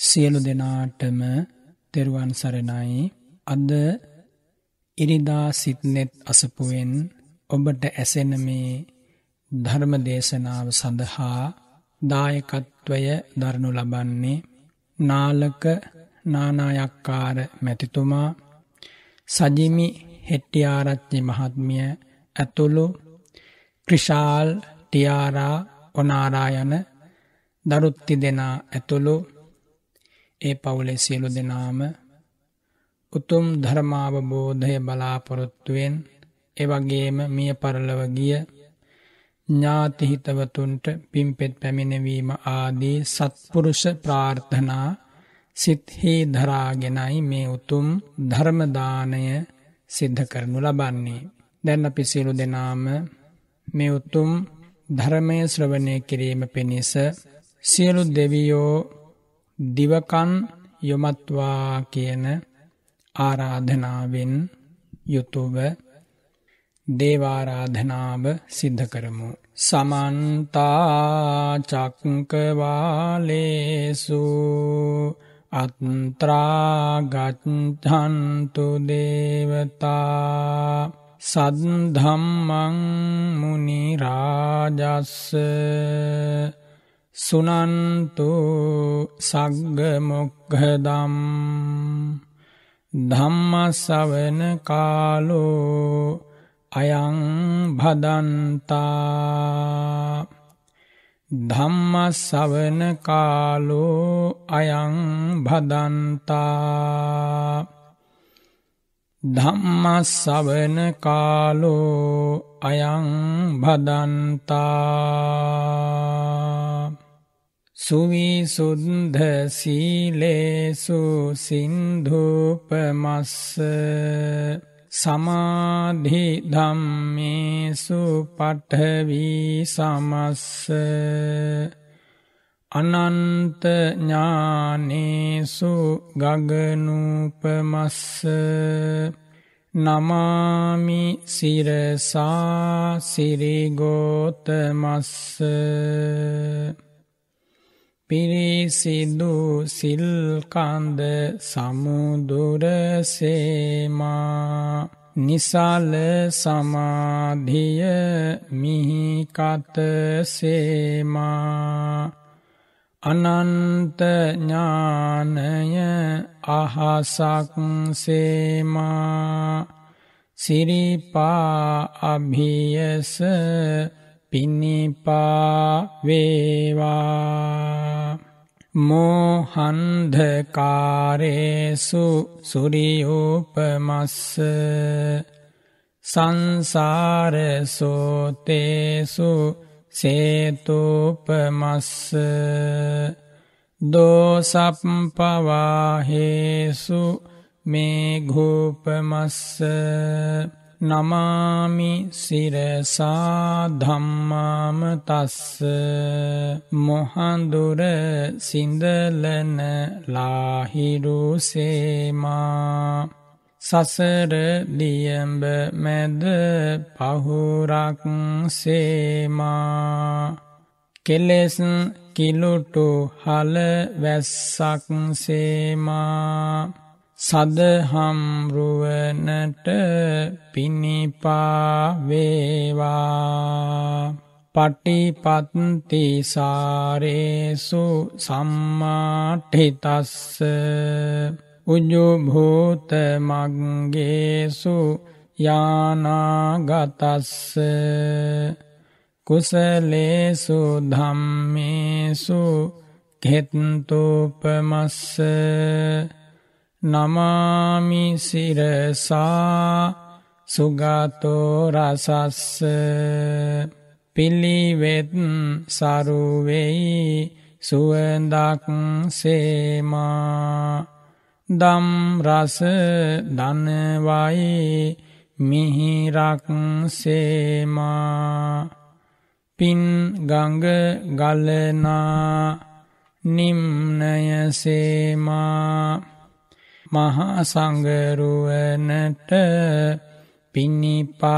සියලු දෙනාටම තෙරුවන් සරණයි. අද ඉරිදා සිත්නෙත් අසපුුවෙන් ඔබට ඇසෙන මේ ධර්ම දේශනාව සඳහා දායකත්වය දරනු ලබන්නේ නාලක නානායක්කාර මැතිතුමා සජිමි හෙට්ටිආරච්චි මහත්මිය ඇතුළු ක්‍රිෂාල් ටියාරා ඔනාරායන දරුත්ති දෙනා ඇතුළු ඒ පවුලේ සියලු දෙනාම උතුම් ධර්මාවබෝධය බලාපොරොත්තුවෙන් එවගේම මිය පරලව ගිය ඥාතිහිතවතුන්ට පිම්පෙත් පැමිණවීම ආදී සත්පුරුෂ ප්‍රාර්ථනා සිත්හි දරාගෙනයි මේ උතුම් ධර්මදානය සිද්ධ කරනු ලබන්නේ. දැන් අපි සියලු දෙනාම මේ උතුම් ධර්මය ශ්‍රවණය කිරීම පිණිස සියලු දෙවියෝ දිවකන් යොමත්වා කියන ආරාධනාවෙන් යුතුව දේවාරාධනාව සිද්ධ කරමු. සමන්තාචක්කවාලේසු අත්ත්‍රාගච්හන්තු දේවතා සද්ධම්මං මුනිරාජස්ස සුනන්තු සග්ගමොක්හදම් ධම්මසවන කාලෝ අයං භදන්තා ධම්මසවන කාලෝ අයං භදන්තා ධම්මස්සවන කාලෝ අයං භදන්තා සුවිසුද්ධ සීලේසු සින්ධූපමස්ස සමාධි ධම්මේසු පට්ඨවී සමස්ස අනන්ත ඥානේසු ගගනූපමස්ස නමාමි සිරසා සිරිගෝතමස්ස පිරිසිදු සිල්කන්ද සමුදුරසේමා නිසාල සමාධිය මිහිකතසේමා අනන්තඥානය අහසක්සේමා සිරිපා අභියස පිණිපාවේවා මෝහන්ධකාරේසු සුරියූපමස්ස සංසාරසෝතේසු සේතෝපමස්ස දෝසප්පවාහේසු මේඝූපමස්ස නමාමි සිරසා ධම්මාම තස්ස මොහන්දුර සිින්දලන ලාහිරුසේමා සසර දියඹ මැද පහුරක් සේමා කෙලෙස් කිලුටු හල වැස්සක් සේමා සදහම්රුවනට පිණිපාවේවා. පටිපත්තිසාරේසු සම්මාඨිතස්ස උජුභූතමග්ගේසු යානාගතස්ස. කුසලේසු ධම්මේසු කෙත්තූපමස්ස. නමාමි සිරසා සුගතෝ රසස්ස. පිළිවෙත් සරුවෙයි සුවඳක් සේමා. දම් රස දනවයි මිහිරක් සේමා. පින් ගඟ ගලනා නිම්නය සේමා. මහා සංගරුවනට පිණිපාවේවා.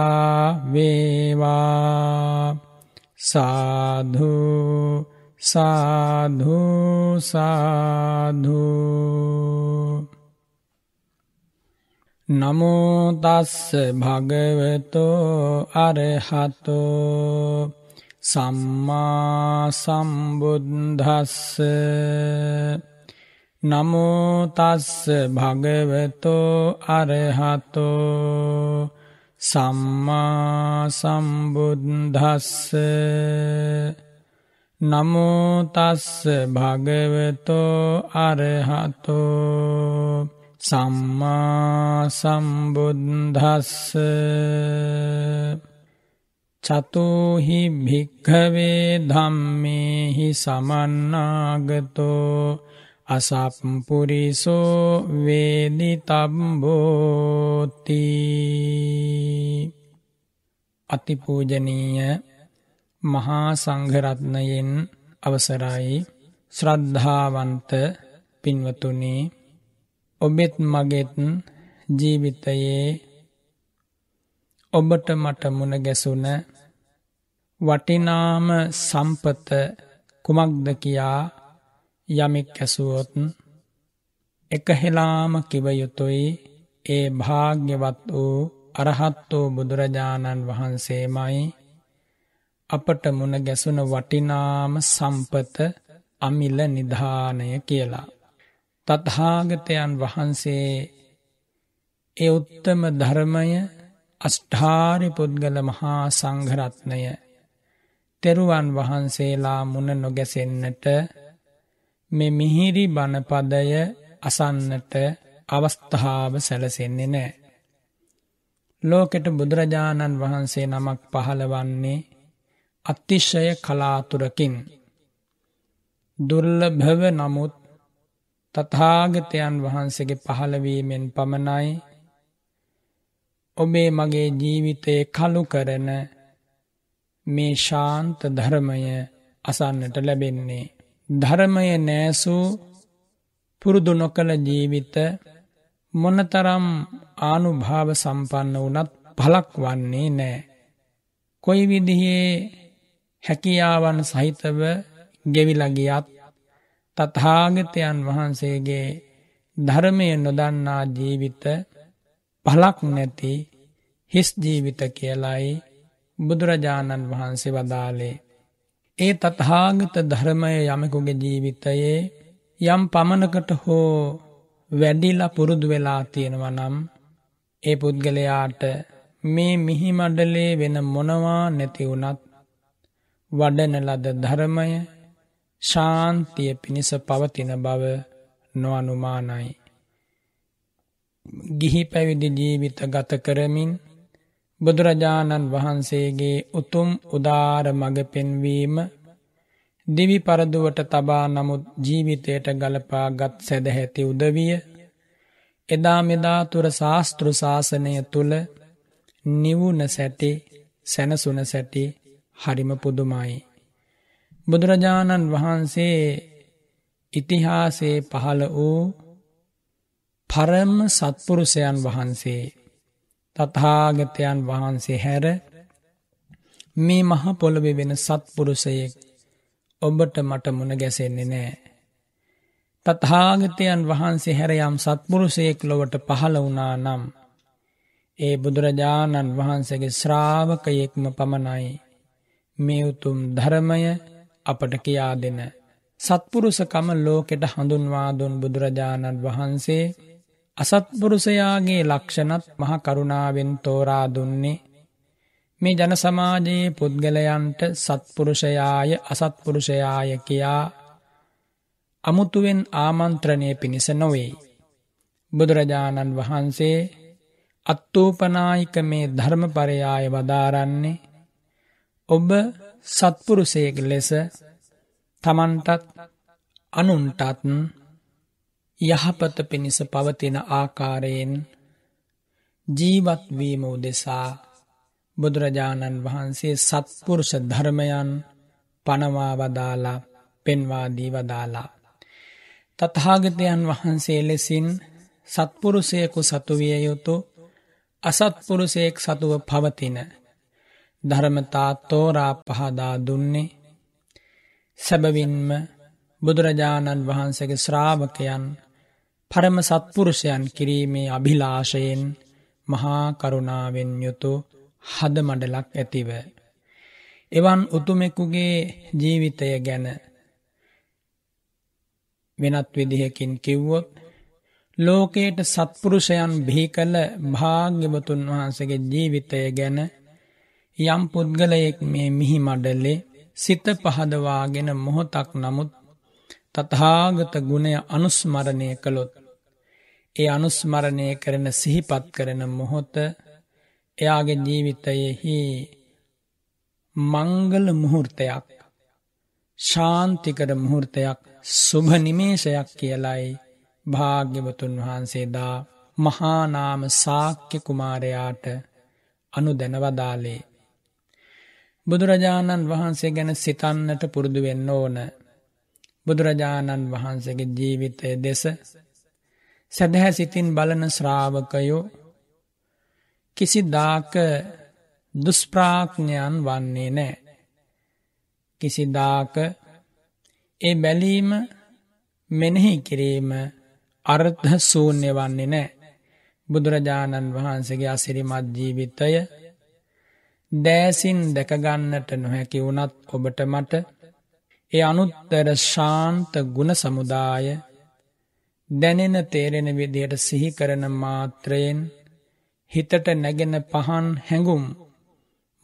සාධු සාධු සාධු. නමෝතස්ස භගවතෝ අරහතෝ. සම්මා සම්බුද්ධස්ස නමෝතස්ස භගවතෝ අරහතෝ සම්මා සම්බුද්ධස්ස නමෝතස්ස භගවතෝ අරහතෝ සම්මා සම්බුද්ධස්ස චතුහි භික්ඛවේ ධම්මේහි සමන්නාගතෝ අසප්පුරිසෝ වේදිතබ්බෝති අතිපූජනීය මහා සංඝරත්නයෙන් අවසරයි ශ්‍රද්ධාවන්ත පින්වතුනි ඔබෙත් මගෙත් ජීවිතයේ ඔබට මට මුණ ගැසුන වටිනාම සම්පත කුමක්ද කියා යමෙක් ඇසුවොත් එකහෙලාම කිවයුතුයි ඒ භාග්‍යවත් වූ අරහත්තෝ බුදුරජාණන් වහන්සේමයි අපට මුණ ගැසුන වටිනාම සම්පත අමිල නිධානය කියලා. තත්හාගතයන් වහන්සේ ඒ උත්තම ධර්මය අෂ්ඨාරි පුද්ගල මහා සංඝරත්නය තෙරුවන් වහන්සේලා මුණ නොගැසෙන්නට මෙ මිහිරි බණපදය අසන්නට අවස්ථාව සැලසෙන්නේ නෑ. ලෝකෙට බුදුරජාණන් වහන්සේ නමක් පහළවන්නේ අතිශය කලාතුරකින් දුර්ලභව නමුත් තථාගතයන් වහන්සේගේ පහළවීමෙන් පමණයි ඔබේ මගේ ජීවිතය කළු කරන මේ ශාන්ත ධර්මය අසන්නට ලැබෙන්නේ. ධර්මය නෑසූ පුරුදු නොකළ ජීවිත මොනතරම් ආනුභාව සම්පන්න වනත් පලක් වන්නේ නෑ. කොයි විදිහේ හැකියාවන් සහිතව ගෙවිලගියත් තත්හාගතයන් වහන්සේගේ ධර්මය නොදන්නා ජීවිත පලක් නැති හිස් ජීවිත කියලයි බුදුරජාණන් වහන්සේ වදාලේ. ඒ තත්හාගත ධර්මය යමකුගේ ජීවිතයේ යම් පමණකට හෝ වැඩිලා පුරුදු වෙලා තියෙනව නම් ඒ පුද්ගලයාට මේ මිහිමඩලේ වෙන මොනවා නැති වුනත් වඩන ලද ධර්මය ශාන්තිය පිණිස පවතින බව නොඅනුමානයි. ගිහි පැවිදි ජීවිත ගත කරමින් බුදුරජාණන් වහන්සේගේ උතුම් උදාර මඟ පෙන්වීම දිවි පරදුවට තබා නමුත් ජීවිතයට ගලපා ගත් සැදැහැති උදවිය එදා මෙදා තුර ශාස්තෘ ශාසනය තුළ නිවුන සැටි සැනසුන සැටි හරිම පුදුමයි. බුදුරජාණන් වහන්සේ ඉතිහාසේ පහළ වූ පරම සත්පුරුෂයන් වහන්සේ තථාගතයන් වහන්සේ හැර මේ මහ පොළොවෙ වෙන සත්පුරුෂයෙක් ඔබට මට මුණ ගැසෙන්නේ නෑ. තත්හාගතයන් වහන්සේ හැර යම් සත්පුරුෂයෙක් ලොවට පහළ වුණා නම් ඒ බුදුරජාණන් වහන්සේගේ ශ්‍රාවකයෙක්ම පමණයි මේ උතුම් ධර්මය අපට කියා දෙන සත්පුරුෂකම ලෝකෙට හඳුන්වා දුන් බුදුරජාණන් වහන්සේ අසත්පුරුෂයාගේ ලක්ෂණත් මහ කරුණාවෙන් තෝරා දුන්නේ මේ ජන සමාජයේ පුද්ගලයන්ට සත්පුරුෂයාය අසත්පුරුෂයාය කියා අමුතුවෙන් ආමන්ත්‍රණය පිණිස නොවේ. බුදුරජාණන් වහන්සේ අත්තූපනායික මේ ධර්මපරයාය වදාරන්නේ ඔබ සත්පුරුෂයෙක් ලෙස තමන්ටත් අනුන්ටත් යහපත පිණිස පවතින ආකාරයෙන් ජීවත්වීම උදෙසා බුදුරජාණන් වහන්සේ සත්පුරුෂ ධර්මයන් පනවා වදාලා පෙන්වාදී වදාලා. තත්හාගතයන් වහන්සේ ලෙසින් සත්පුරුෂයකු සතුවිය යුතු අසත්පුරුෂයෙක් සතුව පවතින ධර්මතා තෝරා පහදා දුන්නේ සැබවින්ම බුදුරජාණන් වහන්සේගේ ශ්‍රාවකයන් පරම සත්පුරුෂයන් කිරීමේ අභිලාශයෙන් මහා කරුණාවෙන් යුතු හද මඩලක් ඇතිව. එවන් උතුමෙකුගේ ජීවිතය ගැන වෙනත් විදිහකින් කිව්වොත් ලෝකයට සත්පුරුෂයන් බිහි කළ භාග්‍යවතුන් වහන්සගේ ජීවිතය ගැන යම් පුද්ගලයෙක් මේ මිහි මඩල්ලේ සිත පහදවාගෙන මොහොතක් නමුත් තතහාගත ගුණය අනුස්මරණය කළොත් ඒ අනුස්මරණය කරන සිහිපත් කරන මොහොත එයාගේ ජීවිතයෙහි මංගල මුහුර්තයක් ශාන්තිකර මුහුර්තයක් සුභනිමේෂයක් කියලයි භාග්‍යවතුන් වහන්සේදා මහානාම සාක්‍ය කුමාරයාට අනු දැනවදාලේ. බුදුරජාණන් වහන්සේ ගැන සිතන්නට පුරුදු වෙන්න ඕන. බුදුරජාණන් වහන්සේගේ ජීවිතය දෙස සැදහැ සිතින් බලන ශ්‍රාවකයෝ කිසි දාක දුස්ප්‍රාඥයන් වන්නේ නෑ. කිසිදාක ඒ බැලීම මෙනෙහි කිරීම අර්ථ සූන්‍ය වන්නේ නෑ. බුදුරජාණන් වහන්සේගේ අසිරිමත් ජීවිතය දෑසින් දැකගන්නට නොහැකි වුණත් ඔබට මට ඒ අනුත්තර ශාන්ත ගුණ සමුදාය දැනෙන තේරෙන විදියට සිහි කරන මාත්‍රයෙන් හිතට නැගෙන පහන් හැඟුම්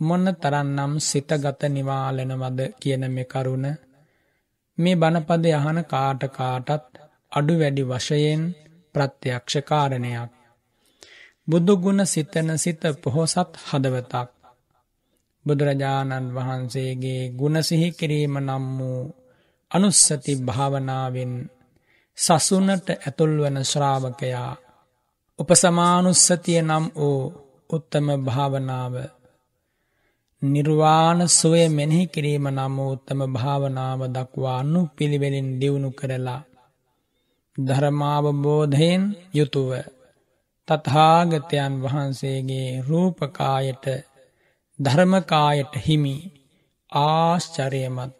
මොන්න තරන්නම් සිතගත නිවාලනවද කියන මෙ කරුණ මේ බණපද යහන කාට කාටත් අඩු වැඩි වශයෙන් ප්‍රත්‍යක්ෂකාරණයක්. බුදුගුණ සිතන සිත පොහොසත් හදවතක්. බුදුරජාණන් වහන්සේගේ ගුණසිහි කිරීම නම් වූ අනුස්සති භාවනාවෙන් සසුනට ඇතුල්වන ශ්‍රාවකයා උපසමානුස්සතිය නම් වූ උත්තම භාවනාව නිර්වාණ සුවය මෙනෙහි කිරීම නම් උත්තම භාවනාව දක්වා අනු පිළිවෙලින් දියුණු කරලා ධර්මාවබෝධයෙන් යුතුව තත්හාගතයන් වහන්සේගේ රූපකායට ධර්මකායට හිමි ආශ්චරයමත්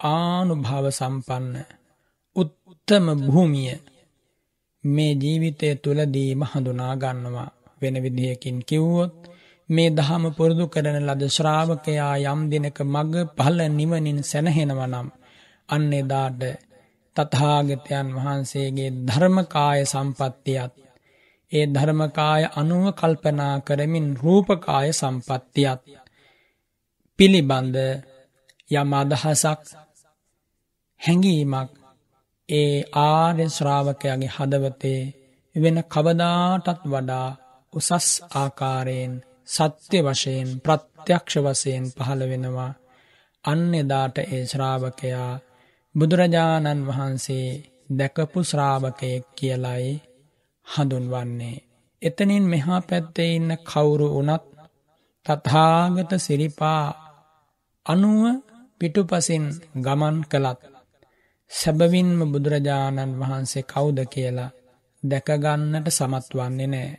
ආනුභාව සම්පන්න උත්තම භූමිය මේ ජීවිතය තුළදීම හඳුනා ගන්නවා. වෙන විදිහකින් කිව්වොත් මේ දහම පුරුදු කරන ලද ශ්‍රාවකයා යම් දෙනක මග පහල නිවනින් සැනහෙනවනම් අන්න එදාට තතහාගතයන් වහන්සේගේ ධර්මකාය සම්පත්තියත් ඒ ධර්මකාය අනුව කල්පනා කරමින් රූපකාය සම්පත්තියත් පිළිබඳ යම් අදහසක් හැඟීමක් ඒ ආර්ය ශ්‍රාවකයාගේ හදවතේ වෙන කවදාටත් වඩා උසස් ආකාරයෙන් සත්‍ය වශයෙන් ප්‍රත්‍යක්ෂ වසයෙන් පහළ වෙනවා අන්න එදාට ඒ ශ්‍රාවකයා බුදුරජාණන් වහන්සේ දැකපු ශ්‍රාවකයෙක් කියලයි හඳුන්වන්නේ. එතනින් මෙහා පැත්තේ ඉන්න කවුරු වනත් තතාගත සිරිපා අනුව පිටුපසින් ගමන් කළත්. සැබවින්ම බුදුරජාණන් වහන්සේ කවුද කියලා දැකගන්නට සමත් වන්නේ නෑ.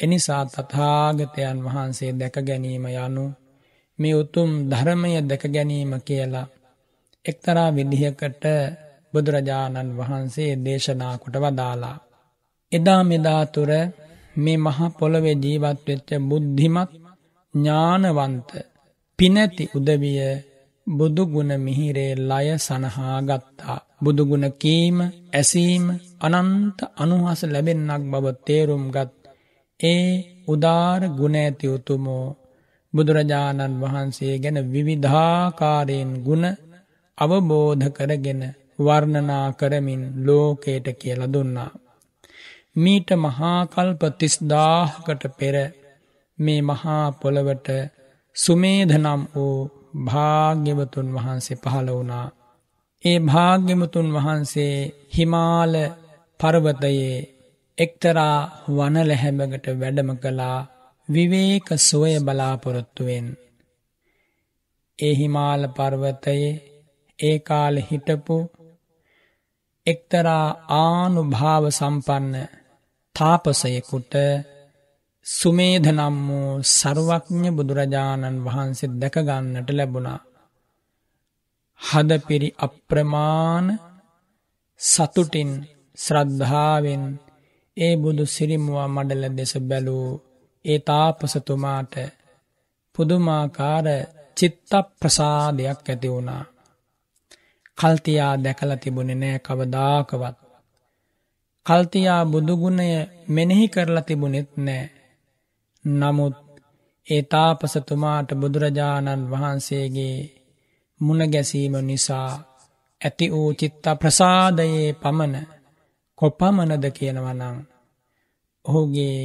එනිසා තථාගතයන් වහන්සේ දැක ගැනීම යනු මේ උතුම් ධර්මය දැක ගැනීම කියලා එක්තරා විදිහකට බුදුරජාණන් වහන්සේ දේශනා කොට වදාලා. එදා මෙදාතුර මේ මහා පොළොවේ ජීවත් වෙච්ච බුද්ධිමත් ඥානවන්ත පිනැති උදවිය බුදුගුණ මිහිරේ ලය සනහා ගත්තා. බුදුගුණ කීම ඇසීම අනන්ත අනුහස ලැබෙන්නක් බව තේරුම් ගත් ඒ උදාර ගුණ ඇති උතුමෝ බුදුරජාණන් වහන්සේ ගැන විවිධාකාරයෙන් ගුණ අවබෝධ කරගෙන වර්ණනා කරමින් ලෝකයට කියල දුන්නා. මීට මහාකල්ප තිස්දාහකට පෙර මේ මහා පොළවට සුමේධනම් වූ භාග්‍යවතුන් වහන්සේ පහළ වුණා. ඒ භාග්‍යමතුන් වහන්සේ හිමාල පර්වතයේ එක්තරා වනලැහැබකට වැඩම කලා විවේක සොය බලාපොරොත්තුවෙන්. ඒ හිමාල පර්වතයේ ඒ කාල හිටපු එක්තරා ආනුභාව සම්පන්න තාපසයෙකුට සුමේධනම් වූ සර්වඥ බුදුරජාණන් වහන්සේ දැකගන්නට ලැබුණා. හදපිරි අප්‍රමාණ සතුටින් ශ්‍රද්ධාවෙන් ඒ බුදු සිරිමුවා මඩල දෙස බැලූ ඒ තාපසතුමාට පුදුමාකාර චිත්ත ප්‍රසාදයක් ඇති වුණා. කල්තියා දැකල තිබුණෙ නෑ කවදාකවත්. කල්තියා බුදුගුණය මෙනෙහි කරලා තිබුණෙත් නෑ. නමුත් ඒ තාපසතුමාට බුදුරජාණන් වහන්සේගේ මුණගැසීම නිසා ඇති වූ චිත්ත ප්‍රසාදයේ පමණ කොපමණද කියනවනං. ඔහුගේ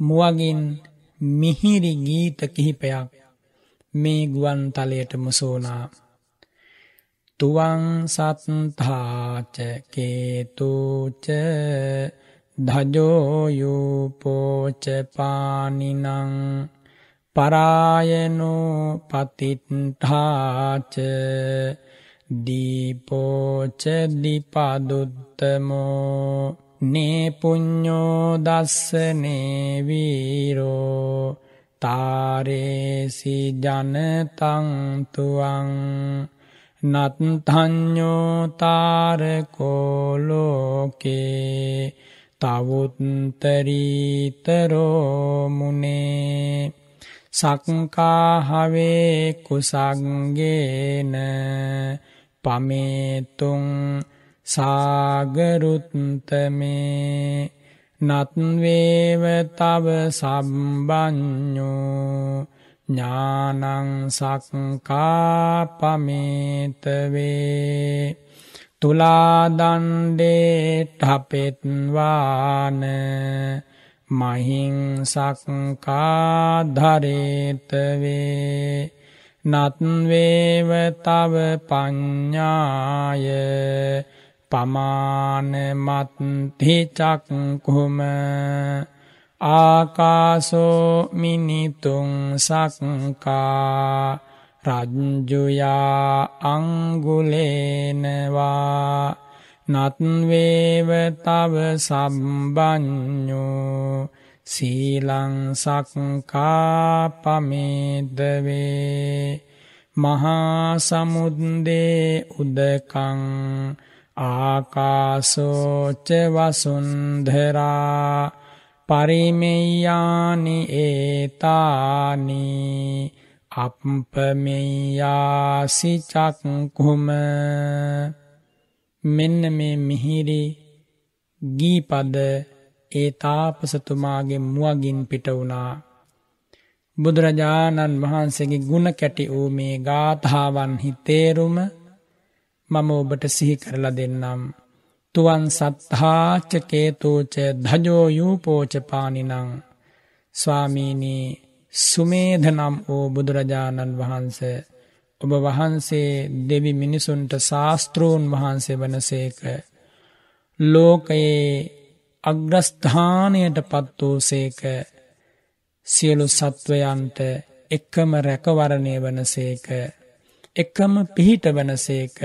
මුවගින් මිහිරි ගීත කිහිපයක් මේ ගුවන් තලයට මුසෝනා. තුවං සත්තාච කේතුච ධජෝයුපෝච පානිනං පරායනෝ පතිට්ඨාච දීපෝච දිපදුත්තමෝ නේපුඤ්ඥෝ දස්සනේ වීරෝ තාරේසි ජනතංතුවං නත්හඥෝතාරකෝලෝකේ තවුත්තරීතරෝමුණේ සක්කාහවේ කුසංගේන පමේතුන් සාගරුත්තමේ නත්වේව තව සම්බඥෝ ඥානං සක්කාපමේතවේ තුලාදන්ඩේ ටපෙත්වාන මහිංසක්කාධරේතවේ නත්වේව තව පඤ්ඥාය පමානමත්හිචක්කුම ආකාසෝ මිනිතුන් සක්කා රජ්ජුයා අංගුලේනවා නත්වේව තව සම්බඥෝ සීලං සක්කාපමේදවේ මහා සමුද්දේ උදකං ආකාසෝච වසුන්ධරා පරිමෙයානි ඒතානි අපපමෙයාසි චක්කුම මෙන්න මේ මිහිරි ගීපද ඒ තාපසතුමාගේ මුවගින් පිට වුණා. බුදුරජාණන් වහන්සේගේ ගුණ කැටි වූ මේ ගාථාවන්හි තේරුම මම ඔබට සිහි කරලා දෙන්නම්. තුවන් සත්හාචකේතෝච ධජෝයූපෝච පානිනං ස්වාමීනී සුමේධනම් වූ බුදුරජාණන් වහන්ස ඔබ වහන්සේ දෙවි මිනිසුන්ට ශාස්තෘූන් වහන්සේ වනසේක ලෝකයේ අග්‍රස්ථානයට පත් වූ සේක. සියලු සත්වයන්ට එක්කම රැකවරණය වනසේක එකම පිහිට වනසේක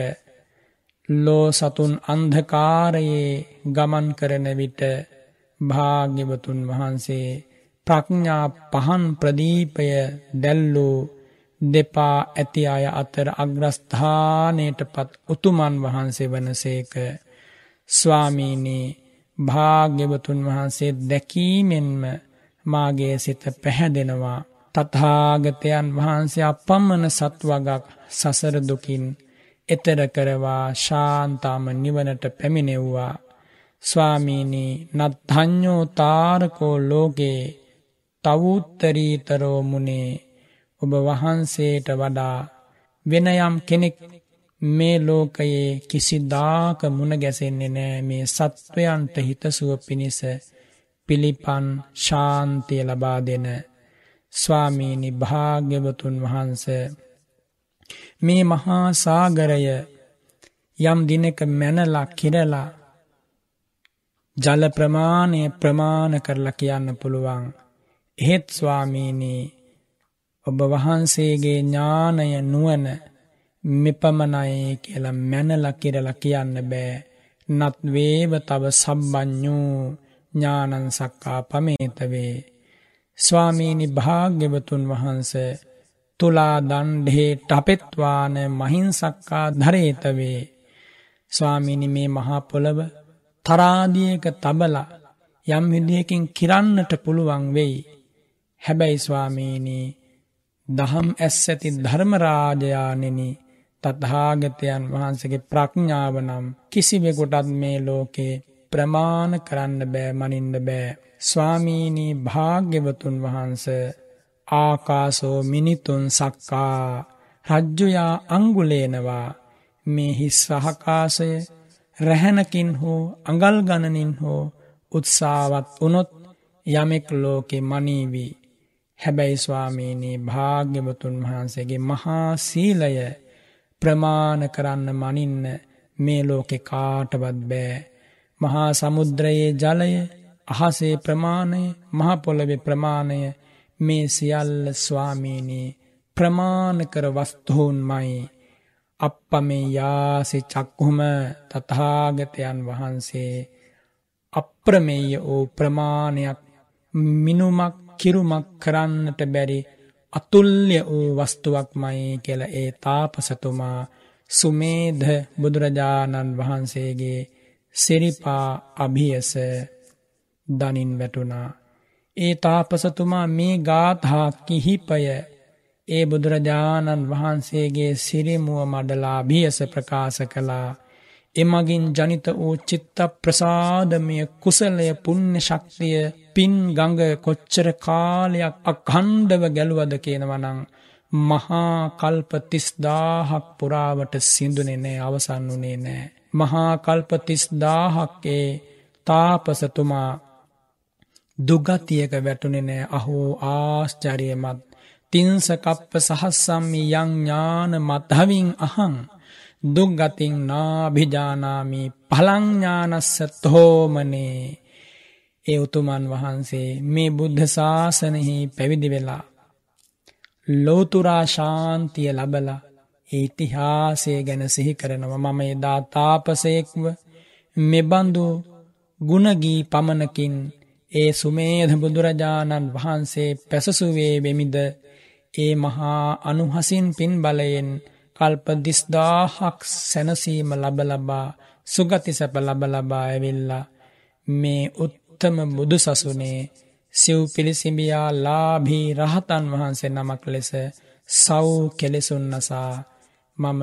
ලෝ සතුන් අන්ධකාරයේ ගමන් කරන විට භාග්‍යවතුන් වහන්සේ ප්‍රඥා පහන් ප්‍රදීපය දැල්ලූ දෙපා ඇති අය අතර අග්‍රස්ථානයට පත් උතුමන් වහන්සේ වනසේක. ස්වාමීනී භාග්‍යවතුන් වහන්සේ දැකීමෙන්ම මාගේ සිත පැහැදෙනවා. තථාගතයන් වහන්සේ අපම්මන සත්වගක් සසරදුකින් එතර කරවා ශාන්තාම නිවනට පැමිණෙව්වා. ස්වාමීනී නත්හඥෝ තාරකෝ ලෝකේ තවුත්තරීතරෝ මුණේ ඔබ වහන්සේට වඩා වෙනයම් කෙනෙක් මේ ලෝකයේ කිසිදාක මුණ ගැසෙන්නේ නෑ. මේ සත්වයන්ට හිතසුව පිණිස පිළිපන් ශාන්තිය ලබා දෙන ස්වාමීනි භාග්‍යවතුන් වහන්ස. මේ මහා සාගරය යම් දිනක මැනලා කිරලා ජල ප්‍රමාණය ප්‍රමාණ කරලා කියන්න පුළුවන්. එහෙත් ස්වාමීනී ඔබ වහන්සේගේ ඥානය නුවන මෙපමණයි කියලා මැනල කිරල කියන්න බෑ. නත් වේව තව සම්බඥූ ඥානන් සක්කා පමේතවේ. ස්වාමීනි භාග්‍යවතුන් වහන්ස තුලා දණ්ඩේ ටපෙත්වාන මහින්සක්කා ධරේතවේ. ස්වාමිනි මේ මහා පොළව තරාදියක තබල යම් විදිහකින් කිරන්නට පුළුවන් වෙයි. හැබැයි ස්වාමීනී දහම් ඇස් ඇති ධර්මරාජයානෙනි තත්හාගතයන් වහන්සගේ ප්‍රඥාව නම් කිසිවෙකුටත් මේ ලෝකේ ප්‍රමාණ කරන්න බෑ මනින්ද බෑ. ස්වාමීනී භාග්‍යවතුන් වහන්ස ආකාසෝ මිනිතුන් සක්කා රජ්ජුයා අංගුලේනවා මේ හිස් සහකාසය රැහැනකින් හෝ අඟල් ගණනින් හෝ උත්සාවත් වනොත් යමෙක් ලෝකෙ මනීවී හැබැයි ස්වාමීනී භාග්‍යවතුන් වහන්සේගේ මහා සීලය ප්‍රමාණ කරන්න මනින්න මේ ලෝකෙ කාටවත් බෑ. මහා සමුද්‍රයේ ජලය අහසේ ප්‍රමාණය මහපොළවෙ ප්‍රමාණය මේ සියල්ල ස්වාමීනී ප්‍රමාණ කර වස්තුහුන් මයි. අප්පමේ යාසි චක්කුහම තතාගතයන් වහන්සේ අප්‍රමේය වූ ප්‍රමාණයක් මිනුමක් කිරුමක් කරන්නට බැරි අතුල්්‍ය වූ වස්තුවක්මයි කියල ඒ තාපසතුමා සුමේධ බුදුරජාණන් වහන්සේගේ සිරිපා අභියස දනින් වැටුණා. ඒ තාපසතුමා මේ ගාථහා කිහිපය ඒ බුදුරජාණන් වහන්සේගේ සිරිමුව මඩලා අභියස ප්‍රකාශ කළා එමගින් ජනිත වූ චිත්ත ප්‍රසාදමය කුසලය පුුණ්‍ය ශක්තිය පින් ගඟ කොච්චර කාලයක් අකණ්ඩව ගැලුවද කියනවනං මහා කල්ප තිස්දාහක් පුරාවට සිදුනෙ නෑ අවසන් වනේ නෑ. මහා කල්ප තිස්දාහක්කේ තාපසතුමා දුගතියක වැටුනෙ නෑ. අහෝ ආශ්චරියමත්. තිංසකප්ප සහස්සම්මි යං ඥාන මත්හවින් අහං. දුග්ගතින් නාභිජානාමි. පළංඥානස්ස තෝමනේ. ඒ උතුමන් වහන්සේ මේ බුද්ධ ශාසනහි පැවිදි වෙලා ලෝතුරා ශාන්තිය ලබල ඉතිහාසය ගැන සිහි කරනව. මම එදා තාපසයෙක්ව මෙබඳු ගුණගී පමණකින් ඒ සුමේධ බුදුරජාණන් වහන්සේ පැසසුවේ වෙමිද ඒ මහා අනුහසින් පින් බලයෙන් කල්ප දිස්දාහක් සැනසීම ලබලබා සුගති සැප ලබලබා ඇවිල්ලා මේ උත්තම බුදු සසුනේ සිව් පිළිසිඹියා ලාභී රහතන් වහන්සේ නමක් ලෙස සව් කෙලෙසුන්නසා මම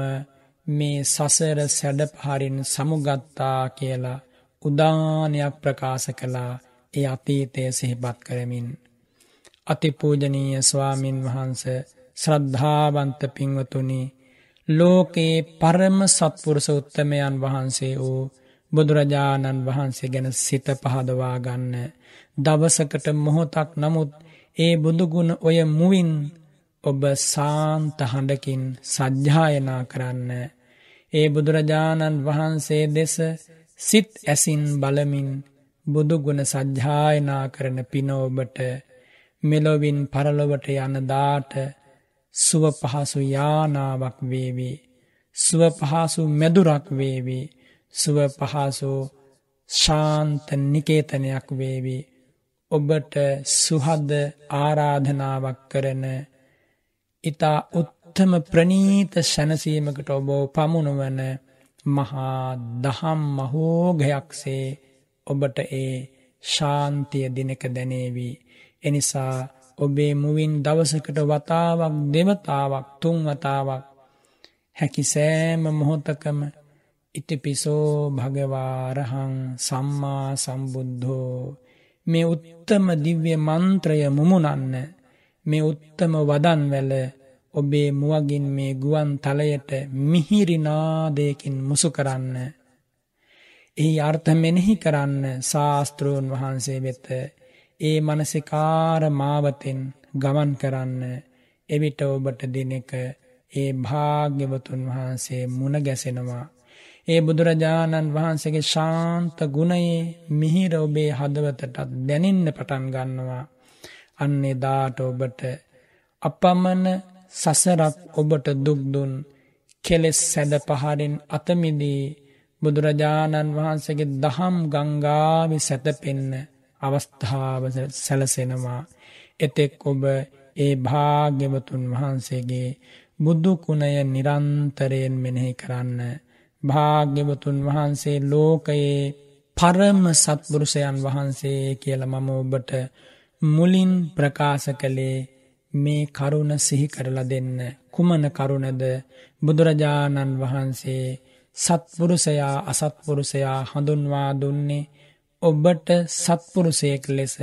මේ සසර සැඩපහරින් සමුගත්තා කියලා උදානයක් ප්‍රකාශ කළා ඒ අතීතය සිහිපත් කරමින්. අතිපූජනීය ස්වාමින් වහන්ස ශ්‍රද්ධාවන්ත පින්වතුනි ලෝකයේ පරම සත්පුරුස උත්තමයන් වහන්සේ වූ බුදුරජාණන් වහන්සේ ගැන සිත පහදවා ගන්න. දවසකට මොහොතක් නමුත් ඒ බුදුගුණ ඔය මුවින් ඔබ සාන්ත හඬකින් සජ්්‍යායනා කරන්න. ඒ බුදුරජාණන් වහන්සේ දෙස සිත් ඇසින් බලමින් බුදුගුණ සජ්්‍යායනා කරන පිනෝබට මෙලොවින් පරලොවට යනදාට සුව පහසු යානාවක් වේවි. සුව පහසු මැදුරක් වේවි. සුව පහසු ශාන්ත නිකේතනයක් වේවි. ඔබට සුහද ආරාධනාවක් කරන ඉතා උත්තම ප්‍රනීත සැනසීමකට ඔබෝ පමුණුවන මහා දහම් මහෝගයක්සේ ඔබට ඒ ශාන්තිය දිනක දැනේවී. එනිසා ඔබේ මුවින් දවසකට වතාවක් දෙවතාවක් තුන් වතාවක් හැකි සෑම මොහොතකම ඉතිපිසෝ භගවාරහං සම්මා සම්බුද්ධෝ මේ උත්තම දිව්‍ය මන්ත්‍රය මුමුණන්න මේ උත්තම වදන්වැල ඔබේ මුවගින් මේ ගුවන් තලයට මිහිරිනාදයකින් මුසු කරන්න. එහි අර්ථ මෙනෙහි කරන්න ශාස්තෘන් වහන්සේ වෙත ඒ මනසිකාර මාවතෙන් ගමන් කරන්න එවිට ඔබට දෙනෙක ඒ භාග්‍යවතුන් වහන්සේ මුණ ගැසෙනවා. ඒ බුදුරජාණන් වහන්සේගේ ශාන්ත ගුණයේ මිහිර ඔබේ හදවතටත් දැනින්න පටන් ගන්නවා. අන්නේ දාට ඔබට අපමණ සසරක් ඔබට දුක්දුන් කෙලෙස් සැද පහරින් අතමිදී බුදුරජාණන් වහන්සේගේ දහම් ගංගාවි සැතපෙන්න අවස්ථාව සැලසෙනවා. එතෙක් ඔබ ඒ භාග්‍යවතුන් වහන්සේගේ බුදුකුණය නිරන්තරයෙන් මෙනෙහි කරන්න. භාග්‍යවතුන් වහන්සේ ලෝකයේ පරම සත්පුරුෂයන් වහන්සේ කියල මම ඔබට මුලින් ප්‍රකාශ කළේ මේ කරුණ සිහි කරලා දෙන්න. කුමන කරුණද? බුදුරජාණන් වහන්සේ සත්පුරුෂයා අසත්පුරුෂයා හඳුන්වා දුන්නේ ඔබට සත්පුරුෂයෙක් ලෙස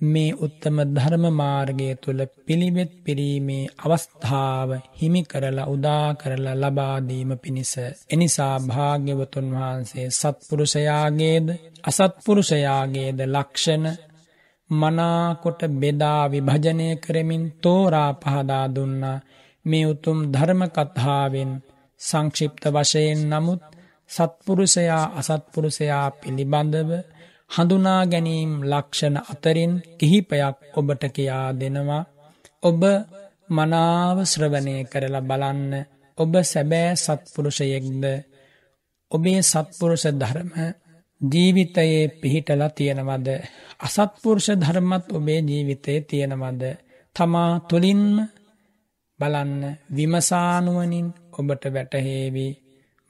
මේ උත්තම ධර්ම මාර්ගය තුළ පිළිවෙත් පිරීමේ අවස්ථාව හිමි කරලා උදා කරලා ලබාදීම පිණිස. එනිසා භාග්‍යවතුන් වහන්සේ සත්පුරුෂයාගේද අසත්පුරුෂයාගේද ලක්ෂණ මනාකොට බෙදා විභජනය කරමින් තෝරා පහදා දුන්නා මේ උතුම් ධර්මකත්හාාවෙන් සංක්ෂිප්ත වශයෙන් නමුත් සත්පුරුෂයා අසත්පුරුෂයා පිළිබඳව හඳුනා ගැනීම් ලක්ෂණ අතරින් කිහිපයක් ඔබට කියා දෙනවා. ඔබ මනාව ශ්‍රවණය කරලා බලන්න. ඔබ සැබෑ සත්පුරුෂයෙක්ද? ඔබේ සත්පුරුෂ ධර්ම ජීවිතයේ පිහිටල තියෙනවද? අසත්පුරුෂ ධර්මත් ඔබේ ජීවිතයේ තියෙනවද? තමා තුළින්ම බලන්න විමසානුවනින් ඔබට වැටහේවී.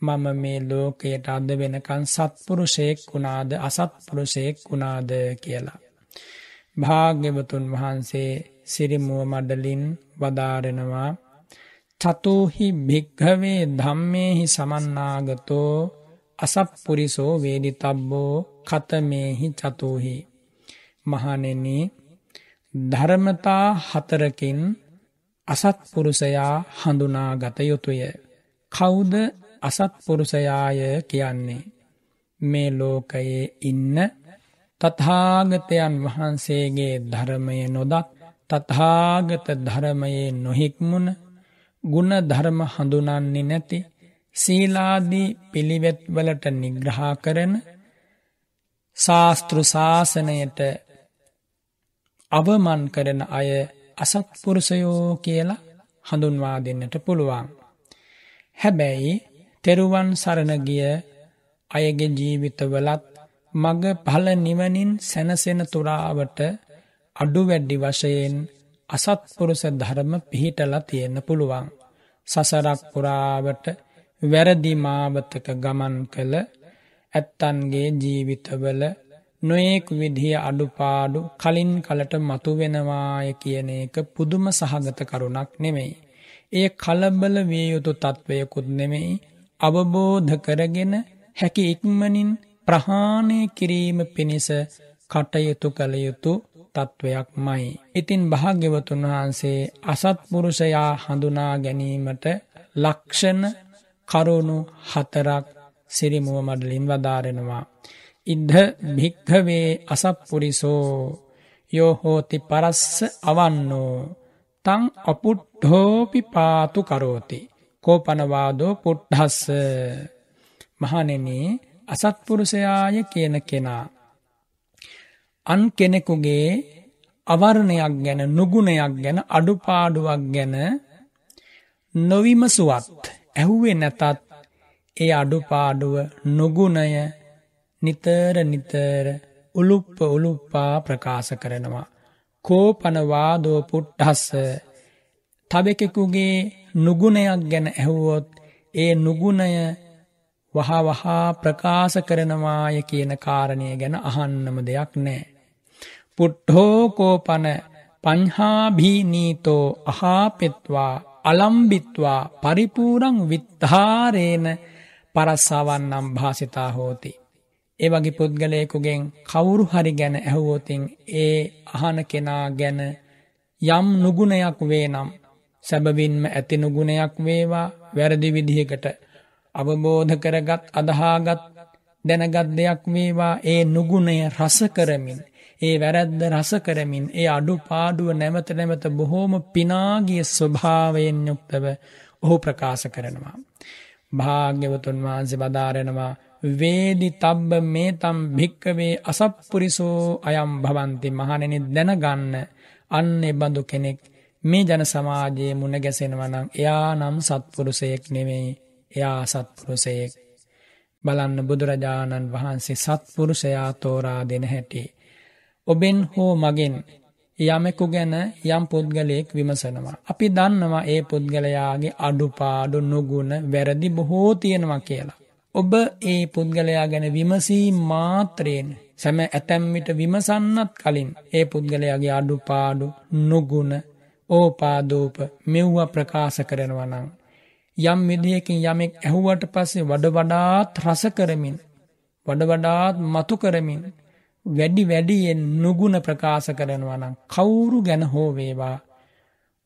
මම මේ ලෝකයට අද වෙනකන් සත්පුරුෂයෙක් වුණාද අසත්පුරුෂයෙක් වුණාද කියලා. භාග්‍යවතුන් වහන්සේ සිරිමුව මඩලින් වදාරෙනවා චතුහි භික්හවේ ධම්මේහි සමන්නාගතෝ අසප්පුරිසෝ වේදි තබ්බෝ කතමේහි චතුහි. මහනෙන ධර්මතා හතරකින් අසත්පුරුෂයා හඳුනා ගත යුතුය. කෞුද අසත්පුරුෂයාය කියන්නේ. මේ ලෝකයේ ඉන්න තත්හාගතයන් වහන්සේගේ ධර්මය නොදත් තත්හාගත ධර්මයේ නොහික්මුණ ගුණ ධර්ම හඳුනන්නේ නැති සීලාදී පිළිවෙත්වලට නිග්‍රහා කරන ශාස්තෘශාසනයට අවමන් කරන අය අසත්පුරුෂයෝ කියලා හඳුන්වා දෙන්නට පුළුවන්. හැබැයි තෙරුවන් සරණගිය අයගේ ජීවිතවලත් මග පහල නිවනින් සැනසෙන තුරාවට අඩු වැඩ්ඩි වශයෙන් අසත්පුරුෂ ධර්ම පිහිටල තියෙන්න පුළුවන්. සසරක් පුරාවට වැරදි මාවතක ගමන් කළ ඇත්තන්ගේ ජීවිතවල නොයෙක් විදිහ අඩුපාඩු කලින් කලට මතුවෙනවාය කියන එක පුදුම සහගත කරුණක් නෙමෙයි. ඒ කලබල විය යුතු තත්ත්වයකුත් නෙමෙයි අවබෝධ කරගෙන හැකි ඉක්මනින් ප්‍රහාණය කිරීම පිණිස කටයුතු කළ යුතු තත්ත්වයක් මයි. ඉතින් භාග්‍යවතුන් වහන්සේ අසත්පුරුෂයා හඳුනා ගැනීමට ලක්ෂණ කරුණු හතරක් සිරිමුව මඩලින් වදාරෙනවා. ඉද්ධ භික්හවේ අසප්පුරිසෝ යෝහෝති පරස්ස අවන්නෝ තං අපුට්හෝපි පාතු කරෝති. කෝපනවාදෝ පුට්හස්ස මහනෙන අසත්පුරුෂයාය කියන කෙනා. අන් කෙනෙකුගේ අවර්ණයක් ගැන නුගුණයක් ගැන අඩුපාඩුවක් ගැන නොවිමසුවත් ඇහුවේ නැතත් ඒ අඩුපාඩුව නුගුණය නිතර නිතර උළුප්ප උළුප්පා ප්‍රකාශ කරනවා. කෝපනවාදෝ පුට්ටස්ස තවෙකෙකුගේ නුගුණයක් ගැන ඇහුවොත් ඒ නුගුණය වහ වහා ප්‍රකාශ කරනවාය කියන කාරණය ගැන අහන්නම දෙයක් නෑ. පුට්හෝකෝපන පංහාභීනීතෝ අහාපෙත්වා අලම්බිත්වා පරිපූරං විත්හාරේන පරස්සාවන්නම් භාසිතා හෝති. ඒ වගේ පුද්ගලයකුගෙන් කවුරු හරි ගැන ඇහුවෝතින් ඒ අහන කෙනා ගැන යම් නුගුණයක් වේ නම් සැබවින්ම ඇති නුගුණයක් වේවා වැරදි විදිහකට. අවබෝධ කරගත් අදහාගත් දැනගත් දෙයක් වේවා. ඒ නුගුණය රස කරමින් ඒ වැරැද්ද රස කරමින් ඒ අඩු පාඩුව නැවත නැවත බොහෝම පිනාගිය ස්වභාවයෙන් යුක්තව ඔහු ප්‍රකාශ කරනවා. භාග්‍යවතුන් වහන්සේ බදාරෙනවා වේදි තබ්බ මේ තම් භික්කවේ අසප්පුරිසෝ අයම් භවන්ති මහනෙනි දැනගන්න. අන්න බඳු කෙනෙක් මේ ජන සමාජයේ මුණ ගැසෙනවනම් එයා නම් සත්පුරුසයෙක් නෙවෙයි එයා සත්පුරුසයෙක් බලන්න බුදුරජාණන් වහන්සේ සත්පුරුෂයා තෝරා දෙන හැටි. ඔබෙන් හෝ මගෙන් යමෙකු ගැන යම් පුද්ගලයෙක් විමසනවා. අපි දන්නවා ඒ පුද්ගලයාගේ අඩුපාඩු නුගුණ වැරදි බොහෝ තියෙනවා කියලා. ඔබ ඒ පුද්ගලයා ගැන විමසී මාත්‍රයෙන් සැම ඇතැම්මිට විමසන්නත් කලින් ඒ පුද්ගලයාගේ අඩුපාඩු නුගුණ ඕපාදෝප මෙව්ව ප්‍රකාශ කරනවනං. යම් විදිහකින් යමෙක් ඇහුවට පස්සේ වඩ වඩාත් රස කරමින් වඩ වඩාත් මතු කරමින් වැඩි වැඩියෙන් නුගුණ ප්‍රකාශ කරනවනම් කවුරු ගැන හෝ වේවා?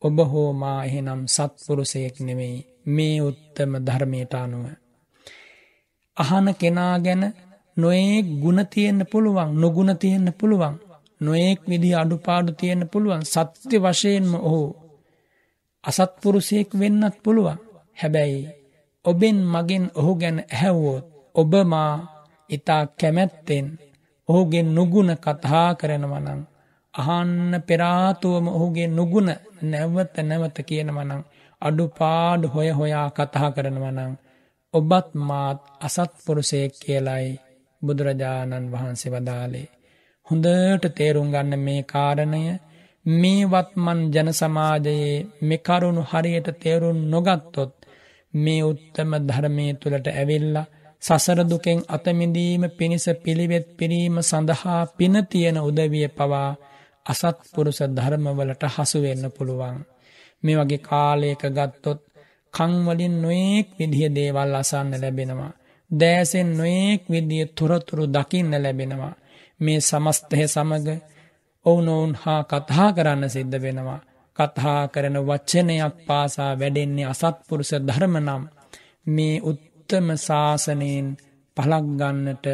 ඔබ හෝ මා එහෙනම් සත්පුරුෂයෙක් නෙවෙයි මේ උත්තම ධර්මයට අනුව. අහන කෙනා ගැන නොයෙක් ගුණ තියෙන්න පුළුවන් නොගුණ තියෙන්න පුළුවන්. නොයෙක් විදි අඩුපාඩු තියෙන්න පුළුවන් සත්‍ය වශයෙන්ම ඔහු අසත්පුරුෂයෙක් වෙන්නත් පුළුවන් හැබැයි ඔබෙන් මගෙන් ඔහු ගැන ඇහැව්වෝත් ඔබ මා ඉතා කැමැත්තෙන් ඔහුගේ නුගුණ කතා කරනවනං අහන්න පෙරාතුවම ඔහුගේ නුගුණ නැවත නැවත කියනවනං අඩුපාඩු හොය හොයා කතා කරනවනං ඔබත් මාත් අසත්පුරුසයෙක් කියලයි බුදුරජාණන් වහන්සේ වදාලේ. හොඳට තේරුම් ගන්න මේ කාරණය මේ වත්මන් ජන සමාජයේ මෙකරුණු හරියට තේරුම් නොගත්තොත් මේ උත්තම ධර්මය තුළට ඇවිල්ල සසරදුකෙන් අතමිදීම පිණිස පිළිවෙත් පිරීම සඳහා පින තියෙන උදවිය පවා අසත්පුරුෂ ධර්මවලට හසුවෙන්න පුළුවන්. මේ වගේ කාලයක ගත්තොත් කංවලින් නොයෙක් විදිහ දේවල් අසන්න ලැබෙනවා. දෑසෙන් නොයෙක් විදිිය තොරතුරු දකින්න ලැබෙනවා. මේ සමස්තය සමග ඔවුනොවුන් හා කතා කරන්න සිද්ධ වෙනවා. කතා කරන වච්චනයක් පාසා වැඩෙන්නේ අසත්පුරුෂ ධර්මනම් මේ උත්තම ශාසනයෙන් පලක්ගන්නට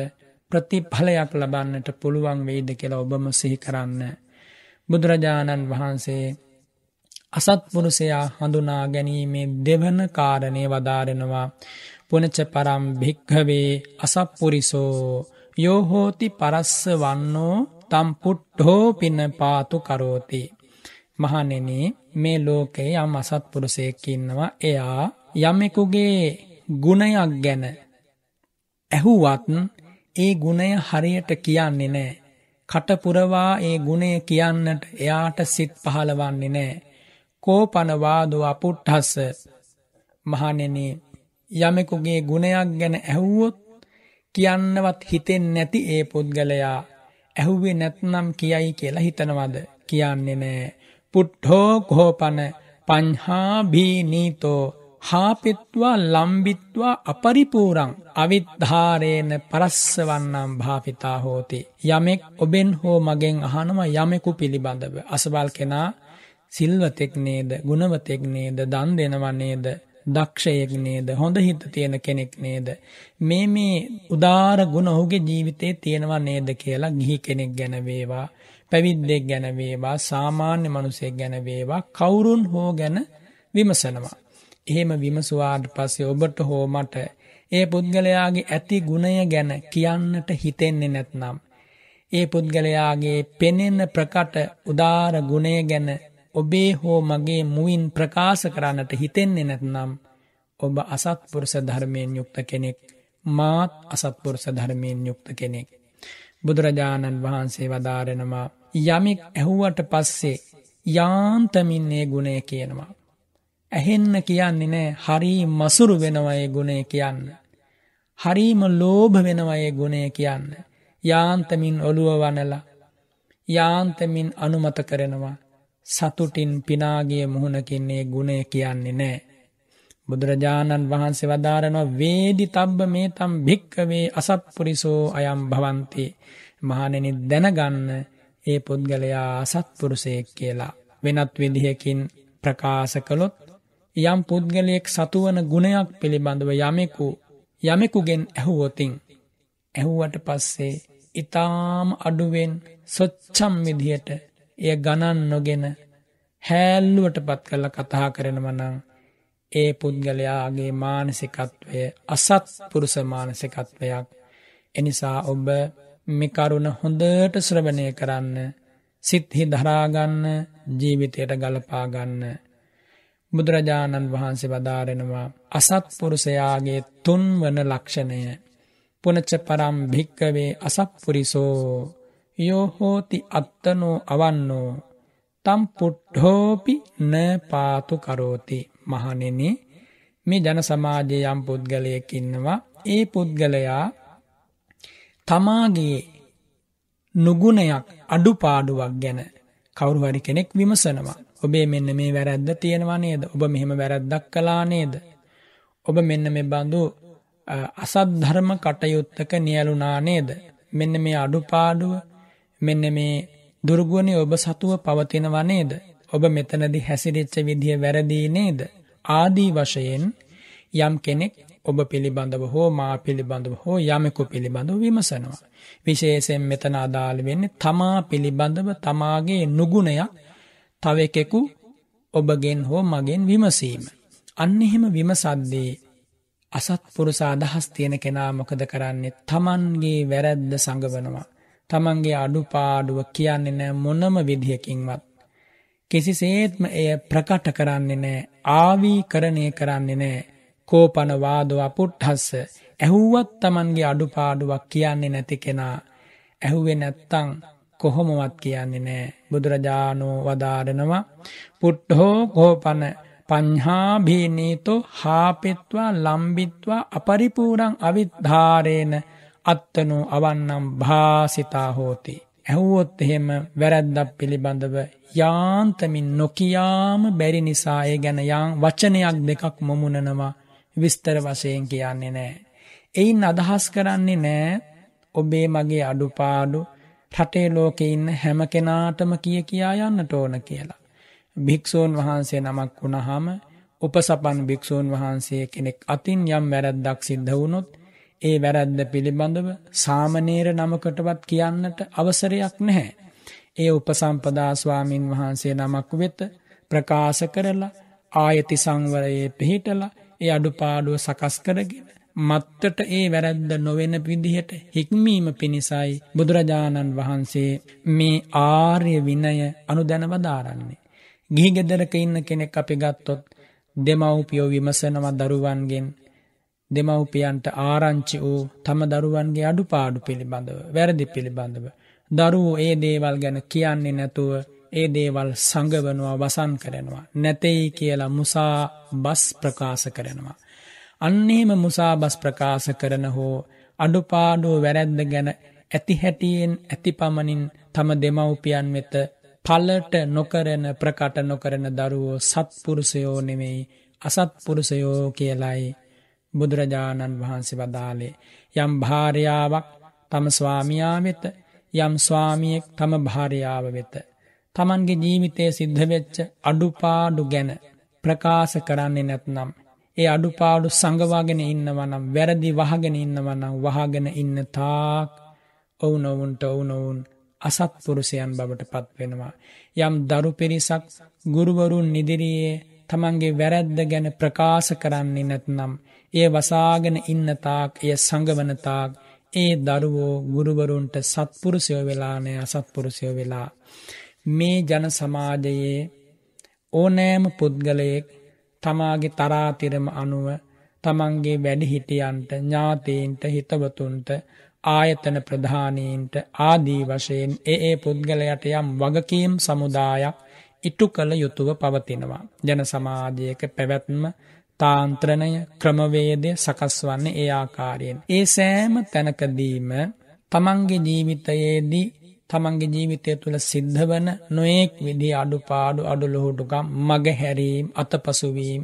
ප්‍රතිඵලයක් ලබන්නට පුළුවන් වෙයිද කියලා ඔබම සිහි කරන්න. බුදුරජාණන් වහන්සේ අසත්පුරුෂයා හඳුනා ගැනීමේ දෙවන කාරණය වදාරෙනවා පුනච පරම් භික්හවේ අසප්පුරිසෝ යෝහෝති පරස්ස වන්නෝ තම් පුට්හෝ පින පාතු කරෝති. මහනෙන මේ ලෝකයේ යම් අසත්පුරුසයකින්නවා එයා යමෙකුගේ ගුණයක් ගැන ඇහුවත් ඒ ගුණය හරියට කියන්නේ නෑ. කටපුරවා ඒ ගුණය කියන්නට එයාට සිත් පහළවන්නේ නෑ. කෝපනවාදෝ අපුට්හස්ස මහනෙන යමෙකුගේ ගුණයක් ගැන ඇහුවොත් කියන්නවත් හිතෙන් නැති ඒ පුද්ගලයා ඇහුවේ නැත්නම් කියයි කියලා හිතනවද? කියන්නේ නෑ. පුට්හෝ කෝපන පංහාබී නීතෝ හාපෙත්වා ලම්බිත්වා අපරිපූරං අවිද්ධාරේන පරස්සවන්නම් භාපිතා හෝති. යමෙක් ඔබෙන් හෝ මගෙන් අහනම යමෙකු පිළිබඳව. අසබල් කෙනා සිල්වතෙක් නේද? ගුණවතෙක් නේද? දන් දෙනව නේද? දක්ෂයෙක් නේද? හොඳ හිත තියෙන කෙනෙක් නේද? මේ මේ උදාර ගුණ ඔහුගේ ජීවිතේ තියෙනවා නේද කියලා ගිහි කෙනෙක් ගැන වේවා පැවිද්දෙක් ගැන වේවා සාමාන්‍ය මිනිසෙක් ගැන වේවා කවුරුන් හෝ ගැන විමසනවා. එහෙම විමසුවාට පස්සේ ඔබට හෝ මට ඒ පුද්ගලයාගේ ඇති ගුණය ගැන කියන්නට හිතෙන්නේ නැත්නම් ඒ පුද්ගලයාගේ පෙනෙන ප්‍රකට උදාර ගුණය ගැන ඔබේ හෝ මගේ මුවින් ප්‍රකාශ කරන්නට හිතෙන්නේ නැත්නම් ඔබ අසත්පුරුෂ ධර්මයෙන් යුක්ත කෙනෙක් මාත් අසත්පුරුෂ ධර්මයෙන් යුක්ත කෙනෙක්. බුදුරජාණන් වහන්සේ වදාරෙනවා යමෙක් ඇහුවට පස්සේ යාන්තමින්නේ ගුණය කියනවා. ඇහෙන්න කියන්නේ නෑ හරි මසුරු වෙනවයේ ගුණය කියන්න. හරීම ලෝභ වෙනවයේ ගුණය කියන්න. යාන්තමින් ඔළුව වනලා යාන්තමින් අනුමත කරනවා සතුටින් පිනාගිය මුහුණකින්නේ ගුණය කියන්නේ නෑ. බුදුරජාණන් වහන්සේ වදාරනවා වේදි තබ්බ මේ තම් භික්කවේ අසත්පුරිසෝ අයම් භවන්ති මහනෙනි දැනගන්න ඒ පුද්ගලයා අසත්පුරුසයෙක් කියලා වෙනත් විදිහකින් ප්‍රකාශ කළොත් යම් පුද්ගලයෙක් සතුවන ගුණයක් පිළිබඳව යමෙකු යමෙකුගෙන් ඇහුවොතින් ඇහුවට පස්සේ ඉතාම අඩුවෙන් සොච්චම් විදිහට එය ගණන් නොගෙන හැල්ලුවට පත් කල්ල කතා කරනවනං ඒ පුද්ගලයාගේ මානසිකත්වය අසත් පුරුස මානසිකත්වයක්. එනිසා ඔබ මෙකරුණ හොඳට ශ්‍රවණය කරන්න සිත්හි දරාගන්න ජීවිතයට ගලපාගන්න බුදුරජාණන් වහන්සේ වදාරෙනවා අසත්පුරුෂයාගේ තුන්වන ලක්ෂණය. පුනච්ච පරම් භික්කවේ අසප්පුරිසෝ යෝහෝති අත්තනෝ අවන්නෝ. තම් පුට්හෝපි න පාතු කරෝති මහනෙන මේ ජන සමාජය යම් පුද්ගලයකින්නවා ඒ පුද්ගලයා තමාගේ නුගුණයක් අඩුපාඩුවක් ගැන කවුරුහරි කෙනෙක් විමසනවා. ඔබේ මෙන්න මේ වැරැද්ද තියෙනවා නේද? ඔබ මෙහෙම වැරැද්දක් කළා නේද? ඔබ මෙන්න මේ බඳු අසත් ධර්ම කටයුත්තක නියලුණා නේද? මෙන්න මේ අඩුපාඩුව මෙන්න මේ දුර්ගුණේ ඔබ සතුව පවතිනවා නේද? ඔබ මෙතනදී හැසිරෙච්ච විදිය වැරදි නේද? ආදී වශයෙන් යම් කෙනෙක් ඔබ පිළිබඳව හෝ මා පිළිබඳව හෝ යමෙකු පිළිබඳව විමසනවා. විශේෂයෙන් මෙතන අදාළ වෙන්නේ තමා පිළිබඳව තමාගේ නුගුණයක් තව එකෙකු ඔබගෙන් හෝ මගෙන් විමසීම. අන්න එහෙම විමසද්දී අසත්පුරුෂ අදහස් තියෙන කෙනා මොකද කරන්නේ තමන්ගේ වැරැද්ද සඟවනවා. තමන්ගේ අඩුපාඩුව කියන්නේ නෑ මොනම විදිහකින්වත්. කිසිසේත්ම එය ප්‍රකට කරන්නේ නෑ ආවී කරණය කරන්නේ නෑ. කෝපනවාදව පුට්හස්ස ඇහුවත් තමන්ගේ අඩුපාඩුවක් කියන්නේ නැති කෙනා. ඇහුවේ නැත්තං කොහොමවත් කියන්නේ නෑ. බුදුරජාණෝ වදාරනවා පුට්හෝ කෝපන පංහාභීනීතෝ හාපෙත්වා ලම්බිත්වා අපරිපූරං අවිද්ධාරේන අත්තනෝ අවන්නම් භාසිතා හෝති. ඇහුවොත් එහෙම වැරැද්දක් පිළිබඳව යාන්තමින් නොකියාම බැරි නිසා ඒ ගැන යාන් වචනයක් දෙකක් මොමුණනවා විස්තර වශයෙන් කියන්නේ නෑ. එයින් අදහස් කරන්නේ නෑ ඔබේ මගේ අඩුපාඩු රටේ ලෝකෙ ඉන්න හැම කෙනාටම කිය කියා යන්නට ඕන කියලා. භික්‍ෂූන් වහන්සේ නමක් වුණහම උපසපන් භික්‍ෂූන් වහන්සේ කෙනෙක් අතින් යම් වැරැද්දක් සිද්ධ වුණොත් ඒ වැරැද්ද පිළිබඳව සාමනේර නමකටවත් කියන්නට අවසරයක් නැහැ. ඒ උපසම්පදා ස්වාමීන් වහන්සේ නමක් වෙත ප්‍රකාශ කරලා ආයති සංවරයේ පිහිටලා ඒ අඩුපාඩුව සකස් කරගෙන මත්තට ඒ වැරැද්ද නොවෙන විදිහට හික්මීම පිණිසයි බුදුරජාණන් වහන්සේ මේ ආර්ය විනය අනුදැන වදාරන්නේ. ගිහි ගෙදරක ඉන්න කෙනෙක් අපි ගත්තොත් දෙමව්පියෝ විමසනවා දරුවන්ගෙන් දෙමව්පියන්ට ආරංචි වූ තම දරුවන්ගේ අඩුපාඩු පිළිබඳව වැරදි පිළිබඳව. දරුවෝ ඒ දේවල් ගැන කියන්නේ නැතුව ඒ දේවල් සඟවනවා වසන් කරනවා. නැතෙයි කියලා මුසා බස් ප්‍රකාශ කරනවා. අන්නේම මුසා බස් ප්‍රකාශ කරන හෝ අඩුපාඩුව වැරැද්ද ගැන ඇති හැටියෙන් ඇති පමණින් තම දෙමව්පියන් වෙත පලට නොකරන ප්‍රකට නොකරන දරුවෝ සත්පුරුෂයෝ නෙමෙයි අසත්පුරුෂයෝ කියලයි බුදුරජාණන් වහන්සේ වදාලේ යම් භාර්යාවක් තම ස්වාමියා වෙත යම් ස්වාමියෙක් තම භාර්යාව වෙත තමන්ගේ ජීවිතය සිද්ධ වෙච්ච අඩුපාඩු ගැන ප්‍රකාශ කරන්නේ නැත්නම් ඒ අඩුපාඩු සංගවාගෙන ඉන්නවනම් වැරදි වහගෙන ඉන්නවනම් වහගෙන ඉන්න තාක් ඔවුනොවුන්ට ඔවුනොවුන් අසත්පුරුෂයන් බවට පත්වෙනවා. යම් දරු පිරිසක් ගුරුවරුන් නිදිරියේ තමන්ගේ වැරැද්ද ගැන ප්‍රකාශ කරන්නේ නැත්නම් එය වසාගෙන ඉන්න තාක් එය සඟවන තාක් ඒ දරුවෝ ගුරුවරුන්ට සත්පුරුෂයෝ වෙලානය අසත්පුරුෂයෝ වෙලා. මේ ජන සමාජයේ ඕනෑම පුද්ගලයෙක් තමාගේ තරාතිරම අනුව තමන්ගේ වැඩිහිටියන්ට ඥාතීන්ට හිතවතුන්ට ආයතන ප්‍රධානීන්ට ආදී වශයෙන් ඒ ඒ පුද්ගලයට යම් වගකීම් සමුදායක් ඉටු කළ යුතුව පවතිනවා. ජන සමාජයක පැවැත්ම තාන්ත්‍රණය ක්‍රමවේදය සකස් වන්නේ ඒ ආකාරයෙන්. ඒ සෑම තැනකදීම තමන්ගේ ජීවිතයේදී තමන්ගේ ජීවිතය තුළ සිද්ධ වන නොයෙක් විදි අඩුපාඩු අඩුලොහුටුකම් මග හැරීම් අතපසුවීම්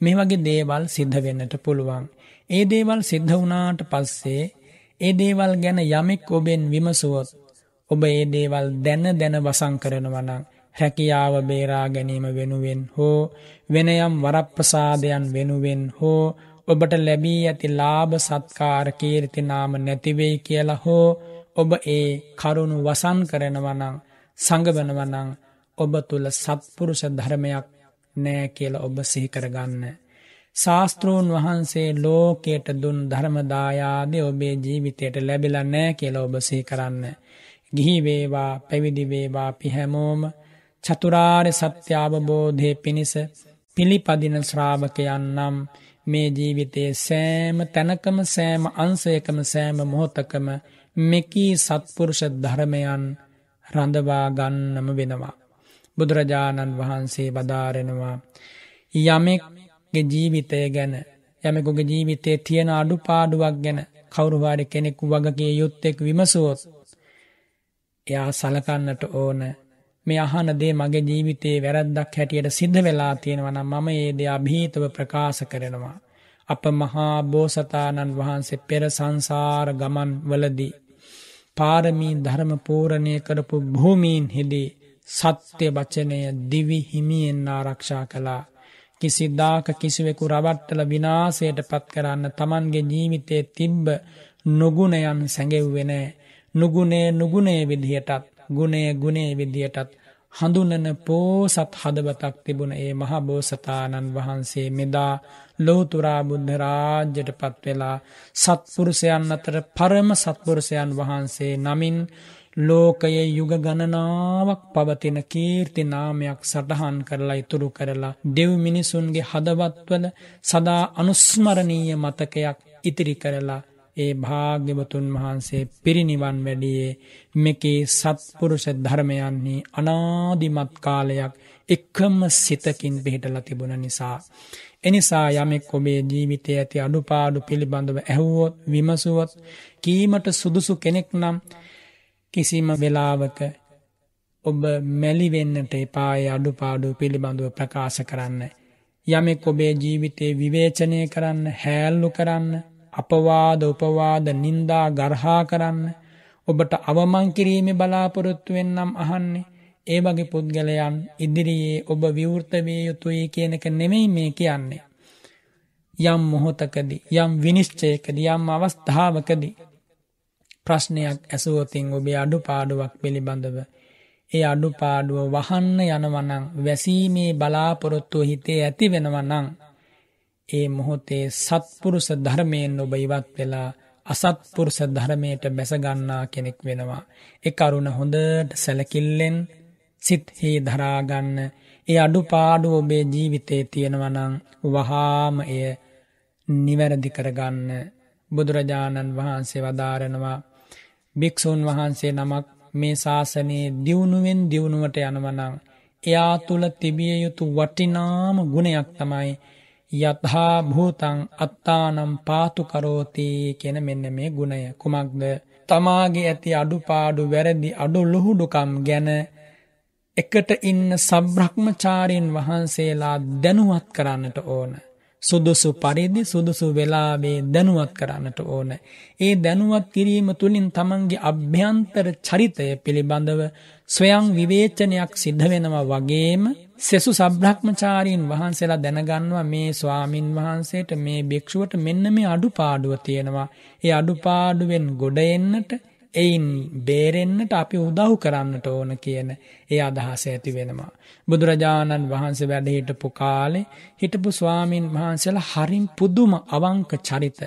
මේ වගේ දේවල් සිද්ධ වෙන්නට පුළුවන්. ඒ දේවල් සිද්ධ වුණාට පස්සේ ඒ දේවල් ගැන යමෙක් ඔබෙන් විමසුවොත් ඔබ ඒ දේවල් දැන දැන වසං කරනවනං හැකියාව බේරා ගැනීම වෙනුවෙන් හෝ වෙනයම් වරප්‍රසාදයන් වෙනුවෙන් හෝ ඔබට ලැබී ඇති ලාභ සත්කාර කීර්තිනාම නැතිවෙයි කියලා හෝ ඔබ ඒ කරුණු වසන් කරනවනං සඟවනවනං ඔබ තුළ සත්පුරුෂ ධර්මයක් නෑ කියල ඔබ සිහිකරගන්න. ශාස්තෘූන් වහන්සේ ලෝකයට දුන් ධර්මදායාදය ඔබේ ජීවිතයට ලැබිල නෑ කියල ඔබ සිහි කරන්න. ගිහි වේවා පැවිදිවේවා පිහැමෝම චතුරාර්ය සත්‍යාවබෝධය පිණිස පිළිපදින ශ්‍රාවකයන් නම් මේ ජීවිතයේ සෑම තැනකම සෑම අන්සයකම සෑම මොහොතකම මෙකී සත්පුරුෂ ධර්මයන් රඳවා ගන්නම වෙනවා. බුදුරජාණන් වහන්සේ වදාරෙනවා යමෙක් ජීවිතය ගැන යමෙකුගේ ජීවිතයේ තියෙන අඩුපාඩුවක් ගැන කවුරුවාරි කෙනෙකු වගගේ යුත්තෙක් විමසුවොත් එයා සලකන්නට ඕන මේ අහන දේ මගේ ජීවිතයේ වැරද්දක් හැටියට සිද්ධ වෙලා තියෙනවනම් මම ඒ දේ අභීතව ප්‍රකාශ කරනවා. අප මහා බෝසතාණන් වහන්සේ පෙර සංසාර ගමන් වලදී. පාරමී ධර්ම පූරණය කරපු භූමීන් හිදී සත්‍ය වචනය දිවි හිමියෙන් ආරක්ෂා කලා. කිසිදාක කිසිවෙකු රවට්ටල විනාසයට පත් කරන්න තමන්ගේ ජීවිතය තිබ්බ නොගුණයන් සැඟෙව්වෙනෑ. නුගුණේ නුගුණේ විදිහටත් ගුණේ ගුණේ විදිහටත් හඳුනන පෝසත් හදවතක් තිබුණ ඒ මහබෝසතාණන් වහන්සේ මෙදා ලෝතුරා බුද්ධ රාජ්‍යයට පත්වෙලා සත්පුරුෂයන් අතර පරම සත්පුරුෂයන් වහන්සේ නමින් ලෝකයේ යුග ගණනාවක් පවතින කීර්ති නාමයක් සටහන් කරලා ඉතුරු කරලා දෙව් මිනිසුන්ගේ හදවත්වල සදා අනුස්මරණීය මතකයක් ඉතිරි කරලා ඒ භාග්‍යවතුන් වහන්සේ පිරිනිවන් වැඩියේ මෙකේ සත්පුරුෂ ධර්මයන්හි අනාදිමත් කාලයක් එක්කම සිතකින් පිහිටල තිබුණ නිසා. එනිසා යමෙක් ඔබේ ජීවිතය ඇති අඩුපාඩු පිළිබඳව ඇහුවොත් විමසුවොත් කීමට සුදුසු කෙනෙක් නම් කිසිම වෙලාවක ඔබ මැලිවෙන්නට එපාය අඩුපාඩු පිළිබඳව ප්‍රකාශ කරන්න. යමෙක් ඔබේ ජීවිතේ විවේචනය කරන්න හැල්ලු කරන්න අපවාද උපවාද නින්දා ගර්හා කරන්න ඔබට අවමං කිරීම බලාපොරොත්තුවෙන් නම් අහන්නේ ඒ වගේ පුද්ගලයන් ඉදිරියේ ඔබ විවෘතවය යුතුයි කියනක නෙමෙයි මේ කියන්නේ. යම් මොහොතකදී යම් විනිශ්චයකද යම් අවස්ථාවකදී ප්‍රශ්නයක් ඇසුවතින් ඔබේ අඩුපාඩුවක් පිළිබඳව ඒ අඩුපාඩුව වහන්න යනවනං වැසීමේ බලාපොරොත්තුව හිතේ ඇති වෙනවනං ඒ මොහොතේ සත්පුරුෂ ධර්මයෙන් ඔබ ඉවත් වෙලා අසත්පුරුෂ ධර්මයට බැසගන්නා කෙනෙක් වෙනවා. ඒ කරුණ හොඳට සැලකිල්ලෙන් සිත්හි දරාගන්න ඒ අඩුපාඩු ඔබේ ජීවිතේ තියෙනවනං වහාම එය නිවැරදි කරගන්න බුදුරජාණන් වහන්සේ වදාරනවා භික්‍ෂූන් වහන්සේ නමක් මේ ශාසනයේ දියුණුවෙන් දියුණුවට යනවනං එයා තුළ තිබිය යුතු වටිනාම ගුණයක් තමයි යත්හා භූතං අත්තානම් පාතු කරෝති කියන මෙන්න මේ ගුණය කුමක්ද තමාගේ ඇති අඩුපාඩු වැරදි අඩු ලුහුඩුකම් ගැන එකට ඉන්න සබ්‍රහ්මචාරීන් වහන්සේලා දැනුවත් කරන්නට ඕන. සුදුසු පරිදි සුදුසු වෙලාවේ දැනුවත් කරන්නට ඕන. ඒ දැනුවත් කිරීම තුළින් තමන්ගේ අභ්‍යන්තර චරිතය පිළිබඳව ස්වයං විවේචනයක් සිද්ධ වෙනවා වගේම සෙසු සබ්‍රහ්මචාරීන් වහන්සේලා දැනගන්නවා මේ ස්වාමින් වහන්සේට මේ භික්ෂුවට මෙන්න මේ අඩුපාඩුව තියෙනවා. ඒ අඩුපාඩුවෙන් ගොඩ එන්නට එයින් බේරෙන්න්නට අපි උදව් කරන්නට ඕන කියන ඒ අදහස ඇති වෙනවා. බුදුරජාණන් වහන්සේ වැඩ හිටපු කාලේ හිටපු ස්වාමීන් වහන්සේලා හරිම් පුදුම අවංක චරිත.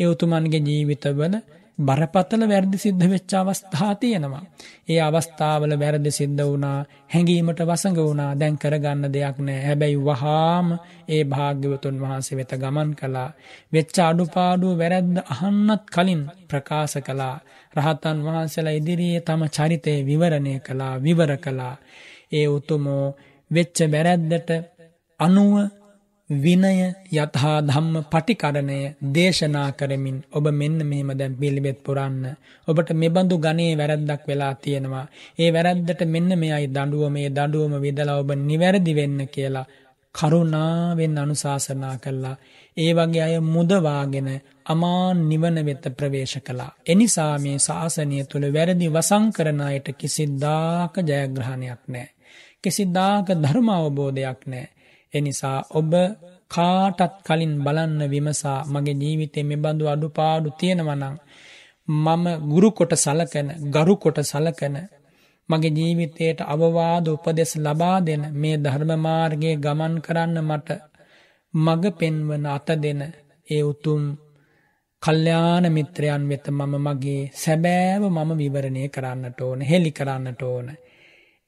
ඒ උතුමන්ගේ ජීවිතවල බරපතල වැරදි සිද්ධ වෙච්ච අවස්ථා තියෙනවා. ඒ අවස්ථාවල වැරදි සිද්ධ වුණා හැඟීමට වසඟ වුණා දැන් කරගන්න දෙයක් නෑ හැබැයි වහාම ඒ භාග්‍යවතුන් වහන්සේ වෙත ගමන් කළා. වෙච්ච අඩුපාඩුව වැරැද්ද අහන්නත් කලින් ප්‍රකාශ කළා. රහතන් වහන්සේලා ඉදිරියේ තම චරිතය විවරණය කළා විවර කළා. ඒ උතුමෝ වෙච්ච වැරැද්දට අනුව විනය යතහා ධම්ම පටිකරණය දේශනා කරමින් ඔබ මෙන්න මෙහෙම දැන් පිළිබෙත් පුරන්න. ඔබට මෙබඳු ගනේ වැරැද්දක් වෙලා තියෙනවා. ඒ වැරැද්දට මෙන්න මෙයයි දඩුව මේ දඩුවම විදලා ඔබ නිවැරදි වෙන්න කියලා කරුණාවෙන් අනුශාසනා කළා. ඒ වගේ අය මුදවාගෙන අමාන් නිවන වෙත ප්‍රවේශ කළා. එනිසා මේ ශාසනය තුළ වැරදි වසංකරන අයට කිසිදාක ජයග්‍රහණයක් නෑ. කිසිදාක ධර්ම අවබෝධයක් නෑ. එනිසා ඔබ කාටත් කලින් බලන්න විමසා මගේ ජීවිතය මෙබඳු අඩුපාඩු තියෙනවනං මම ගුරුකොට සලකන ගරුකොට සලකන මගේ ජීවිතයට අවවාද උපදෙස් ලබා දෙන මේ ධර්මමාර්ගය ගමන් කරන්න මට මග පෙන්වන අත දෙන ඒ උතුම් කල්්‍යාන මිත්‍රයන් වෙත මම මගේ සැබෑව මම විවරණය කරන්නට ඕන හෙළි කරන්නට ඕන.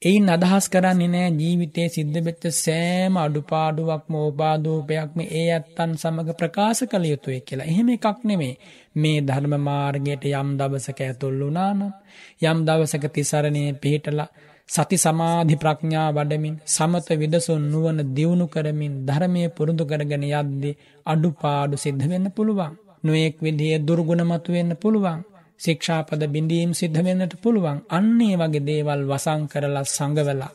එයින් අදහස් කරන්නේ නෑ ජීවිතයේ සිද්ධ වෙච්ච සෑම අඩුපාඩුවක්ම ඕපාදූපයක්ම ඒ ඇත්තන් සමග ප්‍රකාශ කළ යුතුයි කියලා. එහෙම එකක් නෙමේ. මේ ධර්ම මාර්ගයට යම් දවසක ඇතුල් වුණා නම් යම් දවසක තිසරණේ පිහිටලා සති සමාධි ප්‍රඥා වඩමින් සමත විදසුන් නුවණ දියුණු කරමින් ධර්මයේ පුරුදු කරගෙන යද්දී අඩුපාඩු සිද්ධ වෙන්න පුළුවන්. නොඑක් විදිහේ දුර්ගුණ මතුවෙන්න පුළුවන්. ශික්ෂාපද බිඳීම් සිද්ධ වෙන්නට පුළුවන්. අන්නේ වගේ දේවල් වසං කරලා සංගවලා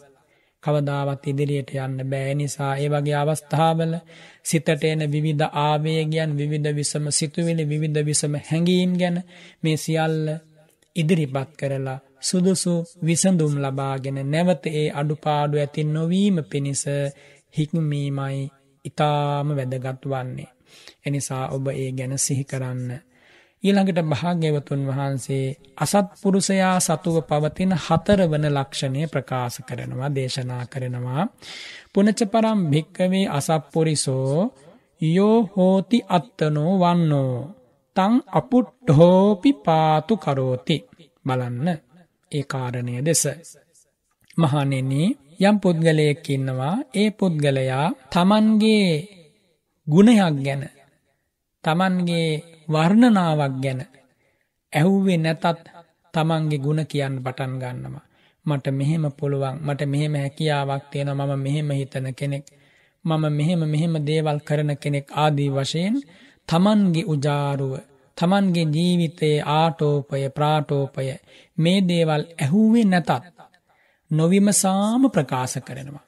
කවදාවත් ඉදිරියට යන්න බෑ නිසා ඒ වගේ අවස්ථාවල සිතට එන විවිධ ආවේගයන් විවිධ විසම සිතුවිලි විවිධ විසම හැඟීම් ගැන මේ සියල්ල ඉදිරිපත් කරලා සුදුසු විසඳුම් ලබාගෙන නැවත ඒ අඩුපාඩු ඇති නොවීම පිණිස හික්මීමයි ඊටාම වැදගත් වන්නේ. එනිසා ඔබ ඒ ගැන සිහි කරන්න. ඊළඟට භාග්‍යවතුන් වහන්සේ අසත්පුරුෂයා සතුව පවතින හතරවන ලක්ෂණය ප්‍රකාශ කරනවා දේශනා කරනවා. පුනච පරම් භික්කවේ අසප්පුරිසෝ යෝ හෝති අත්තනෝ වන්නෝ තං අපුට්හෝපි පාතු කරෝති. බලන්න ඒ කාරණය දෙස. මහණෙනි යම් පුද්ගලයෙක් ඉන්නවා ඒ පුද්ගලයා තමන්ගේ ගුණයක් ගැන තමන්ගේ වර්ණනාවක් ගැන ඇහුවේ නැතත් තමන්ගේ ගුණ කියන්න පටන් ගන්නවා. මට මෙහෙම පුළුවන් මට මෙහෙම හැකියාවක් තියෙන මම මෙහෙම හිතන කෙනෙක් මම මෙහෙම මෙහෙම දේවල් කරන කෙනෙක් ආදී වශයෙන් තමන්ගේ උජාරුව තමන්ගේ ජීවිතයේ ආටෝපය ප්‍රාටෝපය මේ දේවල් ඇහුවේ නැතත් නොවිමසාම ප්‍රකාශ කරනවා.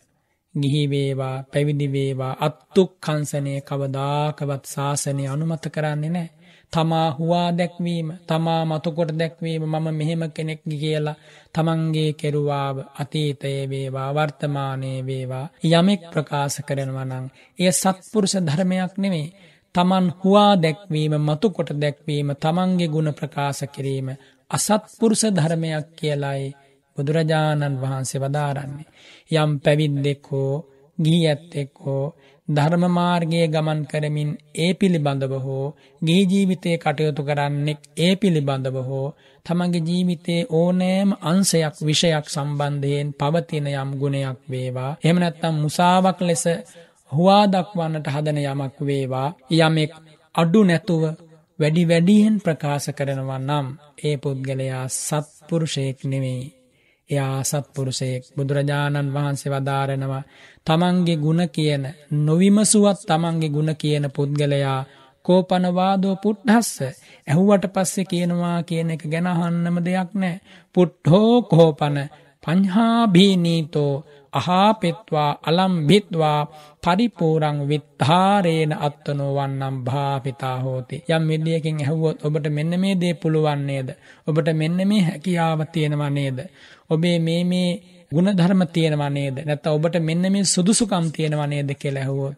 ගිහි වේවා පැවිදි වේවා අත්තුක් කංසනය කවදාකවත් ශාසනය අනුමත කරන්නේ නෑ. තමා හුවා දැක්වීම තමා මතුකොට දැක්වීම මම මෙහෙම කෙනෙක් කියලා තමන්ගේ කෙරුවාව අතීතයේ වේවා වර්තමානයේ වේවා යමෙක් ප්‍රකාශ කරනවා නම් එය සත්පුරුෂ ධර්මයක් නෙමේ තමන් හුවා දැක්වීම මතුකොට දැක්වීම තමන්ගේ ගුණ ප්‍රකාශ කිරීම අසත්පුරුෂ ධර්මයක් කියලායි බුදුරජාණන් වහන්සේ වදාරන්නේ. යම් පැවිද්දෙක් හෝ ගී ඇත්තෙක් හෝ ධර්මමාර්ගයේ ගමන් කරමින් ඒ පිළිබඳව හෝ ගේ ජීවිතය කටයුතු කරන්නෙක් ඒ පිළිබඳව හෝ තමගේ ජීවිතයේ ඕනෑම අංසයක් විෂයක් සම්බන්ධයෙන් පවතින යම් ගුණයක් වේවා. එමනැත්තම් මුසාවක් ලෙස හුවා දක්වන්නට හදන යමක් වේවා. යමෙක් අඩු නැතුව වැඩි වැඩියෙන් ප්‍රකාශ කරනවා නම් ඒ පුද්ගලයා සත්පුරුෂයෙක් නෙවෙයි එයා සත්පුරුෂයෙක්. බුදුරජාණන් වහන්සේ වදාරනවා තමන්ගේ ගුණ කියන නොවිමසුවත් තමන්ගේ ගුණ කියන පුද්ගලයා කෝපනවාදෝ පුට්හස්ස ඇහුවට පස්සෙ කියනවා කියන එක ගැනහන්නම දෙයක් නෑ. පුට්හෝ කෝපන පංහාභීනීතෝ අහාපෙත්වා අලම්භිත්වා පරිපූරං විත්හාරේන අත්තනෝ වන්නම් භාපිතා හෝති. යම් විදියකින් ඇහුවොත් ඔබට මෙන්න මේ දේ පුළුවන් නේද? ඔබට මෙන්න මේ හැකියාව තියෙනවා නේද? ඔබේ මේ මේ ಗುಣධර්ම තියෙනවා නේද? නැත්නම් ඔබට මෙන්න මේ සුදුසුකම් තියෙනවා නේද කියලා ඇහුවොත්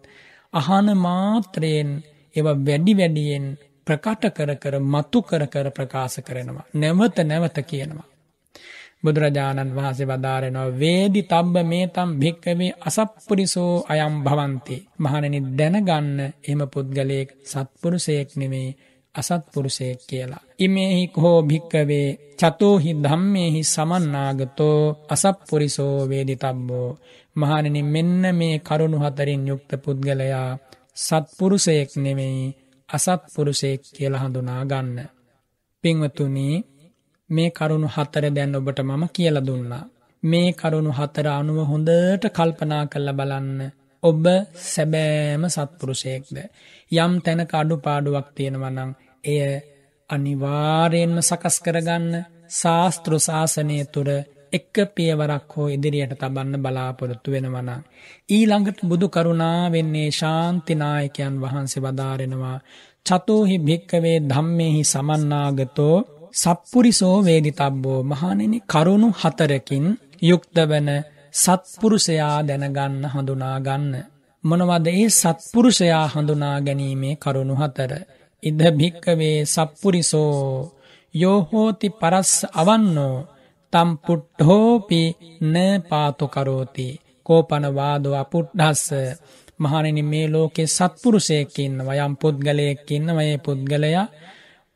අහන මාත්‍රයෙන් ඒවා වැඩි වැඩියෙන් ප්‍රකට කර කර මතු කර කර ප්‍රකාශ කරනවා. නැවත නැවත කියනවා. බුදුරජාණන් වහන්සේ වදාරෙනවා වේදි තබ්බ මේතම් භික්කවේ අසප්පුරිසෝ අයම් භවන්ති මහණෙනි දැනගන්න එහෙම පුද්ගලයෙක් සත්පුරුෂයෙක් නෙමේ අසත්පුරුෂයෙක් කියලා. ඉමේහි කෝ භික්කවේ චතෝහි ධම්මේහි සමන්නාගතෝ අසප්පුරිසෝ වේදිතබ්බෝ මහණෙනි මෙන්න මේ කරුණු හතරින් යුක්ත පුද්ගලයා සත්පුරුෂයෙක් නෙමෙයි අසත්පුරුෂයෙක් කියලා හඳුනා ගන්න. පින්වතුනි මේ කරුණු හතර දැන් ඔබට මම කියලා දුන්නා. මේ කරුණු හතර අනුව හොඳට කල්පනා කරලා බලන්න. ඔබ සැබෑම සත්පුරුෂයෙක්ද. යම් තැනක අඩුපාඩුවක් තියෙනවා නම් එය අනිවාර්යෙන්ම සකස් කරගන්න ශාස්තෘ ශාසනය තුර එක්ක පියවරක් හෝ ඉදිරියට තබන්න බලාපොරොත්තු වෙනවනම්. ඊළඟට බුදු කරුණා වෙන්නේ ශාන්තිනායකයන් වහන්සේ වදාරෙනවා. චතෝහි භික්කවේ ධම්මෙහි සමන්නාගතෝ සප්පුරිසෝ වේදිතබ්බෝ මහණෙනි කරුණු හතරකින් යුක්ත වන සත්පුරුෂයා දැනගන්න හඳුනා ගන්න. මොනවද ඒ සත්පුරුෂයා හඳුනා ගැනීමේ කරුණු හතර. ඉද භික්කවේ සප්පුරිසෝ යෝහෝති පරස් අවන්නෝ තම්පුට්හෝපි න පාතු කරෝති. කෝපනවාදෝ අපුට්හස්ස මහණෙනි මේ ලෝකේ සත්පුරුෂයෙක්කින්න වයම් පුද්ගලයෙක්කින්න වයේ පුද්ගලයා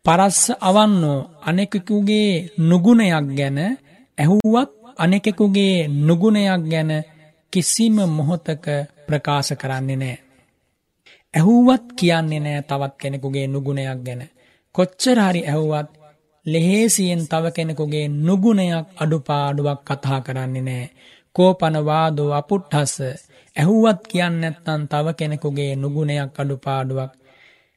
පරස්ස අවන්නෝ අනෙකකුගේ නුගුණයක් ගැන ඇහුවත් අනෙකෙකුගේ නුගුණයක් ගැන කිසිම මොහොතක ප්‍රකාශ කරන්නේ නෑ. ඇහුවත් කියන්නේ නෑ තවත් කෙනෙකුගේ නුගුණයක් ගැන. කොච්චර හරි ඇහුවත් ලෙහේසියෙන් තව කෙනෙකුගේ නුගුණයක් අඩුපාඩුවක් කතා කරන්නේ නෑ. කෝපනවාදෝ අපුට්හස ඇහුවත් කියන්න නැත්තන් තව කෙනෙකුගේ නුගුණයක් අඩුපාඩුවක්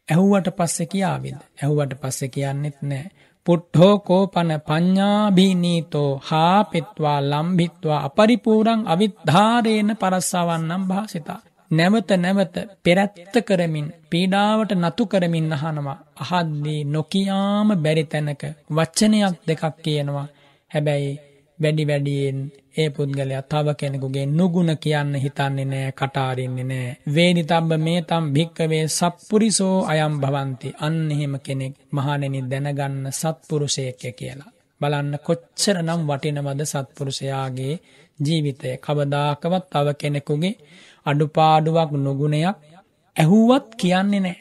ඇහුවට පස්සෙ කියාවිද ඇහුවට පස්සෙ කියන්නෙත් නෑ. පුට්හෝ කෝපන පඤ්ඥාබීනීතෝ හාපෙත්වා ලම්බිත්වා අපරිපූරං අවිද්ධාරේන පරස්සවන්නම් භාසිතා. නැවත නැවත පෙරැත්ත කරමින් පීඩාවට නතු කරමින් අහනවා අහද්දී නොකියාම බැරි තැනක වච්චනයක් දෙකක් කියනවා හැබැයි වැඩි වැඩියෙන් ඒ පුද්ගලයා තව කෙනෙකුගේ නුගුණ කියන්න හිතන්නේ නෑ කටාරින්නේ නෑ. වේනි තබ්බ මේ තම් භික්කවේ සප්පුරිසෝ අයම් භවන්ති අන්න එහෙම කෙනෙක් මහණෙනි දැනගන්න සත්පුරුෂයෙක්ය කියලා. බලන්න කොච්චර නම් වටිනවද සත්පුරුෂයාගේ ජීවිතය. කවදාකවත් තව කෙනෙකුගේ අඩුපාඩුවක් නුගුණයක් ඇහුවත් කියන්නේ නෑ.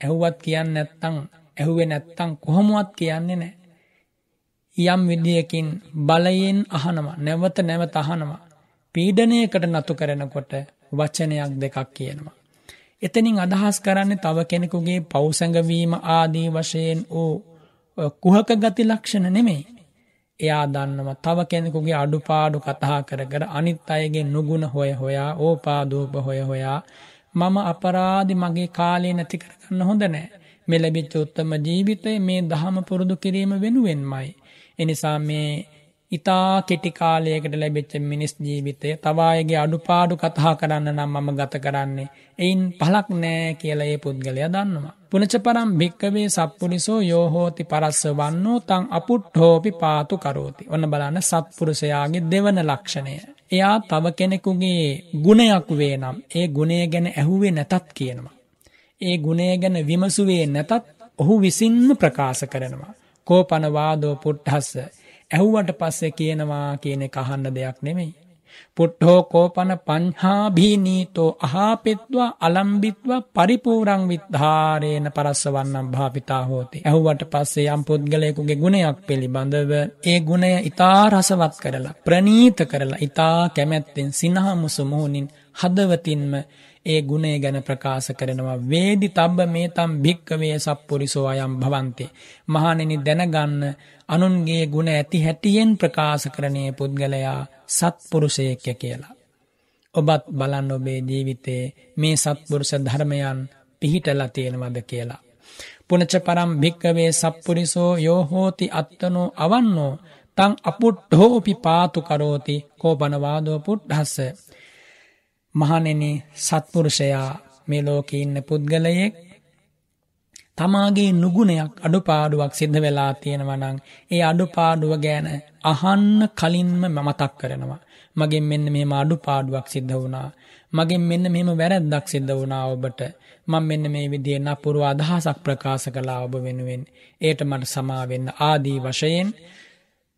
ඇහුවත් කියන්න නැත්තං ඇහුවේ නැත්තං කොහොමුවත් කියන්නේ නෑ. යම් විදියකින් බලයෙන් අහනවා නැවත නැවත අහනවා පීඩනයකට නතු කරනකොට වචනයක් දෙකක් කියනවා. එතනින් අදහස් කරන්නේ තව කෙනෙකුගේ පෞසඟවීම ආදී වශයෙන් වූ කුහක ගති ලක්ෂණ නෙමෙයි. එයා දන්නව තව කෙනෙකුගේ අඩුපාඩු කතා කර කර අනිත් අයගේ නුගුණ හොය හොයා ඕපාදූප හොය හොයා මම අපරාධි මගේ කාලේ නැති කරගන්න හොඳ නෑ මෙලබිච්ච උත්තම ජීවිතය මේ දහම පුරුදු කිරීම වෙනුවෙන්මයි. එනිසා මේ ඉතා කෙටිකාලයකට ලැබෙච්ච මිනිස් ජීවිතය තවායගේ අඩුපාඩු කතා කරන්න නම් මම ගත කරන්නේ. එයින් පලක් නෑ කියලා ඒ පුද්ගලය දන්නවා. පුනචපරම් භික්කවේ සප්පුරිසෝ යෝහෝති පරස්ස වන්නෝ තං අපුට් හෝපි පාතු කරෝති. ඔන්න බලන්න සත්පුරුෂයාගේ දෙවන ලක්ෂණය. එයා තව කෙනෙකුගේ ගුණයක් වේ නම් ඒ ගුණය ගැන ඇහුවේ නැතත් කියනවා. ඒ ගුණය ගැන විමසුවේ නැතත් ඔහු විසින්ම ප්‍රකාශ කරනවා. කෝපනවාදෝ පුට්හස්ස ඇහුවට පස්සේ කියනවා කියන කහන්න දෙයක් නෙමෙයි. පුට්හෝ කෝපන පංහාභීනීතෝ අහාපෙත්වා අලම්බිත්වා පරිපූරං විද්ධාරේන පරස්සවන්නම් භාපිතා හෝති. ඇහුවට පස්සේ යම් පුද්ගලයකුගේ ගුණයක් පිළිබඳව ඒ ගුණය ඉතා රසවත් කරලා ප්‍රනීත කරලා ඉතා කැමැත්තෙන් සිනහමුසු මුහුණින් හදවතින්ම ඒ ගුණේ ගැන ප්‍රකාශ කරනවා වේදි තබ්බ මේ තම් භික්කවේ සප්පුරිසෝ අයම් භවන්තේ. මහනෙනි දැනගන්න අනුන්ගේ ගුණ ඇති හැටියෙන් ප්‍රකාශ කරණය පුද්ගලයා සත්පුරුෂයක්ය කියලා. ඔබත් බලන්න ඔබේ ජීවිතේ මේ සත්පුරුෂ ධර්මයන් පිහිටලා තියෙනවද කියලා. පුනච පරම් භික්කවේ සප්පුරිසෝ යෝහෝති අත්තනෝ අවන්නෝ තං අපුට්හෝපි පාතු කරෝති කෝපනවාදෝ පුට්හස්ස මහනෙන සත්පුරුෂයා මේ ලෝක ඉන්න පුද්ගලයෙක් තමාගේ නුගුණයක් අඩුපාඩුවක් සිද්ධ වෙලා තියෙනවනං ඒ අඩුපාඩුව ගෑන අහන්න කලින්ම මමතක් කරනවා. මගෙන් මෙන්න මෙම අඩුපාඩුවක් සිද්ධ වුණා. මගෙන් මෙන්න මෙම වැරැද්දක් සිද්ධ වුණා ඔබට මං මෙන්න මේ විදිේ නපුරුව අදහසක් ප්‍රකාශ කලා ඔබ වෙනුවෙන් ඒට මට සමාවෙන්න ආදී වශයෙන්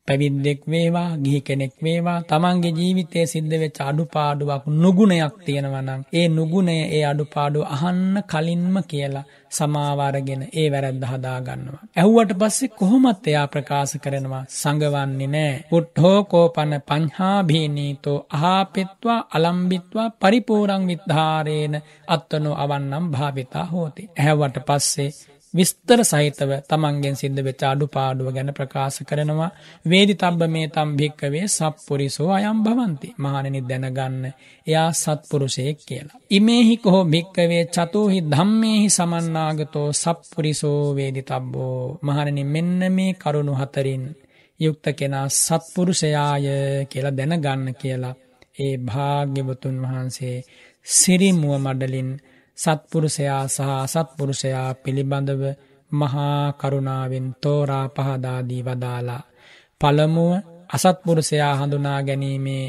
පැවිද්දෙක් වේවා ගිහි කෙනෙක් වේවා තමන්ගේ ජීවිතය සිද්ධ වෙච්ච අඩුපාඩුවක් නුගුණයක් තියෙනවනම් ඒ නුගුණය ඒ අඩුපාඩු අහන්න කලින්ම කියලා සමාවාරගෙන ඒ වැරැද්ද හදාගන්නවා. ඇහුවට පස්සේ කොහොමත් එයා ප්‍රකාශ කරනවා සඟවන්නේ නෑ. පුට්හෝ කෝපන පංහාභීනීතෝ අහාපෙත්වා අලම්බිත්වා පරිපූරං විද්ධාරේන අත්තනෝ අවන්නම් භාවිතා හෝති. ඇහැවට පස්සේ විස්තර සහිතව තමන්ගෙන් සිද්ධ වෙච්ච අඩුපාඩුව ගැන ප්‍රකාශ කරනවා. වේදි තබ්බ මේ තම් භික්කවේ සප්පුරිසෝ අයම් භවන්ති මහණෙනි දැනගන්න එයා සත්පුරුෂයෙක් කියලා. ඉමේහි කොහෝ භික්කවේ චතෝහි ධම්මේහි සමන්නාගතෝ සප්පුරිසෝ වේදි තබ්බෝ. මහණෙනි මෙන්න මේ කරුණු හතරින් යුක්ත කෙනා සත්පුරුෂයාය කියලා දැනගන්න කියලා ඒ භාග්‍යවතුන් වහන්සේ සිරිමුව මඩලින් සත්පුරුෂයා සහ අසත්පුරුෂයා පිළිබඳව මහා කරුණාවෙන් තෝරා පහදාදී වදාලා. පළමුුව අසත්පුරුෂයා හඳුනා ගැනීමේ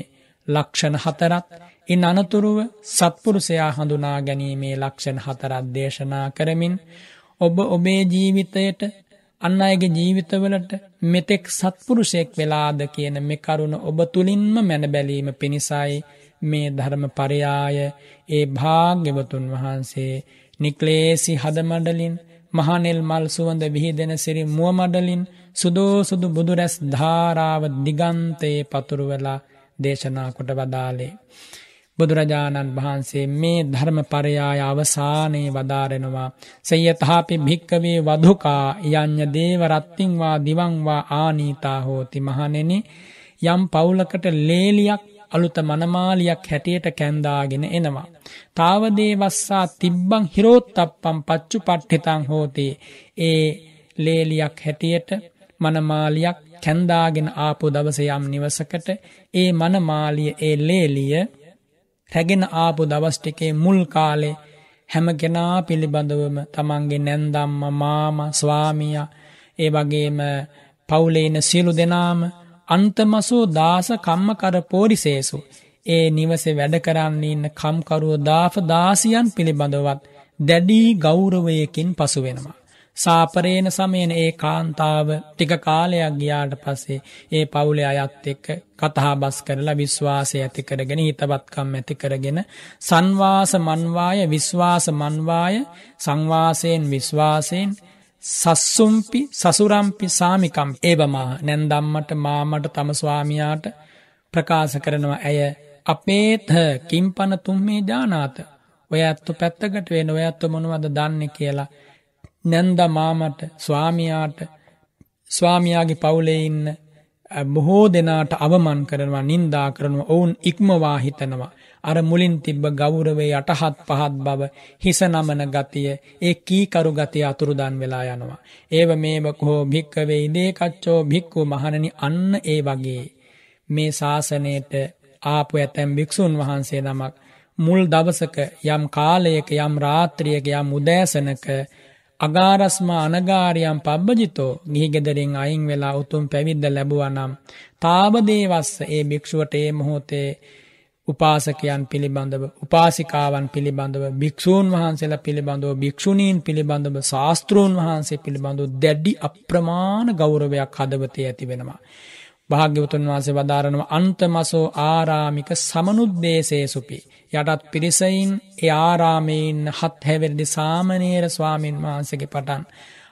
ලක්ෂණ හතරත් ඉන් අනතුරුව සත්පුරුෂයා හඳුනා ගැනීමේ ලක්ෂණ හතරත් දේශනා කරමින් ඔබ ඔබේ ජීවිතයට අන්න අයගේ ජීවිතවලට මෙතෙක් සත්පුරුෂයෙක් වෙලාද කියන මෙකරුණ ඔබ තුළින්ම මැනබැලීම පිණිසයි මේ ධර්ම පරයාය ඒ භාග්‍යවතුන් වහන්සේ නික්ලේසි හදමඩලින් මහනෙල් මල් සුවඳ විහිදෙන සිරි මුවමඩලින් සුදෝ සුදු බුදුරැස් ධාරාව දිගන්තයේ පතුරුවලා දේශනා කොට වදාලේ. බුදුරජාණන් වහන්සේ මේ ධර්ම පරයාය අවසානයේ වදාරෙනවා. සෙයතහාපි භික්කවේ වධුකා යඥ දේවරත්තිංවා දිවංවා ආනීතා හෝති මහනෙන යම් පවුලකට ලේලියක් අලුත මනමාලියක් හැටියට කැන්දාගෙන එනවා. තාවදේවස්සා තිබ්බං හිරෝත්තප්පම් පච්චු පට්ඨිතං හෝතේ ඒ ලේලියක් හැටියට මනමාලියක් කැන්දාගෙන ආපු දවස යම් නිවසකට ඒ මනමාලිය ඒ ලේලිය රැගෙන ආපු දවස්ටිකේ මුල් කාලේ හැම කෙනා පිළිබඳවම තමන්ගේ නැන්දම්ම මාම ස්වාමිය ඒ වගේම පවුලේන සියලු දෙනාම අන්තමසෝ දාස කම්මකර පෝරිසේසු ඒ නිවසේ වැඩ කරන්න ඉන්න කම්කරුව දාප දාසියන් පිළිබඳවත් දැඩී ගෞරවයකින් පසු වෙනවා. සාපරේන සමයන ඒ කාන්තාව ටික කාලයක් ගියාට පස්සේ ඒ පවුලේ අයත් එක්ක කතා බස් කරලා විශ්වාසය ඇති කරගෙන හිතවත්කම් ඇති කරගෙන සංවාස මන්වාය විශ්වාස මන්වාය සංවාසයෙන් විශ්වාසයෙන් සස්සුම්පි සසුරම්පි සාමිකම් ඒවමා නැන්දම්මට මාමට තම ස්වාමියාට ප්‍රකාශ කරනවා. ඇය අපේත කිම්පන තුම්මේ ජානාත. ඔය ඇත්තු පැත්තකට වෙන ඔය ඇත්තු මොනවද දන්න කියලා නැන්ද මාමට ස්වාමියාට ස්වාමියාගේ පවුලේ ඉන්න බොහෝ දෙනාට අවමන් කරනවා නින්දා කරනවා ඔවුන් ඉක්මවා හිතනවා. අර මුලින් තිබ්බ ගෞරවේ යටහත් පහත් බව හිස නමන ගතිය ඒ කීකරු ගතිය අතුරුදන් වෙලා යනවා. ඒව මේව කෝ භික්කවේ ඉදේකච්චෝ භික්කු මහණනි අන්න ඒ වගේ. මේ ශාසනයට ආපු ඇතැම් භික්‍ෂූන් වහන්සේ නමක් මුල් දවසක යම් කාලයක යම් රාත්‍රියක යම් උදෑසනක අගාරස්ම අනගාරියම් පබ්බජිතෝ ගිහිගෙදරින් අයින් වෙලා උතුම් පැවිද්ද ලැබුවනම් තාබදේවස්ස ඒ භික්ෂුවට ඒ මොහොතේ උපාසකයන් පිළිබඳව උපාසිකාවන් පිළිබඳව භික්‍ෂූන් වහන්සේලා පිළිබඳව භික්‍ෂුණීන් පිළිබඳව ශාස්තෘූන් වහන්සේ පිළිබඳව දැඩ්ඩි අප්‍රමාණ ගෞරවයක් හදවතය ඇති වෙනවා. භාග්‍යවතුන් වහන්සේ වදාරනව අන්තමසෝ ආරාමික සමනුද්දේශේසුපි. යටත් පිරිසයින් ඒ ආරාමයෙන් හත් හැවිරිදි සාමනේර ස්වාමීන් වහන්සගේ පටන්.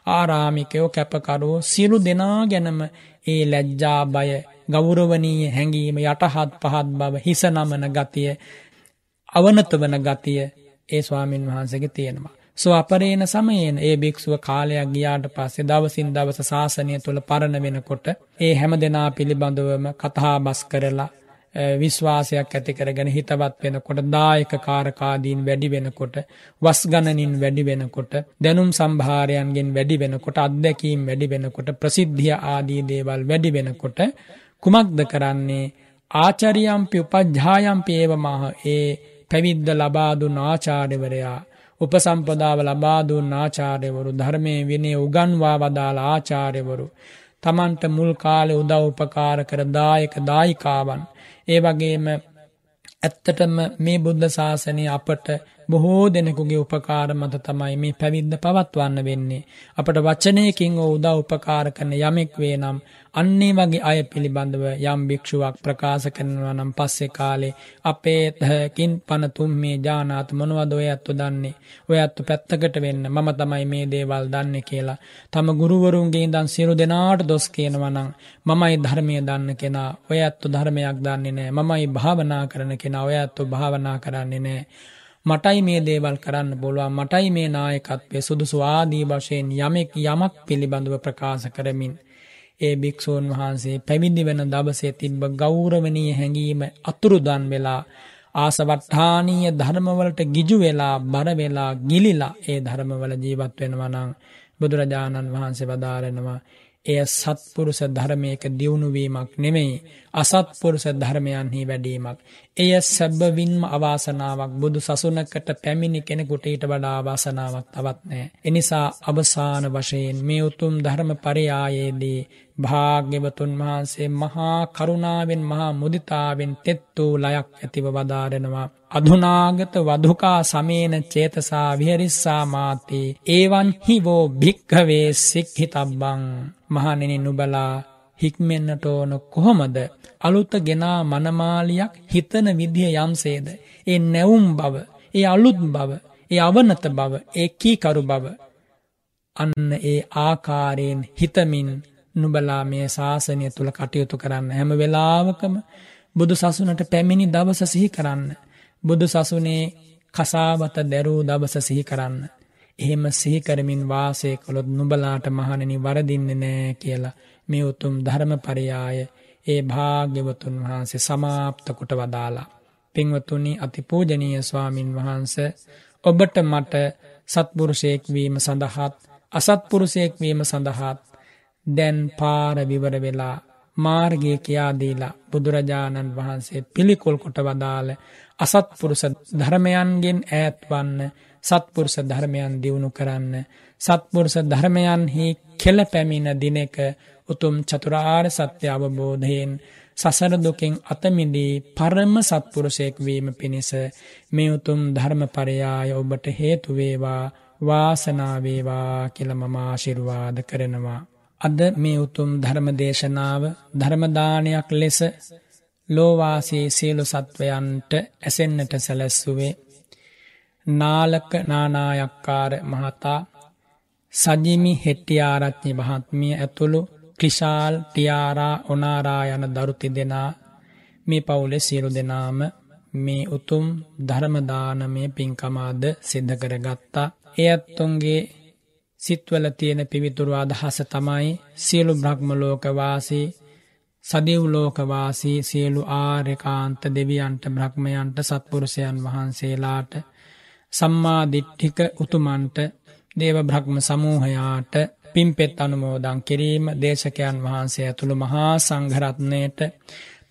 ආරාමිකයෝ කැපකරුවෝ සියලු දෙනා ගැනම ඒ ලැජ්ජා බය ගෞරවනීය හැඟීම යටහත් පහත් බව හිස නමන ගතිය අවනත වන ගතිය ඒ ස්වාමීන් වහන්සගේ තියෙනවා. සෝ අපරේන සමයේන ඒ භික්ෂුව කාලයක් ගියාට පස්සේ දවසින් දවස ශාසනය තුළ පරණ වෙනකොට ඒ හැම දෙනා පිළිබඳවම කතා බස් කරලා විශ්වාසයක් ඇති කරගෙන හිතවත් වෙනකොට දායක කාරකාදීන් වැඩි වෙනකොට වස් ගණනින් වැඩි වෙනකොට දැනුම් සම්භාරයන්ගෙන් වැඩි වෙනකොට අත්දැකීම් වැඩි වෙනකොට ප්‍රසිද්ධිය ආදී දේවල් වැඩි වෙනකොට කුමක්ද කරන්නේ? ආචරියම්පි උපජ්ජායම්පි ඒවමහ ඒ පැවිද්ද ලබාදුන් ආචාර්යවරයා උපසම්පදාව ලබාදුන් ආචාර්යවරු ධර්මය විනය උගන්වා වදාළ ආචාර්යවරු තමන්ට මුල් කාලෙ උදව් උපකාර කර දායක දායිකාවන්. ඒ වගේම ඇත්තටම මේ බුද්ධ ශාසනය අපට බොහෝ දෙනෙකුගේ උපකාර මත තමයි මේ පැවිද්ද පවත්වන්න වෙන්නේ. අපට වචනයකින් උදව් උපකාර කරන යමෙක් වේ නම් අන්නේ වගේ අය පිළිබඳව යම් භික්ෂුවක් ප්‍රකාශ කරනවා නම් පස්සේ කාලේ අපේ තහකින් පනතුම් මේ ජානාත මොනවද ඔය ඇත්තු දන්නේ ඔය ඇත්තු පැත්තකට වෙන්න මම තමයි මේ දේවල් දන්නේ කියලා. තම ගුරුවරුන්ගේ ඉඳන් සියලු දෙනාට දොස් කියනවා නම් මමයි ධර්මය දන්න කෙනා. ඔය ඇත්තු ධර්මයක් දන්නේ නැහැ මමයි භාවනා කරන කෙනා. ඔය ඇත්තු භාවනා කරන්නේ නැහැ මටයි මේ දේවල් කරන්න පුළුවන් මටයි මේ නායකත්වය සුදුසු ආදී වශයෙන් යමෙක් යමක් පිළිබඳව ප්‍රකාශ කරමින් ඒ භික්‍ෂූන් වහන්සේ පැවිදි වෙන දවසේ තිබ්බ ගෞරවනීය හැඟීම අතුරුදන් වෙලා ආසවට්ඨානීය ධර්මවලට ගිජු වෙලා බර වෙලා ගිලිලා ඒ ධර්මවල ජීවත් වෙනවා නම් බුදුරජාණන් වහන්සේ වදාරනවා එය සත්පුරුෂ ධර්මයක දියුණුවීමක් නෙමෙයි අසත්පුරුෂ ධර්මයන්හි වැඩීමක්. එය සැබ්බවින්ම අවාසනාවක් බුදු සසුනකට පැමිණි කෙනෙකුට ඊට වඩා අවාසනාවක් තවත් නෑ. එනිසා අවසාන වශයෙන් මේ උතුම් ධර්ම පරියායේදී භාග්‍යවතුන් වහන්සේ මහා කරුණාවෙන් මහා මුදිතාවෙන් තෙත් වූ ලයක් ඇතිව වදාරෙනවා. අධුනාගත වධුකා සමේන චේතසා විහරිස්සා මාතේ ඒවන් හිවෝ භික්කවේ සික්හිතබ්බං මහනෙනි නුබලා හික්මෙන්න්නට ඕන කොහොමද? අලුත ගෙනා මනමාලියක් හිතන විදිහ යම්සේද? ඒ නැවුම් බව ඒ අලුත් බව ඒ අවනත බව ඒ කීකරු බව. අන්න ඒ ආකාරයෙන් හිතමින් නුබලා මේ ශාසනය තුළ කටයුතු කරන්න හැම වෙලාවකම බුදු සසුනට පැමිණි දවස සිහි කරන්න. බුදු සසුනේ කසාවත දැරූ දවස සිහි කරන්න. එහෙම සිහිකරමින් වාසය කොළොත් නුබලාට මහණනි වරදින්න නෑ කියලා මේ උතුම් ධර්ම පරියාය ඒ භාග්‍යවතුන් වහන්සේ සමාප්ත කොට වදාලා. පින්වතුනි අතිපූජනීය ස්වාමින් වහන්ස ඔබට මට සත්පුරුෂයෙක්වීම සඳහත් අසත්පුරුෂයෙක්වීම සඳහත් දැන් පාර විවර වෙලා මාර්ගය කියාදීලා බුදුරජාණන් වහන්සේ පිළිකොල් කොට වදාළ අසත්පුරුෂ ධර්මයන්ගෙන් ඈත්වන්න සත්පුරුෂ ධර්මයන් දියුණු කරන්න සත්පුරුෂ ධර්මයන්හි කෙල පැමිණ දිනෙක උතුම් චතුරාර් සත්‍ය අවබෝධයෙන් සසර දුකින් අතමිදී පරම සත්පුරුෂයෙක් වීම පිණිස මේ උතුම් ධර්මපරයාය ඔබට හේතුවේවා වාසනාවේවා කියල මම ආශිර්වාද කරනවා. අද මේ උතුම් ධර්ම දේශනාව ධර්මදානයක් ලෙස ලෝවාසේ සියලු සත්වයන්ට ඇසෙන්නට සැලැස්සුවේ නාලක නානායක්කාර මහතා සජිමි හෙට්ටිආරච්ඥි මහත්මිය ඇතුළු ක්‍රිෂාල් ටියාරා ඔනාරා යන දරුති දෙනා මේ පවුලෙ සියලු දෙනාම මේ උතුම් ධර්මදානමය පින්කමාද සිද්ධ කරගත්තා. ඒ ඇත්තුන්ගේ සිත්වල තියෙන පිවිතුරු අදහස තමයි සියලු බ්‍රහ්මලෝකවාසී සදිව්ලෝකවාසී සියලු ආර්යකාන්ත දෙවියන්ට බ්‍රහ්මයන්ට සත්පුරුෂයන් වහන්සේලාට සම්මාදිට්ඨික උතුමන්ට දේව බ්‍රහ්ම සමූහයාට පිම්පෙත් අනුමෝදං කිරීම දේශකයන් වහන්සේ ඇතුළු මහා සංඝරත්නයට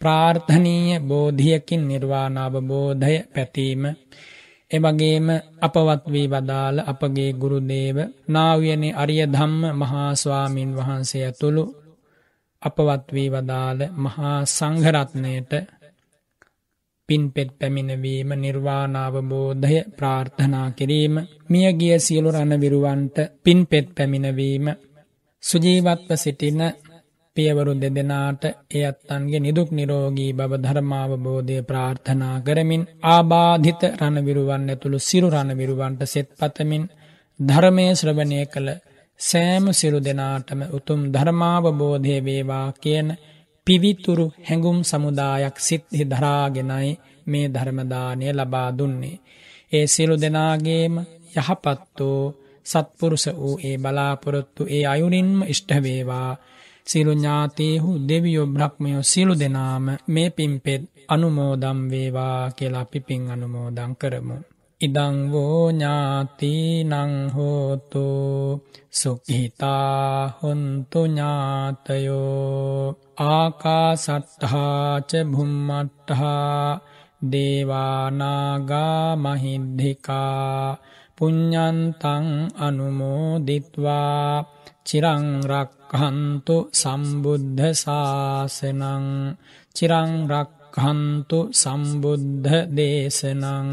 ප්‍රාර්ථනීය බෝධියකින් නිර්වාණාවබෝධය පැතීම එවගේම අපවත් වී වදාළ අපගේ ගුරුදේව නාවයනේ අරිය ධම්ම මහාස්වාමීන් වහන්සේ ඇතුළු අපවත් වී වදාළ මහා සංඝරත්නයට පින්පෙත් පැමිණවීම නිර්වාණාවබෝධය ප්‍රාර්ථනා කිරීම මියගිය සියලු රණවිරුවන්ට පින්පෙත් පැමිණවීම සුජීවත්ව සිටින පියවරු දෙදෙනාට ඒ අත්තන්ගේ නිදුක් නිරෝගී බව ධර්මාවබෝධය ප්‍රාර්ථනා කරමින් ආබාධිත රණවිරුවන් ඇතුළු සිරු රණවිරුවන්ට සෙත් පතමින් ධර්මය ශ්‍රවණය කළ සෑම සිරු දෙනාටම උතුම් ධර්මාවබෝධය වේවා කියන පිවිතුරු හැඟුම් සමුදායක් සිත්හි දරාගෙනයි මේ ධර්මදානය ලබා දුන්නේ. ඒ සියලු දෙනාගේම යහපත්තෝ සත්පුරුෂ වූ ඒ බලාපොරොත්තු ඒ අයුරින්ම ඉෂ්ඨවේවා සියලු ඥාතීහු දෙවියෝ බ්‍රහ්මයෝ සියලු දෙනාම මේ පින්පෙත් අනුමෝදම් වේවා කියලා අපි පින් අනුමෝදන් කරමු. ඉදං වෝ ඥාතිනං හෝතු සුඛිතා හොන්තු ඥාතයෝ ආකාසට්ඨා ච භුම්මට්ඨා දේවානාගා මහිද්దికා පුඤ්ඤන්තං අනුමෝදිත්වා චිරං රක්ඛන්තු සම්බුද්ධ ශාසනං චිරං රක්ඛන්තු සම්බුද්ධ දේශනං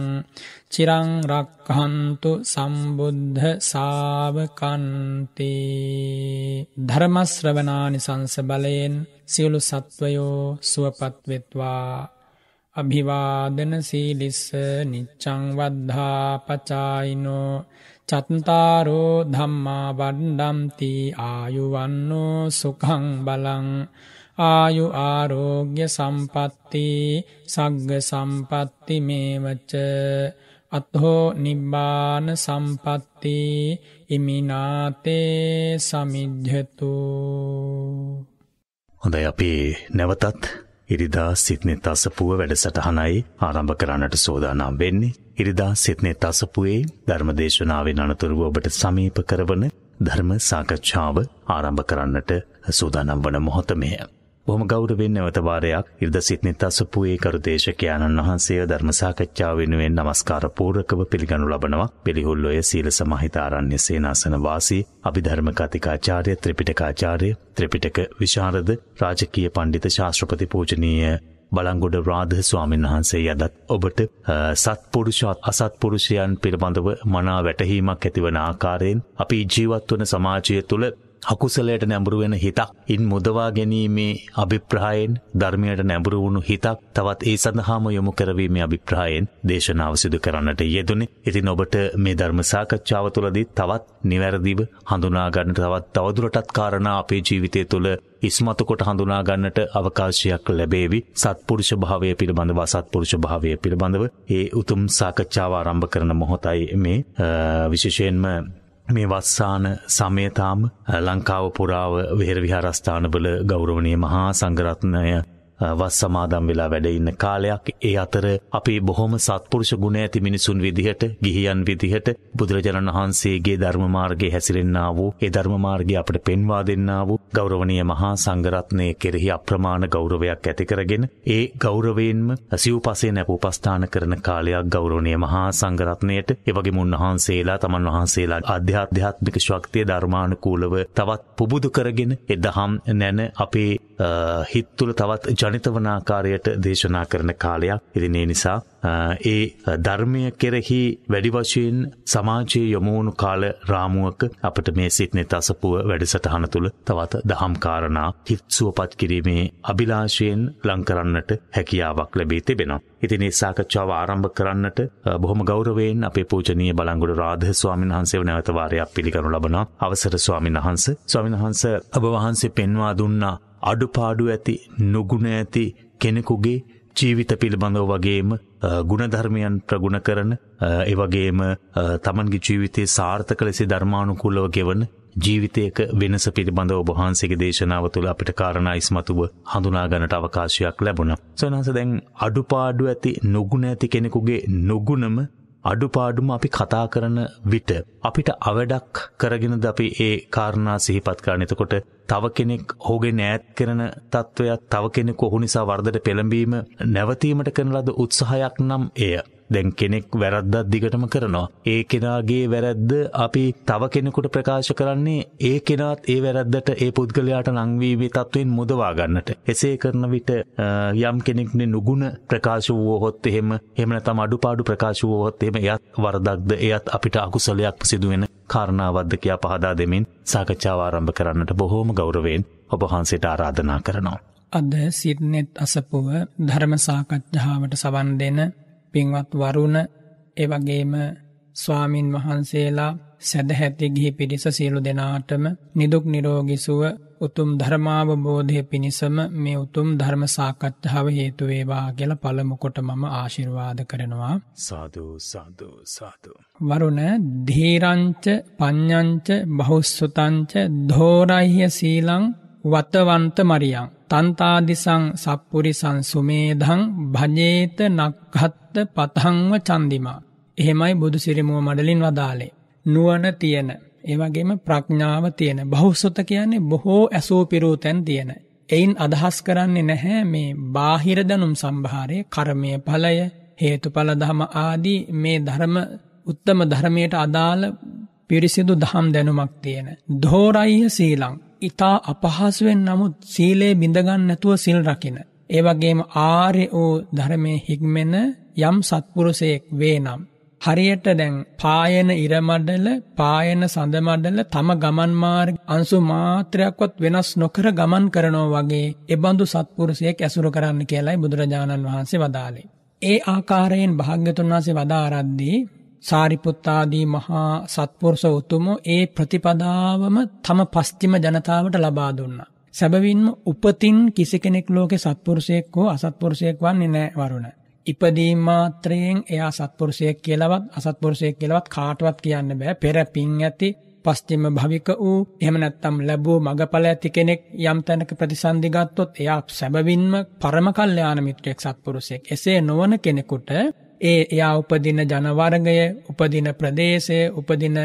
චිරං රක්ඛන්තු සම්බුද්ධ ශාවකන්ති ධර්ම ශ්‍රවණානි සංස බලයෙන් සියලු සත්වයෝ සුවපත් වෙත්වා අභිවාදන සීලිස්ස නිච්ඡං වද්ධා පචායිනෝ චත්තාරෝ ධම්මා වණ්ඩම්ති ආයුවන්නෝ සුඛං බලං ආයු ආරෝග්‍ය සම්පත්ති සග්ග සම්පත්ති මේවච අත්හෝ නිබ්බාන සම්පත්ති ඉමිනාතේ සමිජ්ජතු හොඳයි අපි නැවතත් ඉරිදා සිත්නෙත් අසපුුව වැඩසටහනයි ආරම්භ කරන්නට සෝදානම් වෙන්නේ. ඉරිදා සිත්නෙත් අසපුයේ ධර්මදේශනාවෙන් අනතුරුව ඔබට සමීප කරවන ධර්ම සාකච්ඡාව ආරම්භ කරන්නට සූදානම් වන මොහොතමය. බොහොම ගෞරවෙන් නැවතවාරයක් ඉර්ද සිත්නිත් අසපුයේ කරුදේශකයාණන් වහන්සේ ධර්ම සාකච්ඡාව වෙනුවෙන් නමස්කාර පූර්වකව පිළිගනු ලබනවා පිළිහුල්ලොය සීල සමහිතාරණ්‍ය සේනාසන වාසී අභිධර්ම කතිකාචාර්ය ත්‍රිපිටකාචාර්ය ත්‍රිපිටක විශාරද රාජකීය පණ්ඩිත ශාස්ත්‍රපති පූජනීය බලංගොඩ රාධ ස්වාමීන් වහන්සේ යදත් ඔබට සත්පුරුෂත් අසත්පුරුෂයන් පිළිබඳව මනා වැටහීමක් ඇතිවන ආකාරයෙන් අපි ජීවත් වන සමාජය තුළ හකුසලයට නැඹුරුවෙන හිතක් ඉන් මුදවා ගැනීමේ අභිප්‍රායෙන් ධර්මයට නැඹුරු වුණු හිතක් තවත් ඒ සඳහාම යොමු කරවීමේ අභිප්‍රායෙන් දේශනාව සිදු කරන්නට යෙදුනේ. ඉතින් ඔබට මේ ධර්ම සාකච්ඡාව තුළදී තවත් නිවැරදිව හඳුනාගන්න තවත් තවදුරටත් කාරණා අපේ ජීවිතය තුළ ඉස්මතු කොට හඳුනා ගන්නට අවකාශයක් ලැබේවි සත්පුරුෂ භාවය පිළිබඳව සත්පුරුෂ භාවය පිළිබඳව ඒ උතුම් සාකච්ඡාව ආරම්භ කරන මොහොතයි මේ විශේෂයෙන්ම මේ වස්සාන සමයතාම ලංකාව පුරාව වෙහෙර විහාරස්ථානවල ගෞරවනීය මහා සංඝරත්නය වස් සමාදම් වෙලා වැඩ ඉන්න කාලයක්. ඒ අතර අපි බොහොම සත්පුරුෂ ගුණ ඇති මිනිසුන් විදිහට ගිහියන් විදිහට බුදුරජාණන් වහන්සේගේ ධර්ම මාර්ගයේ හැසිරෙන්නා වූ ඒ ධර්ම මාර්ගය අපට පෙන්වා දෙන්නා වූ ගෞරවනීය මහා සංඝරත්නයේ කෙරෙහි අප්‍රමාණ ගෞරවයක් ඇති කරගෙන ඒ ගෞරවයෙන්ම සිව්පසේ නැප උපස්ථාන කරන කාලයක් ගෞරවනීය මහා සංඝරත්නයට ඒ වගේම උන්වහන්සේලා තමන් වහන්සේලා ආධ්‍යාත්මික ශක්තිය ධර්මානුකූලව තවත් පුබුදු කරගෙන ඒ දහම් නැන අපේ හිත් තුළ තවත් ජනිත වනාකාරයට දේශනා කරන කාලයක් ඉතින් ඒ නිසා ඒ ධර්මය කෙරෙහි වැඩි වශයෙන් සමාජයේ යොමුවුණු කාල රාමුවක අපට මේ සිත්නෙ තසපුව වැඩසටහන තුළ තවත් දහම් කාරණා හිත් සුවපත් කිරීමේ අභිලාෂයෙන් ලංකරන්නට හැකියාවක් ලැබී තිබෙනවා. ඉතින් ඒ සාකච්ඡාව ආරම්භ කරන්නට බොහොම ගෞරවයෙන් අපේ පූජනීය බලංගොඩ රාධ ස්වාමීන් වහන්සේව නැවත වාරයක් පිළිගනු ලබනවා. අවසර ස්වාමීන් වහන්සේ. ස්වාමීන් වහන්සේ ඔබ වහන්සේ පෙන්වා දුන්නා අඩුපාඩු ඇති නුගුණ ඇති කෙනෙකුගේ ජීවිත පිළිබඳව වගේම ගුණධර්මයන් ප්‍රගුණ කරන එවගේම තමන්ගේ ජීවිතයේ සාර්ථක ලෙස ධර්මානුකූලව ගෙවන ජීවිතයක වෙනස පිළිබඳව ඔබහන්සේගේ දේශනාව තුළ අපිට කාරණා ඉස්මතුව හඳුනා ගන්නට අවකාශයක් ලැබුණා. සොනහස දැන් අඩුපාඩු ඇති නුගුණ ඇති කෙනෙකුගේ නුගුණම අඩුපාඩුම අපි කතා කරන විට අපිට අවඩක් කරගෙනද අපි ඒ කාරණා සිහිපත් කරන එතකොට තව කෙනෙක් ඔහුගේ නෑත් කරන තත්ත්වයක් තව කෙනෙක් ඔහු නිසා වර්ධට පෙළඹීම නැවතීමට කරන ලද උත්සාහයක් නම් එය. දැන් කෙනෙක් වැරද්දක් දිගටම කරනවා. ඒ කෙනාගේ වැරද්ද අපි තව කෙනෙකුට ප්‍රකාශ කරන්නේ ඒ කෙනාත් ඒ වැරද්දට ඒ පුද්ගලයාට නංවීමේ තත්ත්වයෙන් මුදවා ගන්නට. එසේ කරන විට යම් කෙනෙක්නේ නුගුණ ප්‍රකාශ වුවහොත් එහෙම එහෙම නැත්නම් අඩුපාඩු ප්‍රකාශ වුවහොත් එහෙම එයත් වරදක්ද එයත් අපිට අකුසලයක් සිදුවෙන කාරණාවක්ද කියා පහදා දෙමින් සාකච්ඡාව ආරම්භ කරන්නට බොහෝම ගෞරවයෙන් ඔබ වහන්සේට ආරාධනා කරනවා. අද සිර්නෙත් අසපුව ධර්ම සාකච්ඡාවට සවන් දෙන පින්වත් වරුණ එවගේම ස්වාමින් වහන්සේලා සැදහැති ගිහි පිරිස සියලු දෙනාටම නිදුක් නිරෝගිසුව උතුම් ධර්මාවබෝධය පිණිසම මේ උතුම් ධර්ම සාකච්ඡාව හේතුවේවා කියල පළමුකොට මම ආශිර්වාද කරනවා සාධූ සාධූ සාධූ. වරුණ ධීරංච පඤ්ඥංච බහුස්සුතංච ධෝරයිහ්‍ය සීලං වතවන්ත මරියං. තන්තාදිසං සප්පුරිසං සුමේදං භජේත නක්හත්ත පතහංව චන්දිමා. එහෙමයි බුදු සිරිමුව මඩලින් වදාලේ. නුවන තියෙන. ඒවගේම ප්‍රඥාව තියෙන. බහුස්සොත කියන්නේ බොහෝ ඇසූ පිරූ තැන් තියෙන. එයින් අදහස් කරන්නේ නැහැ මේ බාහිරදනුම් සම්භාරය කරමය පලය හේතුඵල දහම ආදී මේ ධර්ම උත්තම ධර්මයට අදාළ පිරිසිදු දහම් දැනුමක් තියෙන. දෝරයිහ සීලං ඉතා අපහසුවෙන් නමුත් සීලේ බිඳගන්න නැතුව සිල් රකින. ඒවගේම ආර්ය වූ ධර්මය හික්මෙන යම් සත්පුරුසයෙක් වේ නම්. හරියට දැන් පායන ඉරමඩල පායන සඳමඩල තම ගමන්මාර්ග අන්සු මාත්‍රයක්වත් වෙනස් නොකර ගමන් කරනෝ වගේ එබඳු සත්පුරුසයෙක් ඇසුරු කරන්න කියලයි බුදුරජාණන් වහන්සේ වදාලේ. ඒ ආකාරයෙන් භාග්‍යතුන් වහන්සේ වදාරද්දී සාරිපුත්තාදී මහා සත්පුරුෂ උතුමෝ ඒ ප්‍රතිපදාවම තම පස්තිම ජනතාවට ලබා දුන්න. සැබවින්ම උපතින් කිසි කෙනෙක් ලෝකෙ සත්පුරුෂයෙක් හෝ අසත්පුරුෂයෙක් වන්නේ නෑ වරුණ. ඉපදීම් මාත්‍රයෙන් එයා සත්පුරුෂයෙක් කියලවත් අසත්පුරුෂයෙක් කියලවත් කාටවත් කියන්න බෑ පෙර පින් ඇති පස්තිම භවික වූ එහෙම නැත්තම් ලැබූ මගඵල ඇති කෙනෙක් යම් තැනක ප්‍රතිසන්ධිගත්තොත් එයා සැබවින්ම පරම කල්්‍යයාන මිත්‍රයෙක් සත්පුරුෂයෙක් එසේ නොවන කෙනෙකුට ඒ එයා උපදින ජනවර්ගය උපදින ප්‍රදේශය උපදින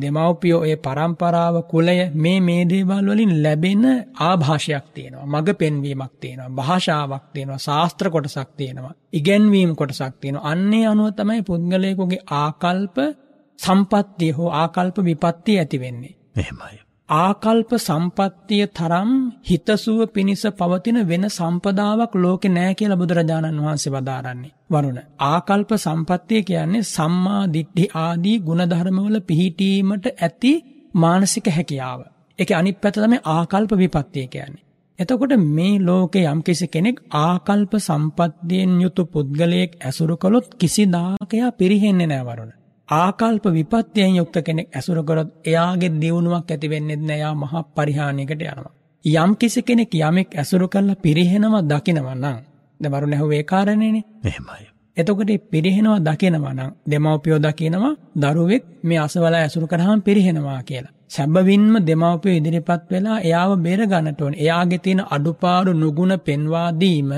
දෙමව්පියෝ ඒ පරම්පරාව කුලය මේ මේ දේවල් වලින් ලැබෙන ආභාෂයක් තියෙනවා. මඟ පෙන්වීමක් තියෙනවා. භාෂාවක් තියෙනවා. ශාස්ත්‍ර කොටසක් තියෙනවා. ඉගැන්වීම් කොටසක් තියෙනවා. අන්නේ අනුව තමයි පුද්ගලයෙකුගේ ආකල්ප සම්පත්තිය හෝ ආකල්ප විපත්තිය ඇති වෙන්නේ. එහෙමයි ආකල්ප සම්පත්තිය තරම් හිතසුව පිණිස පවතින වෙන සම්පදාවක් ලෝකෙ නෑ කියල බුදුරජාණන් වහන්සේ වදාරන්නේ. වරුණ. ආකල්ප සම්පත්තිය කියන්නේ සම්මා දිට්ටි ආදී ගුණධර්මවල පිහිටීමට ඇති මානසික හැකියාව. එක අනිත් පැත්ත තමයි ආකල්ප විපත්තිය කියන්නේ. එතකොට මේ ලෝකේ යම්කිසි කෙනෙක් ආකල්ප සම්පත්තියෙන් යුතු පුද්ගලයෙක් ඇසුරු කළොත් කිසිදාකයා පිරිහෙන්නේ නැහැ වරුණ. ආකල්ප විපත්තියෙන් යුක්ත කෙනෙක් ඇසුරු කරොත් එයාගේ දියුණුවක් ඇති වෙන්නේ නැහැ. එයා මහා පරිහානියකට යනවා. යම් කිසි කෙනෙක් යමෙක් ඇසුරු කරලා පිරිහෙනවා දකිනවා නම් දැන් ඇහුවේ ඒ කාරණේනේ. එහෙමයි. එතකොට පිරිහෙනවා දකිනවා නම් දෙමව්පියෝ දකිනවා දරුවෙක් මේ අසවල ඇසුරු කරාම පිරිහෙනවා කියලා. සැබවින්ම දෙමව්පියෝ ඉදිරිපත් වෙලා එයාව බේර ගන්නට ඕනේ. එයාගේ තියෙන අඩුපාඩු නුගුණ පෙන්වා දීම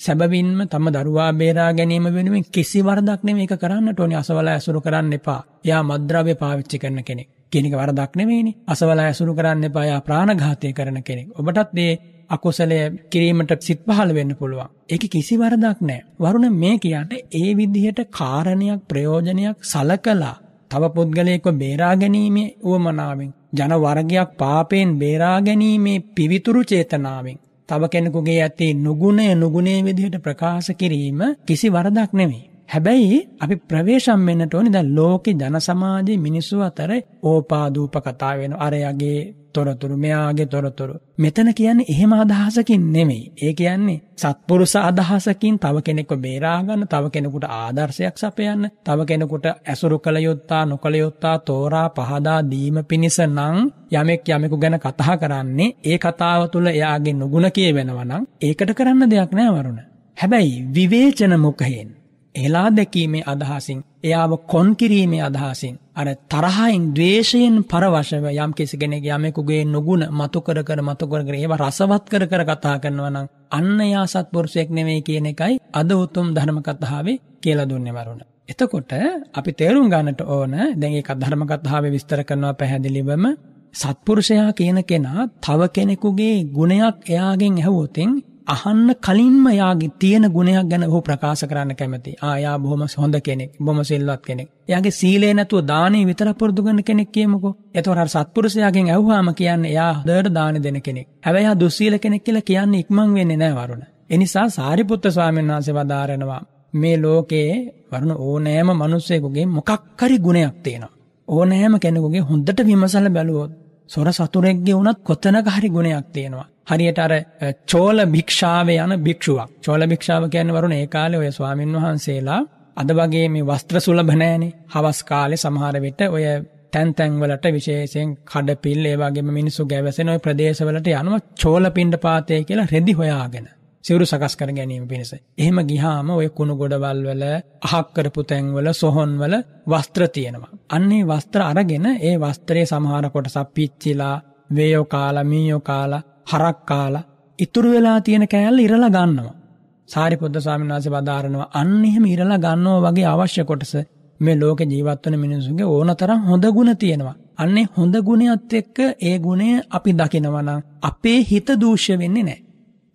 සැබවින්ම තම දරුවා බේරා ගැනීම වෙනුවෙන් කිසි වරදක් නෙමෙයි ඒක කරන්නට ඕනේ. අසවල ඇසුරු කරන්න එපා. එයා මද්ද්‍රව්‍ය පාවිච්චි කරන කෙනෙක්. කියන එක වරදක් නෙමෙයිනේ. අසවල ඇසුරු කරන්න එපා. එයා ප්‍රාණඝාතය කරන කෙනෙක්. ඔබටත් මේ අකුසලය කිරීමට සිත් පහළ වෙන්න පුළුවන්. ඒක කිසි වරදක් නැහැ. වරුණ මේ කියන්නේ ඒ විදිහට කාරණයක් ප්‍රයෝජනයක් සලකලා තව පුද්ගලයෙක්ව බේරා ගැනීමේ උවමනාවෙන් ජන වර්ගයක් පාපයෙන් බේරා ගැනීමේ පිවිතුරු චේතනාවෙන් තව කෙනෙකුගේ ඇති නුගුණය නුගුණේ විදිහට ප්‍රකාශ කිරීම කිසි වරදක් නෙමෙයි. හැබැයි අපි ප්‍රවේශම් වෙන්නට ඕනේ දැන් ලෝකේ ජන සමාජයේ මිනිස්සු අතර ඕපාදූප කතා වෙන අරයගේ තොරතුරු මෙයාගේ තොරතුරු. මෙතන කියන්නේ එහෙම අදහසකින් නෙමෙයි. ඒ කියන්නේ සත්පුරුෂ අදහසකින් තව කෙනෙක්ව බේරා ගන්න තව කෙනෙකුට ආදර්ශයක් සපයන්න තව කෙනෙකුට ඇසුරු කළ යුත්තා නොකළ යුත්තා තෝරා පහදා දීම පිණිස නම් යමෙක් යමෙකු ගැන කතා කරන්නේ ඒ කතාව තුළ එයාගේ නුගුණ කියවෙනවා නම් ඒකට කරන්න දෙයක් නෑ වරුණ. හැබැයි විවේචන මුඛයෙන් එලා දැකීමේ අදහසින් එයාව කොන් කිරීමේ අදහසින් අර තරහයින් ද්වේෂයෙන් පරවශව යම් කිසි කෙනෙක් යමෙකුගේ නුගුණ මතු කර කර මතු කර කර ඒවා රසවත් කර කර කතා කරනවා නම් අන්න යා සත්පුරුෂයෙක් නෙවෙයි කියන එකයි අද උතුම් ධර්ම කතාවේ කියලා දුන්නේ වරුණ. එතකොට අපි තේරුම් ගන්නට ඕන දැන් ඒක ධර්ම කතාවේ විස්තර කරනවා පැහැදිලිවම සත්පුරුෂයා කියන කෙනා තව කෙනෙකුගේ ගුණයක් එයාගෙන් ඇහුවොතින් අහන්න කලින්ම යාගේ තියෙන ගුණයක් ගැන ඔහු ප්‍රකාශ කරන්න කැමති. ආ යා බොහොම හොඳ කෙනෙක්, බොහොම සිල්වත් කෙනෙක්. එයාගේ සීලේ නැතුව දානේ විතර පුරුදු කරන කෙනෙක් කියමුකෝ. එතකොට අර සත්පුරුෂයාගෙන් ඇහුවාම කියන්නේ එයා හොඳට දාන දෙන කෙනෙක්. හැබැයි එයා දුස්සීල කෙනෙක් කියලා කියන්නේ ඉක්මන් වෙන්නේ නැහැ වරුණ. ඒ නිසා සාරිපුත්ත ස්වාමීන් වහන්සේ වදාරනවා මේ ලෝකයේ වරුණ ඕනෑම මිනිස්සෙකුගේ මොකක් හරි ගුණයක් තියෙනවා. ඕනෑම කෙනෙකුගේ හොඳට විමසලා බැලුවොත් සොර සතුරෙක්ගේ වුණත් කොතනක හරි ගුණයක් තියෙනවා. හරියට අර චෝල භික්ෂාවේ යන භික්ෂුවක්. චෝල භික්ෂාව කියන්නේ වරුණ ඒ කාලේ ඔය ස්වාමින් වහන්සේලා අද වගේ මේ වස්ත්‍ර සුලභ නැහැනේ. හවස් කාලේ සමහර විට ඔය තැන් තැන් වලට විශේෂයෙන් කඩපිල් ඒ වගේම මිනිස්සු ගැවසෙන ওই ප්‍රදේශවලට යනවා චෝල පිණ්ඩ පාතේ කියලා රෙදි හොයාගෙන. සිවුරු සකස් කර ගැනීම පිණිස. එහෙම ගිහාම ඔය කුණු ගොඩවල් වල අහක් කරපු තැන්වල සොහොන් වල වස්ත්‍ර තියෙනවා. අන්නේ වස්ත්‍ර අරගෙන ඒ වස්ත්‍රයේ සමහර කොටසක් පිච්චිලා, වේයෝ කාලා, මීයෝ කාලා හරක් කාලා ඉතුරු වෙලා තියෙන කෑල්ල ඉරලා ගන්නවා. සාරිපුත්ත ස්වාමීන් වහන්සේ වදාරනවා අන්න එහෙම ඉරලා ගන්නවා වගේ අවශ්‍ය කොටස මේ ලෝකේ ජීවත් වෙන මිනිසුන්ගේ ඕනතරම් හොඳ ගුණ තියෙනවා. අන්නේ හොඳ ගුණයත් එක්ක ඒ ගුණය අපි දකිනවා නම් අපේ හිත දූෂ්‍ය වෙන්නේ නැහැ.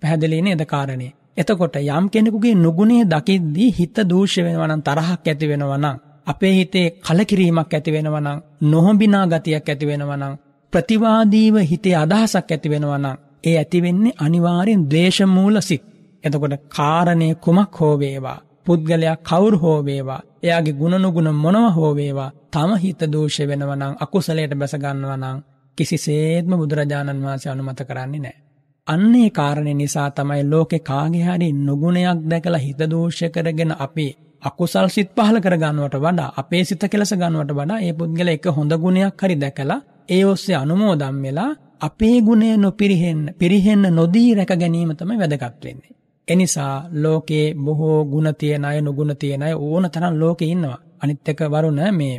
පැහැදිලි නේද කාරණේ? එතකොට යම් කෙනෙකුගේ නුගුණය දකිද්දී හිත දූෂ්‍ය වෙනවා නම් තරහක් ඇති වෙනවා නම් අපේ හිතේ කලකිරීමක් ඇති වෙනවා නම් නොහොඹිනා ගතියක් ඇති වෙනවා නම් ප්‍රතිවාදීව හිතේ අදහසක් ඇති වෙනවා නම් ඒ ඇති වෙන්නේ අනිවාර්යෙන් ද්වේෂමූල සිත්. එතකොට කාරණය කුමක් හෝ වේවා පුද්ගලයා කවුරු හෝ වේවා එයාගේ ගුණනුගුණ මොනව හෝ වේවා තම හිත දෝෂ වෙනවා නම් අකුසලයට බැස ගන්නවා නම් කිසිසේත්ම බුදුරජාණන් වහන්සේ අනුමත කරන්නේ නැහැ. අන්නේ කාරණේ නිසා තමයි ලෝකේ කාගේ හරි නුගුණයක් දැකලා හිත දෝෂ කරගෙන අපි අකුසල් සිත් පහල කර ගන්නවට වඩා අපේ සිත කෙලස ගන්නවට වඩා ඒ පුද්ගලයා එක හොඳ ගුණයක් හරි දැකලා ඒ ඔස්සේ අනුමෝදම් වෙලා අපේ ගුණය නොපිරිහෙන්න පිරිහෙන්න නොදී රැක ගැනීම තමයි වැදගත් වෙන්නේ. එනිසා ලෝකේ බොහෝ ගුණ තියෙන අය නුගුණ තියෙන අය ඕන තරම් ලෝකේ ඉන්නවා. අනිත් එක වරුණ මේ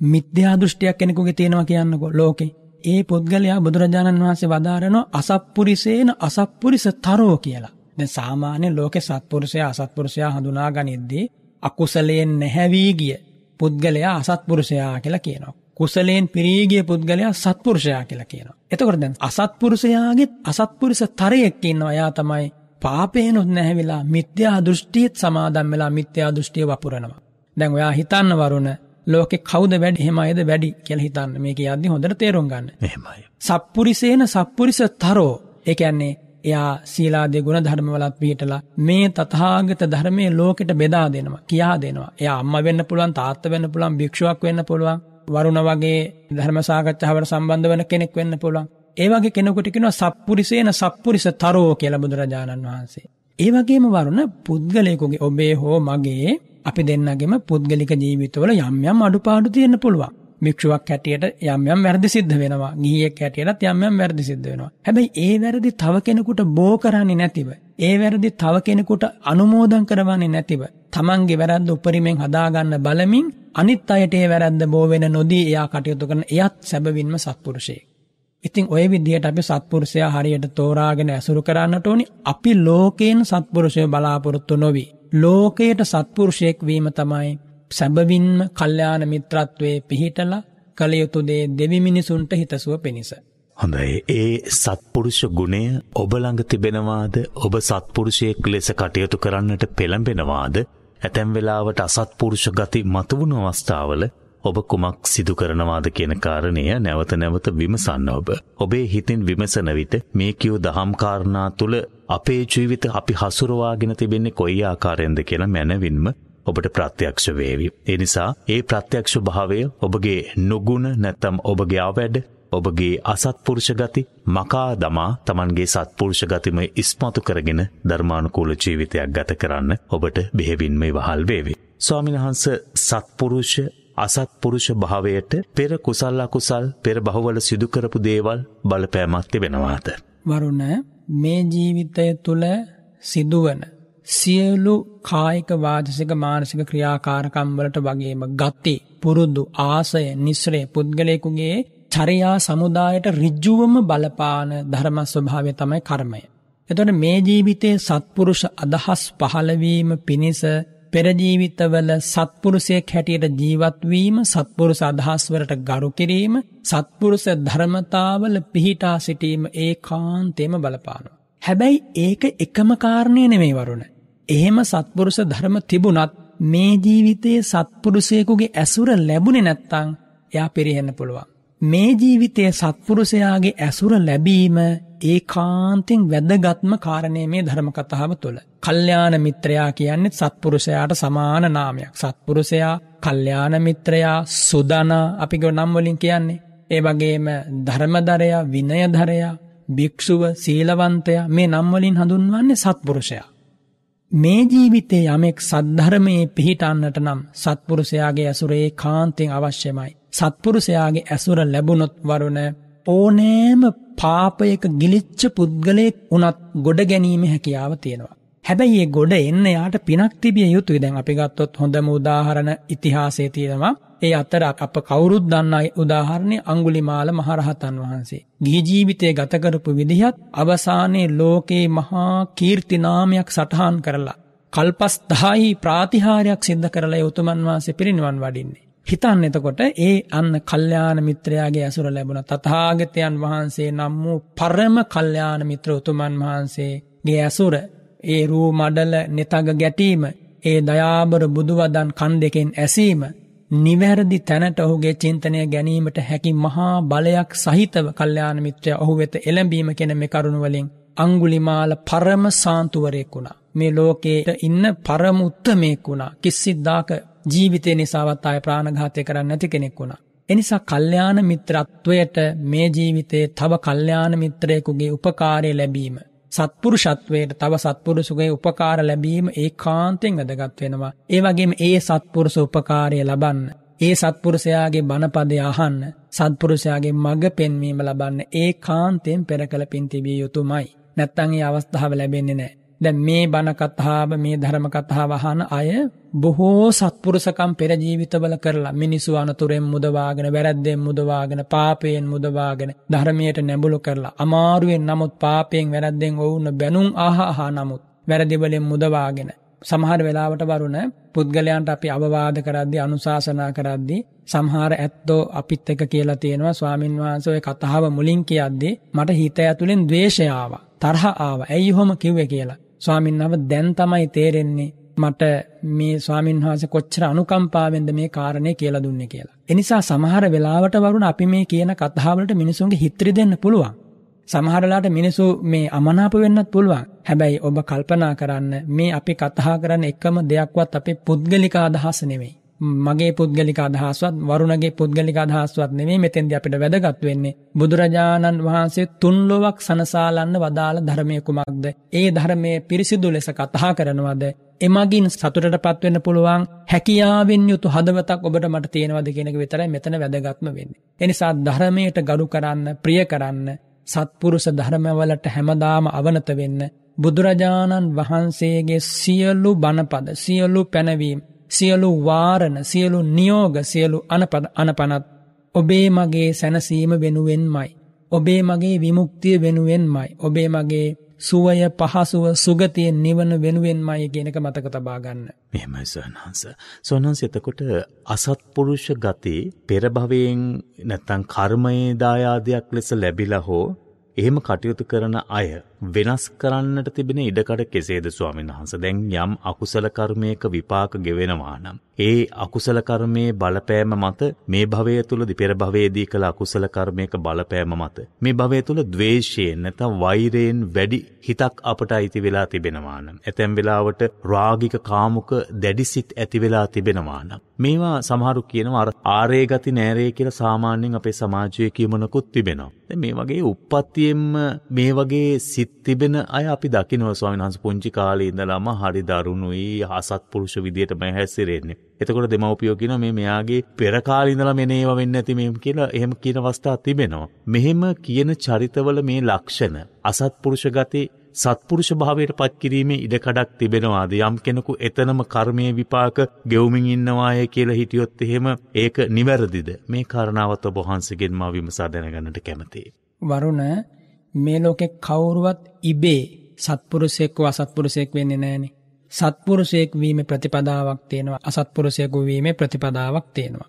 මිත්‍යා දෘෂ්ටියක් කෙනෙකුගේ තියෙනවා කියන්නකෝ ලෝකේ. ඒ පුද්ගලයා බුදුරජාණන් වහන්සේ වදාරනවා අසත්පුරිසේන අසත්පුරිසතරෝ කියලා. දැන් සාමාන්‍ය ලෝකේ සත්පුරුෂයා අසත්පුරුෂයා හඳුනා ගනිද්දී අකුසලයෙන් නැහැවී ගිය පුද්ගලයා අසත්පුරුෂයා කියලා කියනවා. කුසලයෙන් පිරීගිය පුද්ගලයා සත්පුරුෂයා කියලා කියනවා. එතකොට දැන් අසත්පුරුෂයාගෙත් අසත්පුරුෂ තරයෙක් ඉන්නවා. එයා තමයි පාපේනොත් නැහැවිලා මිත්‍යා දෘෂ්ටියත් සමාදම් වෙලා මිත්‍යා දෘෂ්ටිය වපුරනවා. දැන් ඔයා හිතන්න වරුණ ලෝකේ කවුද වැඩි එහෙම අයද වැඩි කියලා හිතන්න. මේක යද්දි හොඳට තේරුම් ගන්න. එහෙමයි. සත්පුරිසේන සත්පුරිස තරෝ. ඒ කියන්නේ එයා සීලාදී ගුණ ධර්මවලත් පිළිටලා මේ තථාගත ධර්මයේ ලෝකෙට බෙදා දෙනවා කියා දෙනවා. එයා අම්මා වෙන්න පුළුවන් තාත්තා වෙන්න පුළුවන් භික්ෂුවක් වෙන්න පුළුවන් වරුණ වගේ ධර්ම සාකච්ඡාවට සම්බන්ධ වෙන කෙනෙක් වෙන්න පුළුවන්. ඒ වගේ කෙනෙකුට කියනවා සප්පුරිසේන සප්පුරිස තරෝ කියලා බුදුරජාණන් වහන්සේ. ඒ වගේම වරුණ පුද්ගලයෙකුගේ ඔබේ හෝ මගේ අපි දෙන්නගෙම පුද්ගලික ජීවිතවල යම් යම් අඩුපාඩු තියෙන්න පුළුවන්. භික්ෂුවක් හැටියට යම් යම් වැරදි සිද්ධ වෙනවා. ගිහියෙක් හැටියටත් යම් යම් වැරදි සිද්ධ වෙනවා. හැබැයි ඒ වැරදි තව කෙනෙකුට බෝ කරන්නේ නැතිව, ඒ වැරදි තව කෙනෙකුට අනුමෝදන් කරවන්නේ නැතිව, තමන්ගේ වැරද්ද උපරිමෙන් හදාගන්න බලමින් අනිත් අයට ඒ වැරද්ද බෝ වෙන නොදී එයා කටයුතු කරන එයත් සැබවින්ම සත්පුරුෂයෙක්. ඉතින් ඔය විදිහට අපි සත්පුරුෂයා හරියට තෝරාගෙන ඇසුරු කරන්නට ඕනි අපි ලෝකයෙන් සත්පුරුෂය බලාපොරොත්තු නොවි. ලෝකයට සත්පුරුෂයෙක් වීම තමයි සැබවින්ම කල්්‍යාන මිත්‍රත්වයේ පිහිටලා කළයුතුදේ දෙවි මිනිසුන්ට හිතසුව පිණිස. හොඳයි ඒ සත්පුරුෂ ගුණය ඔබළඟ තිබෙනවාද ඔබ සත්පුරුෂයෙක් ලෙස කටයුතු කරන්නට පෙළඹෙනවාද ඇතැම් වෙලාවට අසත්පුරුෂ ගති මතුවුණු අවස්ථාවල ඔබ කුමක් සිදු කරනවාද කියන කාරණය නැවත නැවත විමසන්න ඔබ. ඔබේ හිතින් විමසන විට මේ කියූ දහම් කාරණා තුළ අපේ ජීවිත අපි හසුරවාගෙන තිබෙන්නේ කොයි ආකාරයෙන්ද කියලා මැනවින්ම ඔබට ප්‍රත්‍යක්ෂ වේවි. ඒ නිසා ඒ ප්‍රත්‍යක්ෂ භාවය ඔබගේ නොගුණ නැත්තම් ඔබගේ අවැඩ ඔබගේ අසත්පුරුෂ ගති මකා දමා තමන්ගේ සත්පුරුෂ ගතිම ඉස්මතු කරගෙන ධර්මානුකූල ජීවිතයක් ගත කරන්න ඔබට බෙහෙවින්ම වහල් වේවි. ස්වාමිනහන්ස සත්පුරුෂ අසත්පුරුෂ භාවයට පෙර කුසල් අකුසල් පෙර බහුවල සිදුකරපු දේවල් බලපෑමක් තිබෙනවාද. වරුණ මේ ජීවිතය තුළ සිදුවන සියලු කායික වාදසික මානසික ක්‍රියාකාරකම්වලට වගේම ගත්ති පුරුදු ආසය නිස්්‍රේ පුද්ගලයකුගේ චරයා සමුදායට රිජ්ජුවම බලපාන ධර්ම ස්වභාවය තමයි කර්මය. එතොට මේ ජීවිතයේ සත්පුරුෂ අදහස් පහළවීම පිණිස පෙරජීවිතවල සත්පුරුසයක් හැටියට ජීවත්වීම සත්පුරුස අදහස්වලට ගරු කිරීම සත්පුරුස ධර්මතාවල පිහිටා සිටීම ඒ කාන්තේම බලපානවා. හැබැයි ඒක එකම කාරණය නෙමේ වරුණ. එහෙම සත්පුරුෂ ධර්ම තිබුණත් මේ ජීවිතයේ සත්පුරුෂයකුගේ ඇසුර ලැබුණෙ නැත්තං එයා පිරිහෙන්න පුළුවන්. මේ ජීවිතයේ සත්පුරුෂයාගේ ඇසුර ලැබීම ඒ කාන්තෙන් වැදගත්ම කාරණය මේ ධර්මකතාව තුළ. කල්්‍යාන මිත්‍රයා කියන්නේ සත්පුරුෂයාට සමාන නාමයක්. සත්පුරුෂයා කල්්‍යාන මිත්‍රයා සුදනා අපිග නම්වලින් කියන්නේ. ඒ වගේම ධර්මදරයා විනයධරයා භික්‍ෂුව සීලවන්තය මේ නම්වලින් හඳුන්වන්නේ සත්පුරුෂයා. මේ ජීවිතේ යමෙක් සද්ධර්මයේ පිහිටන්නට නම් සත්පුරුෂයාගේ ඇසුරේ කාන්තෙන් අවශ්‍යමයි. සත්පුරුෂයාගේ ඇසුර ලැබුණොත් වරුණ ඕනෑම පාපයක ගිලිච්ච පුද්ගලයෙක් වනත් ගොඩ ගැනීම හැකියාව තියෙනවා. හැබැයි ඒ ගොඩ එන්න යාට පිනක් තිබිය යුතුයි දැන් අපි ගත්තොත් හොඳම උදාහරණ ඉතිහාසය තියෙනවා ඒ අතර අප කවුරුත් දන්නයි උදාහරණය අංගුලිමාල මහරහතන් වහන්සේ. ගිහි ජීවිතය ගතකරපු විදිහත් අවසානයේ ලෝකයේ මහා කීර්තිනාමයක් සටහන් කරලා. කල්පස් දහයි ප්‍රාතිහාරයක් සිද්ධ කරලා උතුමන් වහන්සේ පිරිනිවන් වඩින්නේ. හිතන්න එතකොට ඒ අන්න කල්්‍යාන මිත්‍රයාගේ ඇසුර ලැබුණ තතාගතයන් වහන්සේ නම් වූ පරම කල්්‍යාන මිත්‍ර උතුමන් වහන්සේගේ ඇසුර ඒ රූ මඩල නෙතග ගැටීම ඒ දයාබර බුදුවදන් කන් දෙකෙන් ඇසීම නිවැරදි තැනට ඔහුගේ චින්තනය ගැනීමට හැකි මහා බලයක් සහිතව කල්්‍යාන මිත්‍රය ඔහු වෙත එළඹීම කෙන මෙ කරුණුවලින් අංගුලිමාල පරම සාන්තුවරයෙක් වුණා. මේ ලෝකයට ඉන්න පරම උත්තමයෙක් වුණා කිස්සිද්දාක ජීවිතය නිසාවත් අය ප්‍රාණඝාතය කරන්න නැති කෙනෙක් වුණා. එනිසා කල්්‍යාන මිත්‍රත්වයට මේ ජීවිතයේ තව කල්්‍යාන මිත්‍රයකුගේ උපකාරය ලැබීම. සත්පුරුෂත්වයට තව සත්පුරුසුගේ උපකාර ලැබීම ඒ කාන්තෙන් වැදගත් වෙනවා. ඒ වගේම ඒ සත්පුරුස උපකාරය ලබන්න. ඒ සත්පුරුෂයාගේ බණපදය අහන්න සත්පුරුෂයාගේ මඟ පෙන්වීම ලබන්න ඒ කාන්තයෙන් පෙර කළ පින්තිබිය යුතුමයි. නැත්තංගේ අවස්ථාව ලැබෙන්නේ නෑ. දැ මේ බණකත්හාාව මේ ධර්මකත්හා වහන අය බොහෝ සත්පුරුසකම් පෙරජීවිතවල කරලා මිනිසු අනතුරෙන් මුදවාගෙන වැරැද්දෙන් මුදවාගෙන පාපයෙන් මුදවාගෙන ධර්මයට නැබුලු කරලා අමාරුවෙන් නමුත් පාපයෙන් වැරැද්දෙන් ඔවුන්න බැනුම් ආහා නමුත් වැරදිවලින් මුදවාගෙන. සමහර වෙලාවට වරුණ පුද්ගලයන්ට අපි අවවාද කරද්දි අනුශාසනා කරද්දි සමහර ඇත්තෝ අපිත් එක කියලා තියෙනවා ස්වාමින් වහන්සෝය කතාව මුලින් කියද්දි මට හිත ඇතුළෙන් දවේශයාව තරහ ආව ඇයි හොම කිව්ව කියලා. ස්වාමින්නාව දැන් තමයි තේරෙන්නේ මට මේ ස්වාමින් වහස කොච්චර අනුකම්පාවෙන්ද මේ කාරණය කියලා දුන්න කියලා. එනිසා සමහර වෙලාවට වරුණ අපි මේ කියන කතාවලට මිනිසුන්ගේ හිත්‍රි දෙන්න පුළුවන්. සමහරලාට මිනිසු මේ අමනාප වෙන්නත් පුළුවන් හැබැයි ඔබ කල්පනා කරන්න මේ අපි කතහා කරන්න එකම දෙයක්වත් අපේ පුද්ගලික අදහස නෙවෙයි. මගේ පුද්ගලික අදහස්වත් වරුණගේ පුද්ගලික අදහස්වත් නෙමේ මෙතෙන්දි අපිට වැදගත් වෙන්නේ බුදුරජාණන් වහන්සේ තුන්ලොවක් සනසාලන්න වදාළ ධර්මය කුමක්ද ඒ ධර්මය පිරිසිදු ලෙස කතහා කරනවද එමගින් සතුටට පත්වෙන්න පුළුවන් හැකියාවෙන් යුතු හදවතක් ඔබට මට තියෙනවද කියෙනක විතරයි මෙතන වැදගත්ම වෙන්නේ. එනිසා ධර්මයට ගඩු කරන්න ප්‍රිය කරන්න සත්පුරුෂ ධර්මවලට හැමදාම අවනත වෙන්න බුදුරජාණන් වහන්සේගේ සියලු බණපද සියලු පැනවීම් සියලු වාරණ සියලු නියෝග සියලු අනපද අනපනත් ඔබේ මගේ සැනසීම වෙනුවෙන්මයි. ඔබේ මගේ විමුක්තිය වෙනුවෙන්මයි. ඔබේ මගේ සුවය පහසුව සුගතියෙන් නිවන වෙනුවෙන්මයි කියනක මතක තබාගන්න. මෙහෙමයි සොහන්හන්ස. සොහන්හන්ස එතකොට අසත්පුරුෂ ගති පෙරභවයෙන් නැත්තං කර්මයේ දායාදයක් ලෙස ලැබිලා හෝ එහෙම කටයුතු කරන අය වෙනස් කරන්නට තිබෙන ඉඩකඩ කෙසේද ස්වාමීන් වහන්ස? දැන් යම් අකුසල කර්මයක විපාක ගෙවෙනවා නම් ඒ අකුසල කර්මයේ බලපෑම මත මේ භවය තුළ දිපෙර භවයේදී කළ අකුසල කර්මයක බලපෑම මත මේ භවය තුළ ද්වේෂයෙන් නැත්නම් වෛරයෙන් වැඩි හිතක් අපට අයිති වෙලා තිබෙනවා නම් ඇතැම් වෙලාවට රාගික කාමුක දැඩිසිත ඇති වෙලා තිබෙනවා නම් මේවා සමහරු කියනවා අර ආරේ ගති නෑරේ කියලා සාමාන්‍යයෙන් අපේ සමාජයේ කියමනකුත් තිබෙනවා. දැන් මේ වගේ උප්පත්තියෙන්ම මේ වගේ සිත් සිත් තිබෙන අය අපි දකිනව ස්වාමීන් වහන්සේ පුංචි කාලේ ඉඳලාම හරි දරුණුයි අසත්පුරුෂ විදියට මම හැසිරෙන්නේ. එතකොට දෙමව්පියෝ කියනවා මේ මෙයාගේ පෙර කාලේ ඉඳලා මෙනේව වෙන්නේ නැති මේ කියලා එහෙම කියන අවස්ථා තිබෙනවා. මෙහෙම කියන චරිතවල මේ ලක්ෂණ අසත්පුරුෂ ගති සත්පුරුෂ භාවයට පත් කිරීමේ ඉඩකඩක් තිබෙනවාද යම් කෙනෙකු එතනම කර්මයේ විපාක ගෙවුමින් ඉන්නවාය කියලා හිටියොත් එහෙම ඒක නිවැරදිද මේ කාරණාවත් ඔබ වහන්සේගෙන් මා විමසා දැනගන්නට කැමතියි. වරුණ මේ ලෝකෙ කවුරුවත් ඉබේ සත්පුරුෂයෙක්ව අසත්පුරුෂයෙක් වෙන්නේ නෑනේ. සත්පුරුෂයෙක් වීම ප්‍රතිපදාවක් තියෙනවා අසත්පුරුෂයෙකු වීමේ ප්‍රතිපදාවක් තියෙනවා.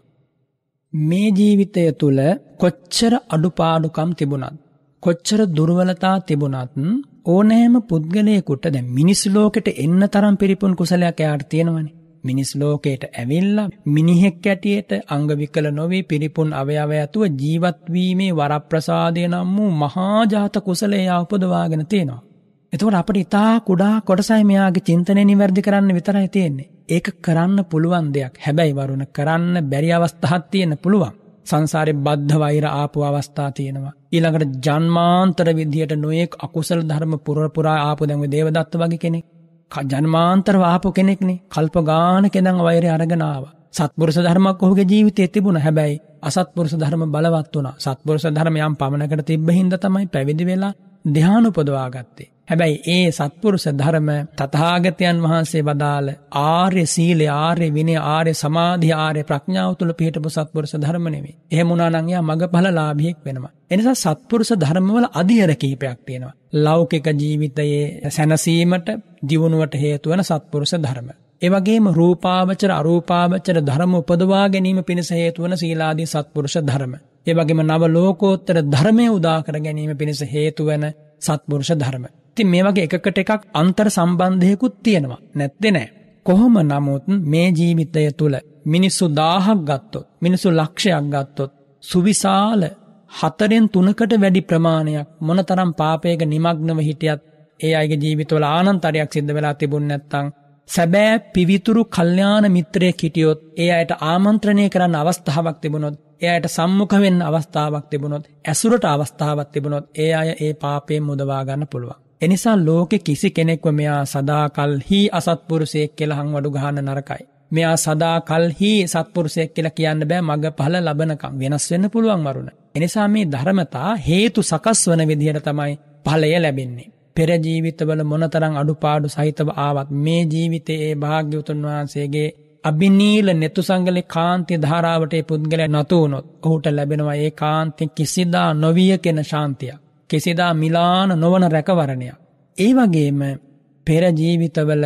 මේ ජීවිතය තුළ කොච්චර අඩුපාඩුකම් තිබුණත්. කොච්චර දුර්වලතා තිබුණත් ඕනෑම පුද්ගලයකුට දැ මිනිස් ලෝකෙට එන්න තරම් පිරිපුන් කුසලයක් එයාට තියෙනවනේ. මිනිස් ලෝකයට ඇවිල්ලා මිනිහෙක් ඇටියට අංගවිකල නොවේ පිරිපුන් අවයව ඇතුව ජීවත්වීමේ වරප්‍රසාදය නම් වූ මහාජාත කුසලයා උපදවාගෙන තියෙනවා. එතවට අපට ඉතා කුඩා කොටසයි මෙයාගේ චින්තනය නිවැරදි කරන්න විතරයි තියෙන්නේ. ඒක කරන්න පුළුවන් දෙයක් හැබැයි වරුණ කරන්න බැරි අවස්ථහත් තියෙන පුළුවන්. සංසාරය බද්ධ වෛර ආපු අවස්ථා තියෙනවා. ඊළඟට ජන්මාන්තර විදිහට නොයෙක් අකුසල් ධර්ම පුරපුරා ආපු දැන්ව දේවදත්ත වගේ කෙනෙක් ජන්මාන්තර වාපු කෙනෙක්නේ කල්ප ගාන කෙදං වෛරය අරගෙනාව. සත්පුරුෂ ධර්මක් ඔහුගේ ජීවිතය තිබුණ හැබැයි අසත්පුරුෂ ධර්ම බලවත් වුණ සත්පුරුෂ ධර්මයම් පමණකට තිබ්බහින්ද තමයි පැවිදි වෙලා ධ්‍යානුපදවාගත්තේ. හැබැයි ඒ සත්පුරුෂ ධර්ම තථාගතයන් වහන්සේ වදාළ ආර්ය සීලය ආර්ය විනය ආර්ය සමාධි ආර්ය ප්‍රඥාව තුළ පිහිටපු සත්පුරුෂ ධර්ම නෙමෙයි. එහෙම වුණා නම් යා මගඵල ලාභියෙක් වෙනවා. එනිසා සත්පුරුෂ ධර්මවල අධියර කිහිපයක් තියෙනවා. ලෞකික ජීවිතයේ සැනසීමට දියුණුවට හේතු වන සත්පුරුෂ ධර්ම. එවගේම රූපාවචර අරූපාවචර ධර්ම උපදවා ගැනීම පිණිස හේතු වන සීලාදී සත්පුරුෂ ධර්ම. එවගේම නව ලෝකෝත්තර ධර්මය උදා කර ගැනීම පිණිස හේතු වන සත්පුරුෂ ධර්ම. ඉතින් මේ වගේ එකකට එකක් අන්තර් සම්බන්ධයකුත් තියෙනවා. නැත්තේ නෑ. කොහොම නමුත් මේ ජීවිතය තුළ මිනිස්සු දාහක් ගත්තොත් මිනිස්සු ලක්ෂයක් ගත්තොත් සුවිශාල හතරෙන් තුනකට වැඩි ප්‍රමාණයක් මොනතරම් පාපයක නිමග්නව හිටියත් ඒ අයගේ ජීවිතවල ආනන්තරයක් සිද්ධ වෙලා තිබුණ නැත්තං සැබෑ පිවිතුරු කල්්‍යාන මිත්‍රය හිටියොත් ඒ අයට ආමන්ත්‍රණය කරන්න අවස්ථාවක් තිබුණොත් එයට සම්මුඛවෙන්න අවස්ථාවක් තිබුණොත් ඇසුරට අවස්ථාවක් තිබුණොත් ඒ අය ඒ පාපයෙන් මුදවාගන්න පුළුවන්. එනිසා ලෝකෙ කිසි කෙනෙක්ව මෙයා සදාකල් හි අසත්පුරුසයෙක් කෙළ හං වඩු ගහන්න නරකයි. මෙයා සදා කල්හි සත්පුරුසයෙක් කියලා කියන්න බෑ මඟ පහල ලබනකම් වෙනස් වෙන්න පුළුවන් වරුණ. එනිසා මේ ධර්මතා හේතු සකස් වන විදිහට තමයි පලය ලැබෙන්නේ. පෙර ජීවිතවල මොනතරං අඩුපාඩු සහිතව ආවත් මේ ජීවිතයේ ඒ භාග්‍යවතුන් වහන්සේගේ අභිනීල නෙතු සංගලෙ කාන්තිය ධාරාවට පුද්ගල නතුවනොත් ඔහුට ලැබෙනවා ඒ කාන්ති කිසිදා නොවිය කෙන ශාන්තිය. කිසිදා මිලාන නොවන රැකවරණයක්. ඒ වගේම පෙරජීවිතවල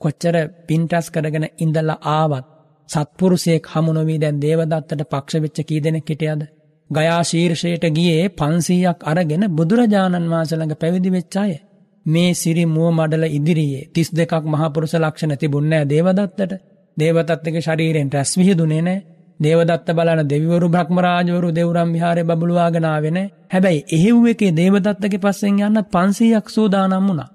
කොච්චර පින්ටස් කරගෙන ඉඳල ආවත් සත්පුරුසයෙක් හමුණොවී දැන් දේවදත්තට පක්ෂවෙච්ච කී දෙනෙ හිටියද. ගයා ශීර්ෂයට ගියේ පන්සීයක් අරගෙන බුදුරජාණන් වහන්සළඟ පැවිදි වෙච්චාය. මේ සිරි මුව මඩල ඉදිරියේ තිස් දෙකක් මහපුරුස ලක්ෂණ තිබුන්නෑ දේවදත්තට දේවතත්ක ශරීරයෙන් රැස් විහිදුනේ නෑ දේවදත්ත බලන දෙවිවරු බ්‍රහ්මරාජවරු දෙවරම් විහාරය බබලවාගෙනාවෙන හැබැයි එහෙව් එකේ දේවදත්තක පස්සෙන් යන්නත් පන්සීයක් සූදානම් වුණා.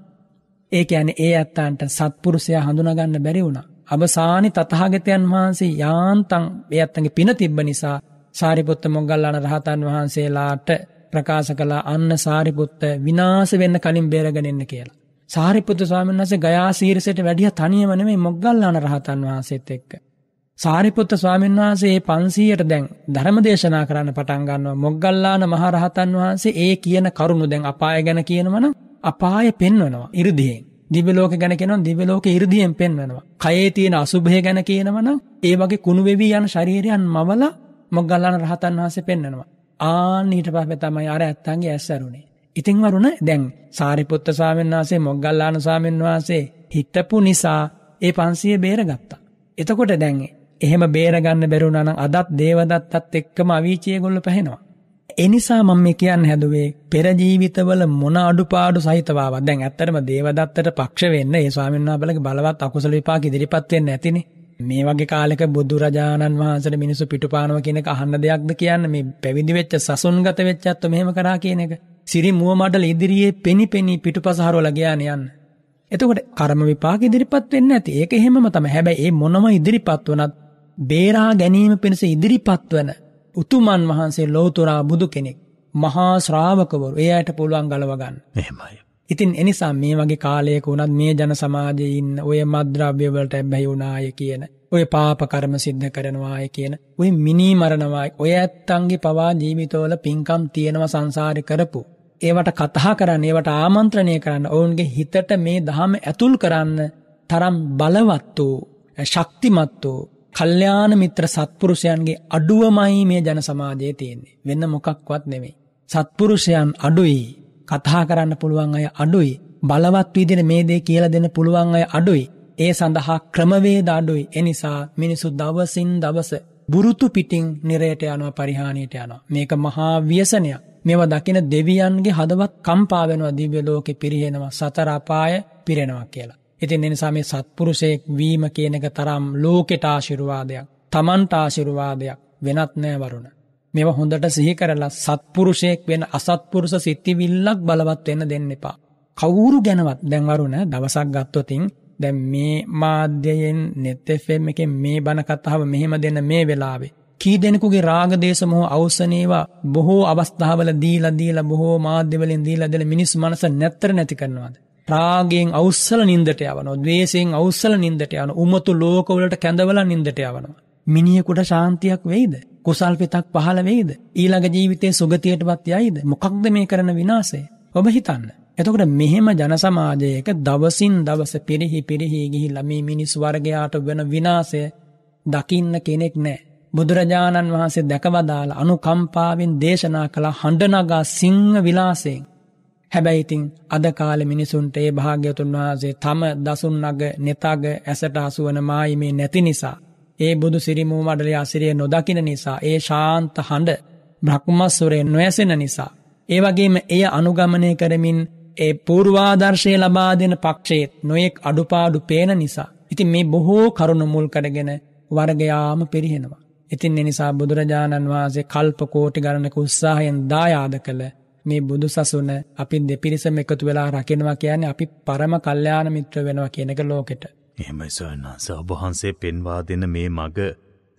ඒක ඇන ඒ ඇත්තාන්ට සත්පුරුසය හඳුනගන්න බැරි වුණ අබසානි තතහාගතයන් වහන්සේ යාන්තන් එයත්තගේ පින තිබ්බ නිසා සාරිපුත්ත මොග්ගල්ලාන රහතන් වහන්සේලාට ප්‍රකාශ කළා අන්න සාරිපුත්ත විනාශ වෙන්න කලින් බේරගෙන එන්න කියලා. සාරිපුත්ත ස්වාමීන් වහන්සේ ගයා සීරසයට වැඩිය තනියම නෙමෙයි මොග්ගල්ලාන රහතන් වහන්සේත් එක්ක. සාරිපුත්ත ස්වාමීන් වහන්සේ මේ 500ට දැන් ධර්ම දේශනා කරන්න පටන් ගන්නවා. මොග්ගල්ලාන මහ රහතන් වහන්සේ ඒ කියන කරුණු දැන් අපාය ගැන කියනවනම් අපාය පෙන්වනවා 이르දියෙන්. දිවලෝක ගැන කියනවා දිවලෝක 이르දියෙන් පෙන්වනවා. කයේ තියෙන අසුභය ගැන කියනවනම් ඒ වගේ කුණු වෙවි යන ශරීරයන් මවලා මොග්ගල්ලාන රහතන් වහන්සේ පෙන්වනවා. ආන්න ඊට පස්සේ තමයි අර ඇත්තන්ගේ ඇස් ඇරුනේ. ඉතින් වරුණ දැන් සාරිපුත්ත ස්වාමීන් වහන්සේ මොග්ගල්ලාන ස්වාමීන් වහන්සේ හිටපු නිසා ඒ 500 බේරගත්තා. එතකොට දැන් එහෙම බේරගන්න බැරුණා නම් අදත් දේවදත්තත් එක්කම අවීචිය ගොල්ල පැහෙනවා. එනිසා මම මේ කියන්න හැදුවේ පෙර ජීවිතවල මොන අඩුපාඩු සහිතවාවත් දැන් ඇත්තටම දේවදත්තට පක්ෂ වෙන්න ඒ ස්වාමීන් වහන්සේලගේ බලවත් අකුසල විපාක ඉදිරිපත් වෙන්න ඇතිනේ. මේ වගේ කාලෙක බුදුරජාණන් වහන්සේට මිනිස්සු පිටුපානව කියන එක අහන්න දෙයක්ද කියන්න මේ පැවිදි වෙච්ච සසුන්ගත වෙච්ච අත්තු මෙහෙම කරා කියන එක. සිරි මුව මඩල ඉදිරියේ පෙනි පෙනී පිටුපස හරවලා ගියාන යන්න. එතකොට කර්ම විපාක ඉදිරිපත් වෙන්න ඇති. ඒක එහෙමම තමයි. හැබැයි ඒ මොනම ඉදිරිපත් වුණත් බේරා ගැනීම පිණිස ඉදිරිපත් වන උතුමන් වහන්සේ ලෝතුරා බුදු කෙනෙක්. මහා ශ්‍රාවකවරු ඒ අයට පුළුවන් ගලව ගන්න. එහෙමයි. ඉතින් එනිසා මේ වගේ කාලයක වුණත් මේ ජන සමාජයේ ඉන්න ඔය මද්‍රව්‍ය වලට ඇබ්බැහි වුණාය කියන ඔය පාප කර්ම සිද්ධ කරනවාය කියන ඔය මිනී මරණවායි ඔය ඇත්තන්ගේ පවා ජීවිතවල පින්කම් තියෙනවා සංසාරේ කරපු. ඒවට කතා කරන්න ඒවට ආමන්ත්‍රණය කරන්න ඔවුන්ගේ හිතට මේ දහම ඇතුල් කරන්න තරම් බලවත් වූ ශක්තිමත් වූ කල්්‍යාන මිත්‍ර සත්පුරුෂයන්ගේ අඩුවමයි මේ ජන සමාජයේ තියෙන්නේ. වෙන්න මොකක්වත් නෙවෙයි. සත්පුරුෂයන් අඩුයි. කතා කරන්න පුළුවන් අය අඩුයි. බලවත් විදින මේ දේ කියල දෙන්න පුළුවන් අය අඩුයි. ඒ සඳහා ක්‍රමවේද අඩුයි. එනිසා මිනිසු දවසින් දවස බුරුතු පිටිං නිරයට යනවා පරිහානයට යනවා. මේක මහා ව්‍යසනයක්. මෙව දකින දෙවියන්ගේ හදවත් කම්පාවෙනවා දිව්‍ය ලෝකෙ පිරිහෙනවා සතරාපාය පිරෙනවා කියලා. ඉතින් එනිසා මේ සත්පුරුෂයෙක් වීම කියන එක තරම් ලෝකෙට ආශිරුවාදයක් තමන්ට ආශිරුවාදයක් වෙනත් නෑ වරුණ. මෙව හොඳට සිහි කරලා සත්පුරුෂයෙක් වෙන අසත්පුරුෂ සිත්තිවිල්ලක් බලවත් වෙන්න දෙන්න එපා. කවුරු ගැනවත් දැන්වරුණ දවසක් ගත්තොතින් දැන් මේ මාධ්‍යයෙන් නෙත්තෙෆෙම් එක මේ බණකත්තාව මෙහෙම දෙන්න මේ වෙලාවේ. කී දෙනෙකුගේ රාගදේශ මොහෝ අවසනේවා බොහෝ අවස්ථාවල දීලා දීලා බොහෝ මාධ්‍යවලින් දීලා දෙන මිනිස් මනස නැත්තර නැති කරනවාද. රාගයෙන් අවස්සල නින්දට යවනවා දවේශයෙන් අවස්සල නින්දට යන උමතු ලෝකවලට කැඳවල නින්දට යවනවා. මිනිියකුට ශාන්තියක් වෙයිද. කුසල් පිතක් පහළ වෙයිද. ඊළඟ ජීවිතය සුගතියටපත් යයිද මොකක්ද මේ කරන විනාසේ. ඔබ හිතන්න. එතකොට මෙහෙම ජනසමාජයක දවසින් දවස පිරිහි පිරිහි ගිහිල්ල මේ මිනිස් වර්ගයාට වෙන විනාසය දකින්න කෙනෙක් නෑ. බුදුරජාණන් වහන්සේ දැකවදාල අනුකම්පාවෙන් දේශනා කළ හඬනගා සිංහ විලාසයෙන්. හැබැයිතින් අද කාල මිනිසුන්ට ඒ භාග්‍යතුන් වහන්සේ තම දසුන් නග නෙතග ඇසට අසුවන මායිමේ නැති නිසා. ඒ බුදු සිරිමූ මඩලේ අසිරිය නොදකින නිසා ඒ ශාන්ත හඬ බ්‍රහ්මස්වරයෙන් නොඇසෙන නිසා. ඒවගේම එය අනුගමනය කරමින් ඒ පූර්වාදර්ශය ලබා දෙන පක්ෂයත් නොයෙක් අඩුපාඩු පේන නිසා. ඉතින් මේ බොහෝ කරුණු මුල් කරගෙන වර්ගයාම පිරිහෙනවා. ඉතින් එනිසා බුදුරජාණන් වහන්සේ කල්ප කෝටි ගණනක උත්සාහයෙන් දායාද කළ මේ බුදු සසුන අපි දෙපිරිසම එකතු වෙලා රකිනවා කියන්නේ අපි පරම කල්්‍යාන මිත්‍ර වෙනවා කියනක ලෝකෙට. එහෙමයි සවන්නාස ඔබහන්සේ පෙන්වා දෙන මේ මග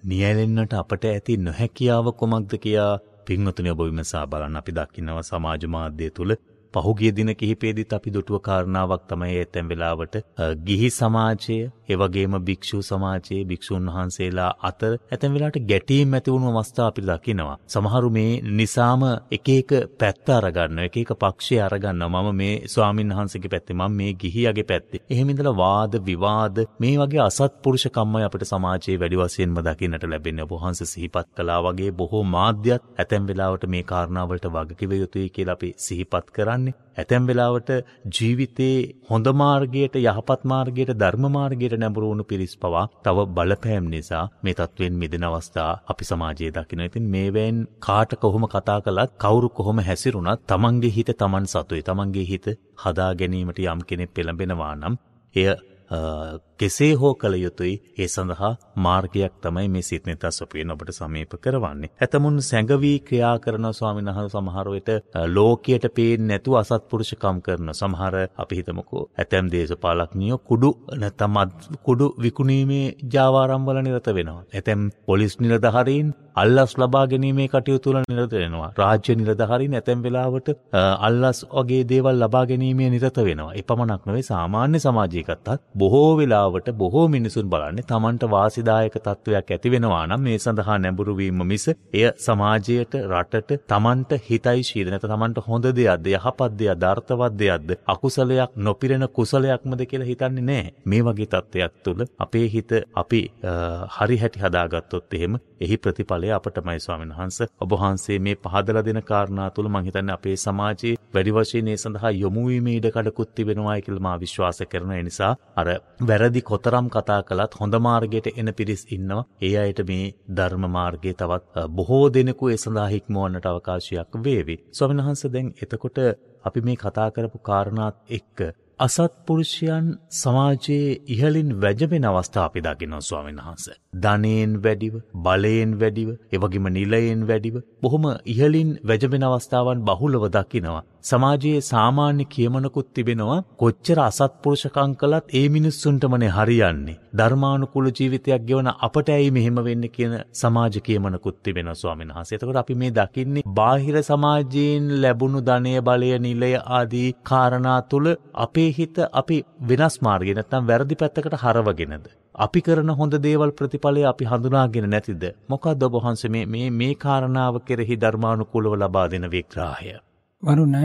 නියැලෙන්න්නට අපට ඇති නොහැකියාව කොමක්ද කියා පින්වතුනි ඔබ විමසා බලන්න. අපි දකින්නව සමාජ මාධ්‍යය තුළ පහුගිය දින කිහිපේදිත් අපි දුටුව කාරණාවක් තමයි ඇතැම් වෙලාවට ගිහි සමාජය එවගේම භික්‍ෂූ සමාජයේ භික්‍ෂූන් වහන්සේලා අතර ඇතැම් වෙලාට ගැටීම් ඇතිවුණු අවස්ථා අපි දකිනවා. සමහරු මේ නිසාම එක එක පැත්ත අරගන්න එක එක පක්ෂය අරගන්න මම මේ ස්වාමින් වහන්සේගේ පැත්තේ මම මේ ගිහියගේ පැත්තේ. එහෙම වාද විවාද මේ වගේ අසත්පුරුෂ කම්මයි අපිට සමාජයේ වැඩි වශයෙන්ම දකින්නට ලැබෙන්නේ. ඔබ වහන්සේ සිහිපත් කළා වගේ බොහෝ මාධ්‍යත් ඇතැම් වෙලාවට මේ කාරණාවලට වගකිව යුතුයි කියලා අපි සිහිපත් කරන්නේ. ඇතැම් වෙලාවට ජීවිතයේ හොඳ මාර්ගයට යහපත් මාර්ගයට ධර්ම මාර්ගයට නැඹුරු වුණු පිරිස් පවා තව බලපෑම් නිසා මේ තත්ත්වෙන් මිදෙන අවස්ථා අපි සමාජයේ දකින. ඉතින් මේවෙන් කාට කොහොම කතා කළත් කවුරු කොහොම හැසිරුණත් තමන්ගේ හිත තමන් සතුයි. තමන්ගේ හිත හදා ගැනීමට යම් කෙනෙක් පෙළඹෙනවා නම් එය කෙසේ හෝ කළ යුතුයි ඒ සඳහා මාර්ගයක් තමයි මේ සිත්නෙත අසපුයෙන් ඔබට සමීප කරවන්නේ. ඇතමුන් සැඟවී ක්‍රියා කරන ස්වාමීන් වහන්සේ සමහරවිට ලෝකයට පේන්නේ නැතුව අසත්පුරුෂකම් කරන සමහර අපි හිතමුකෝ ඇතැම් දේශපාලඥයෝ කුඩු නැත්නම් කුඩු විකුණීමේ ජාවාරම්වල නිරත වෙනවා. ඇතැම් පොලිස් නිලධාරීන් අල්ලස් ලබා ගැනීමේ කටයුතු තුළ නිරත වෙනවා. රාජ්‍ය නිලධාරීන් ඇතැම් වෙලාවට අල්ලස් වගේ දේවල් ලබා ගැනීමේ නිරත වෙනවා. එපමණක් නොවේ සාමාන්‍ය සමාජයකත්තත් බොහෝ වෙලාවට බොහෝ මිනිසුන් බලන්නේ තමන්ට වාසිදායක තත්ත්වයක් ඇති වෙනවා නම් මේ සඳහා නැඹුරුවීම මිස එය සමාජයට රටට තමන්ට හිතයි ශීදනත තමන්ට හොඳ දෙයක්ද යහපත් දෙයක් ධර්ථවත් දෙයක්ද අකුසලයක් නොපිරෙන කුසලයක්මද කියලා හිතන්නේ නෑ. මේ වගේ තත්ත්වයක් තුළ අපේ හිත අපි හරි හැටි හදාගත්තොත් එහෙම එහි ප්‍රතිඵලය අපටමයි ස්වාමීන් වහන්ස. ඔබහන්සේ මේ පහදල දෙන කාරණා තුළ මහිතන්න අපේ සමාජයේ වැඩි වශයෙන් ඒ සඳහා යොමුවීමේ ඉඩකඩකුත් තිබෙනවා කියලා මා විශ්වාස කරන නිසා අර වැරදි කොතරම් කතා කළත් හොඳ මාර්ගයට එන පිරිස් ඉන්නවා ඒ අයට මේ ධර්ම මාර්ගයේ තවත් බොහෝ දෙනෙකු ඒ සඳහා හික්මවන්නට අවකාශයක් වේවි ස්වාමීන් වහන්සේ දැන් එතකොට අපි මේ කතා කරපු කාරණාත් එක්ක අසත්පුරුෂයන් සමාජයේ ඉහලින් වැජබෙන අවස්ථා අපි දකිනවා ස්වාමීන් වහන්ස. ධනයෙන් වැඩිව, බලයෙන් වැඩිව, එවගේම නිලයෙන් වැඩිව බොහොම ඉහලින් වැජබෙන අවස්ථාවන් බහුලව දකිනවා. සමාජයේ සාමාන්‍ය කියමනකුත් තිබෙනවා කොච්චර අසත්පුරුෂකම් කළත් ඒ මිනිස්සුන්ටමනේ හරියන්නේ. ධර්මානුකූල ජීවිතයක් ගෙවන අපට ඇයි මෙහෙම වෙන්නේ කියන සමාජ කියමනකුත් තිබෙනවා ස්වාමීන් වහන්සේ. එතකොට අපි මේ දකින්නේ බාහිර සමාජයෙන් ලැබුණු ධනය බලය නිලය ආදී කාරණා තුල අපේ හිත අපි වෙනස් මාර්ගය නැත්නම් වැරදි පැත්තකට හරවගෙනද අපි කරන හොඳ දේවල් ප්‍රතිඵලය අපි හඳුනාගෙන නැතිද මොකක්ද ඔබ වහන්සේ මේ මේ මේ කාරණාව කෙරෙහි ධර්මානුකූලව ලබා දෙන විග්‍රහය වරුණ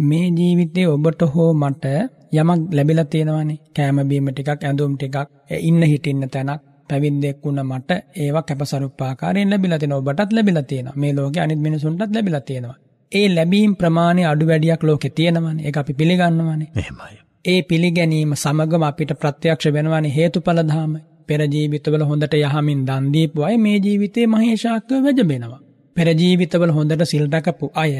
මේ ජීවිතේ ඔබට හෝ මට යමක් ලැබිලා තියෙනවනේ. කෑම බීම ටිකක් ඇඳුම් ටිකක් ඉන්න හිටින්න තැනක් පැවිද්දෙක් වුණ මට ඒවා කැපසරුප්පාකාරයෙන් ලැබිලා තියෙනවා. ඔබටත් ලැබිලා තියෙනවා. මේ ලෝකේ අනිත් මිනිසුන්ටත් ලැබිලා තියෙනවා. ඒ ලැබීම් ප්‍රමාණය අඩු වැඩියක් ලෝකේ තියෙනවනේ. ඒක අපි පිළිගන්නවනේ. එහෙමයි. ඒ පිළිගැනීම සමගම අපිට ප්‍රත්‍යක්ෂ වෙනවනේ හේතුඵල ධාමයි පෙර ජීවිතවල හොඳට යහමින් දන් දීපු අය මේ ජීවිතේ මහේශාක්‍යව වැජබෙනවා පෙර ජීවිතවල හොඳට සිල් රැකපු අය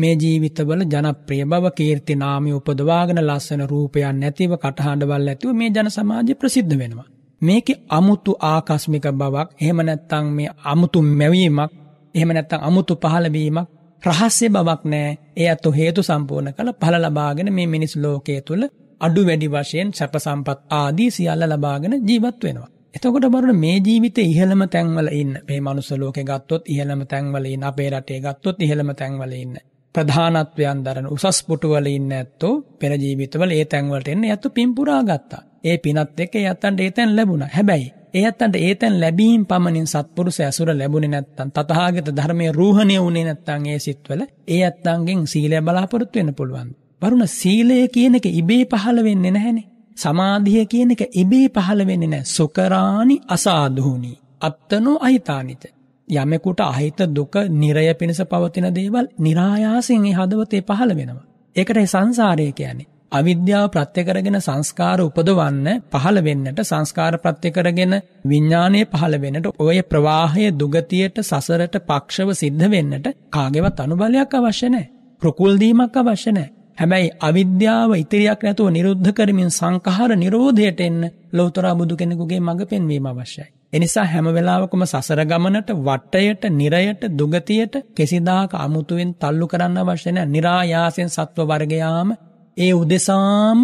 මේ ජීවිතවල ජනප්‍රිය බව කීර්ති නාමය උපදවාගෙන ලස්සන රූපයක් නැතිව කටහඬවල් ඇතිව මේ ජන සමාජය ප්‍රසිද්ධ වෙනවා. මේකේ අමුතු ආකස්මික බවක් එහෙම නැත්නම් මේ අමුතු මැවීමක් එහෙම නැත්නම් අමුතු පහළවීමක් රහස්‍ය බවක් නෑ. ඒ අතු හේතු සම්පූර්ණ කළ ඵල ලබාගෙන මේ මිනිස් ලෝකයේ තුල අඩු වැඩි වශයෙන් සැප සම්පත් ආදී සියල්ල ලබාගෙන ජීවත් වෙනවා. එතකොට බලන්න මේ ජීවිතේ ඉහළම තැන්වල ඉන්න මේ මනුස්ස ලෝකේ ගත්තොත් ඉහළම තැන්වල ඉන්න අපේ රටේ ගත්තොත් ඉහළම තැන්වල ඉන්න ප්‍රධානත්වයන් දරන උසස් පුටුවල ඉන්න ඇත්තෝ පෙර ජීවිතවල ඒ තැන්වලට එන්න ඇත්තු පින් පුරා ගත්තා. ඒ පිනත් එක්ක ඒ අත්තන්ට ඒ තැන් ලැබුණා. හැබැයි ඒ අත්තන්ට ඒ තැන් ලැබීම් පමණින් සත්පුරුෂ ඇසුර ලැබුණේ නැත්තම් තථාගත ධර්මයේ රූහණය වුණේ නැත්තම් ඒ සිත්වල ඒ අත්තන්ගෙන් සීලය බලාපොරොත්තු වෙන්න පුළුවන්. වරුණ සීලය කියන එක ඉබේ පහළ වෙන්නේ නැහනේ. සමාධිය කියන එක ඉබේ පහළ වෙන්නේ නැහැ. සුකරානි අසාධුනි. අත්තනෝ අහිතානිත. යමෙකුට අහිත දුක නිරය පිණිස පවතින දේවල් નિરાයාසයෙන් ඒ හදවතේ පහළ වෙනවා. ඒකට සංසාරය කියන්නේ. අවිද්‍යාව ප්‍රත්‍ය කරගෙන සංස්කාර උපදවන්න පහළ වෙන්නට සංස්කාර ප්‍රත්‍ය කරගෙන විඥානයේ පහළ වෙන්නට ඔය ප්‍රවාහය දුගතියට සසරට පක්ෂව සිද්ධ වෙන්නට කාගේවත් අනුබලයක් අවශ්‍ය නැහැ. ප්‍රකුල් දීමක් අවශ්‍ය නැහැ. හැබැයි අවිද්‍යාව ඉතිරියක් නැතුව නිරුද්ධ කරමින් සංඛාර නිරෝධයට එන්න ලෞතර බුදු කෙනෙකුගේ මඟ පෙන්වීම අවශ්‍යයි. එනිසා හැම වෙලාවකම සසර ගමනට වටයට නිරයට දුගතියට කෙසිදාක අමුතුවෙන් තල්ලු කරන්න අවශ්‍ය නැහැ. નિરાයාසෙන් සත්ව වර්ගයාම ඒ උදෙසාම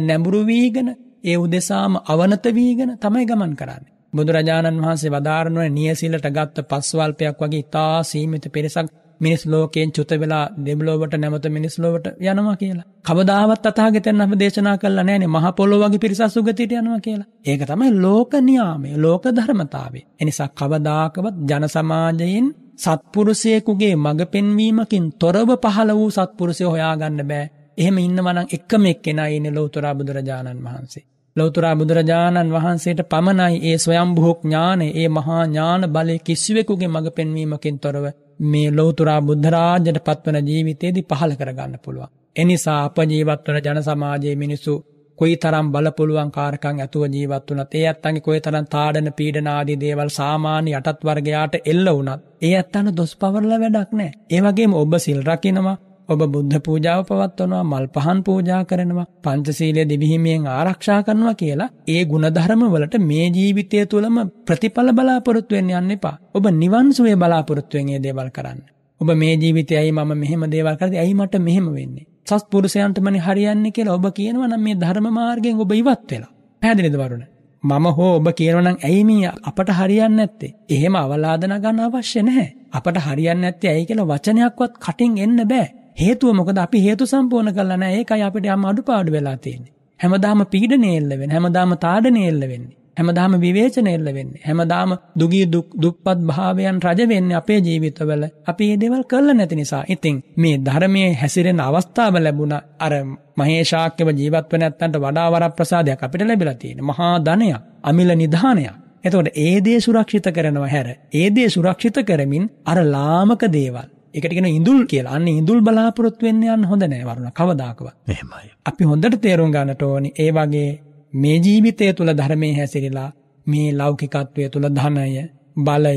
නැඹුරු වීගෙන ඒ උදෙසාම අවනත වීගෙන තමයි ගමන් කරන්නේ. බුදුරජාණන් වහන්සේ වදාරනුවේ නියසිලට ගත්ත පස්වල්පයක් වගේ ඉතා සීමිත පිරිසක් මිනිස් ලෝකයෙන් චුත වෙලා දෙබ්ලොවට නැමත මිනිස් ලොවට යනවා කියලා. කවදාවත් අතහාගතයන් අප දේශනා කළා නෑනේ මහ පොළොව වගේ පිරිසක් සුගතියට යනවා කියලා. ඒක තමයි ලෝක නියාමය, ලෝක ධර්මතාවය. එනිසා කවදාකවත් ජන සමාජයෙන් සත්පුරුෂයෙකුගේ මඟ පෙන්වීමකින් තොරව පහළ වූ සත්පුරුෂය හොයාගන්න බෑ. එහෙම ඉන්නවනම් එකම එක්කෙනා ඉන්නේ ලෞතර බුදුරජාණන් වහන්සේ. ලෞතුරා බුදුරජාණන් වහන්සේට පමණයි ඒ ස්වයම්භූ ඥානය ඒ මහා ඥාන බලය කිසිවෙකුගේ මඟ පෙන්වීමකින් තොරව මේ ලෞතුරා බුද්ධරාජ්‍යයට පත්වන ජීවිතයේදී පහළ කරගන්න පුළුවන්. එනිසා අප ජීවත් වන ජන සමාජයේ මිනිසු කොයි තරම් බලපුළුවන් කාරකං ඇතුව ජීවත් වනත් ඒ ඇත්තන්ගේ කොයි තරම් තාඩන පීඩන ආදී දේවල් සාමාන්‍ය යටත් වර්ගයාට එල්ල වුණත් ඒ ඇත්තන දොස් පවරලා වැඩක් නැහැ. ඒ වගේම ඔබ සිල් රකින්නවා ඔබ බුද්ධ පූජාව පවත්වනවා මල් පහන් පූජා කරනවා පංචසීලය දිවිහිමියෙන් ආරක්ෂා කරනවා කියලා ඒ ගුණධර්ම වලට මේ ජීවිතය තුළම ප්‍රතිඵල බලාපොරොත්තු වෙන්න යන්න එපා. ඔබ නිවන් සුවේ බලාපොරොත්තු වෙන ඒ දේවල් කරන්න. ඔබ මේ ජීවිතයයි මම මෙහෙම දේවල් කරද්දී ඇයි මට මෙහෙම වෙන්නේ? සත්පුරුෂයන්ටමනේ හරියන්නේ කියලා ඔබ කියනවා නම් මේ ධර්ම මාර්ගයෙන් ඔබ ඉවත් වෙලා. පැහැදිලිද වරුණ? මම හෝ ඔබ කියනවනම් ඇයි මේ අපට හරියන්නේ නැත්තේ? එහෙම අවලාදන ගන්න අවශ්‍ය නැහැ. අපට හරියන්නේ නැත්තේ ඇයි කියලා වචනයක්වත් කටින් එන්න බෑ. හේතුව මොකද අපි හේතු සම්පූර්ණ කරලා නැහැ. ඒකයි අපිට යම් අඩුපාඩු වෙලා තියෙන්නේ. හැමදාම පීඩනය එල්ල වෙන්නේ. හැමදාම තාඩනය එල්ල වෙන්නේ. හැමදාම විවේචන එල්ල වෙන්නේ. හැමදාම දුගී දුප්පත් භාවයන් රජ වෙන්නේ අපේ ජීවිතවල. අපි මේ දේවල් කරලා නැති නිසා. ඉතින් මේ ධර්මයේ හැසිරෙන අවස්ථාව ලැබුණා අර මහේශාක්‍යව ජීවත් වෙන නැත්තන්ට වඩා වරප්‍රසාදයක් අපිට ලැබිලා තියෙනවා. මහා ධනයක්, අමිල නිධානයක්. එතකොට ඒ දේ සුරක්ෂිත කරනවා හැර ඒ දේ සුරක්ෂිත කරමින් අර ලාමක දේවල් එකට ගෙන ඉඳුල් කියලා අන්න ඉඳුල් බලාපොරොත්තු වෙන්න යන්න හොඳ නෑ වරුණ කවදාකවත්. එහෙමයි. අපි හොඳට තේරුම් ගන්නට ඕනි ඒ වගේ මේ ජීවිතය තුළ ධර්මයේ හැසිරিলা මේ ලෞකිකත්වය තුළ ධනය බලය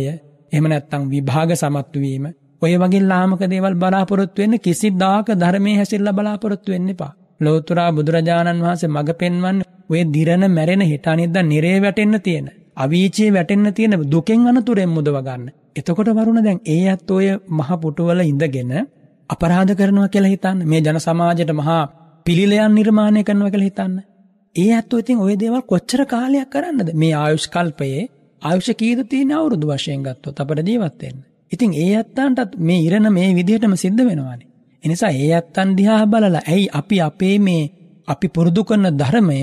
එහෙම නැත්නම් විභාග සමත් වීම ඔය වගේ ලාමක දේවල් බලාපොරොත්තු වෙන්න කිසිදාක ධර්මයේ හැසිරලා බලාපොරොත්තු වෙන්න එපා. ලෝතුරා බුදුරජාණන් වහන්සේ මඟ පෙන්වන්නේ ඔය දිරන මැරෙන හිත අනිද්දා නිරේ වැටෙන්න තියෙන අවීචයේ වැටෙන්න තියෙන දුකෙන් අනතුරෙන් මුදව ගන්න. එතකොට වරුණ දැන් ඒ අත් ඔය මහ පුටුවල ඉඳගෙන අපරාධ කරනවා කියලා හිතන්න. මේ ජන සමාජයට මහා පිළිලයන් නිර්මාණය කරනවා කියලා හිතන්න. ඒ ඇත්තෝ ඉතින් ওই දේවල් කොච්චර කාලයක් කරන්නද? මේ ආයුෂ් කල්පයේ ආයුෂ කීයද තියෙන අවුරුදු වශයෙන් ගත්තොත් අපිට ජීවත් වෙන්න. ඉතින් ඒ ඇත්තන්ටත් මේ ඉරණ මේ විදිහටම සිද්ධ වෙනවානේ. එනිසා ඒ ඇත්තන් දිහා බලලා ඇයි අපි අපේ මේ අපි පුරුදු කරන ධර්මය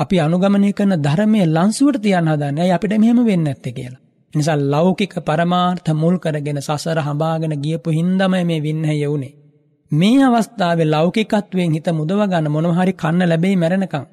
අපි අනුගමනය කරන ධර්මයේ ලංසුවට තියන්න හදන්නේ. ඇයි අපිට මෙහෙම වෙන්නේ නැත්තේ කියලා. නිසා ලෞකික පරමාර්ථ මුල් කරගෙන සසර හඹාගෙන ගියපු හින්දාමයි මේ වින්නය යුනේ. මේ අවස්ථාවේ ලෞකිකත්වයෙන් හිත මුදව ගන්න මොනවා හරි කන්න ලැබෙයි මැරෙනකම්.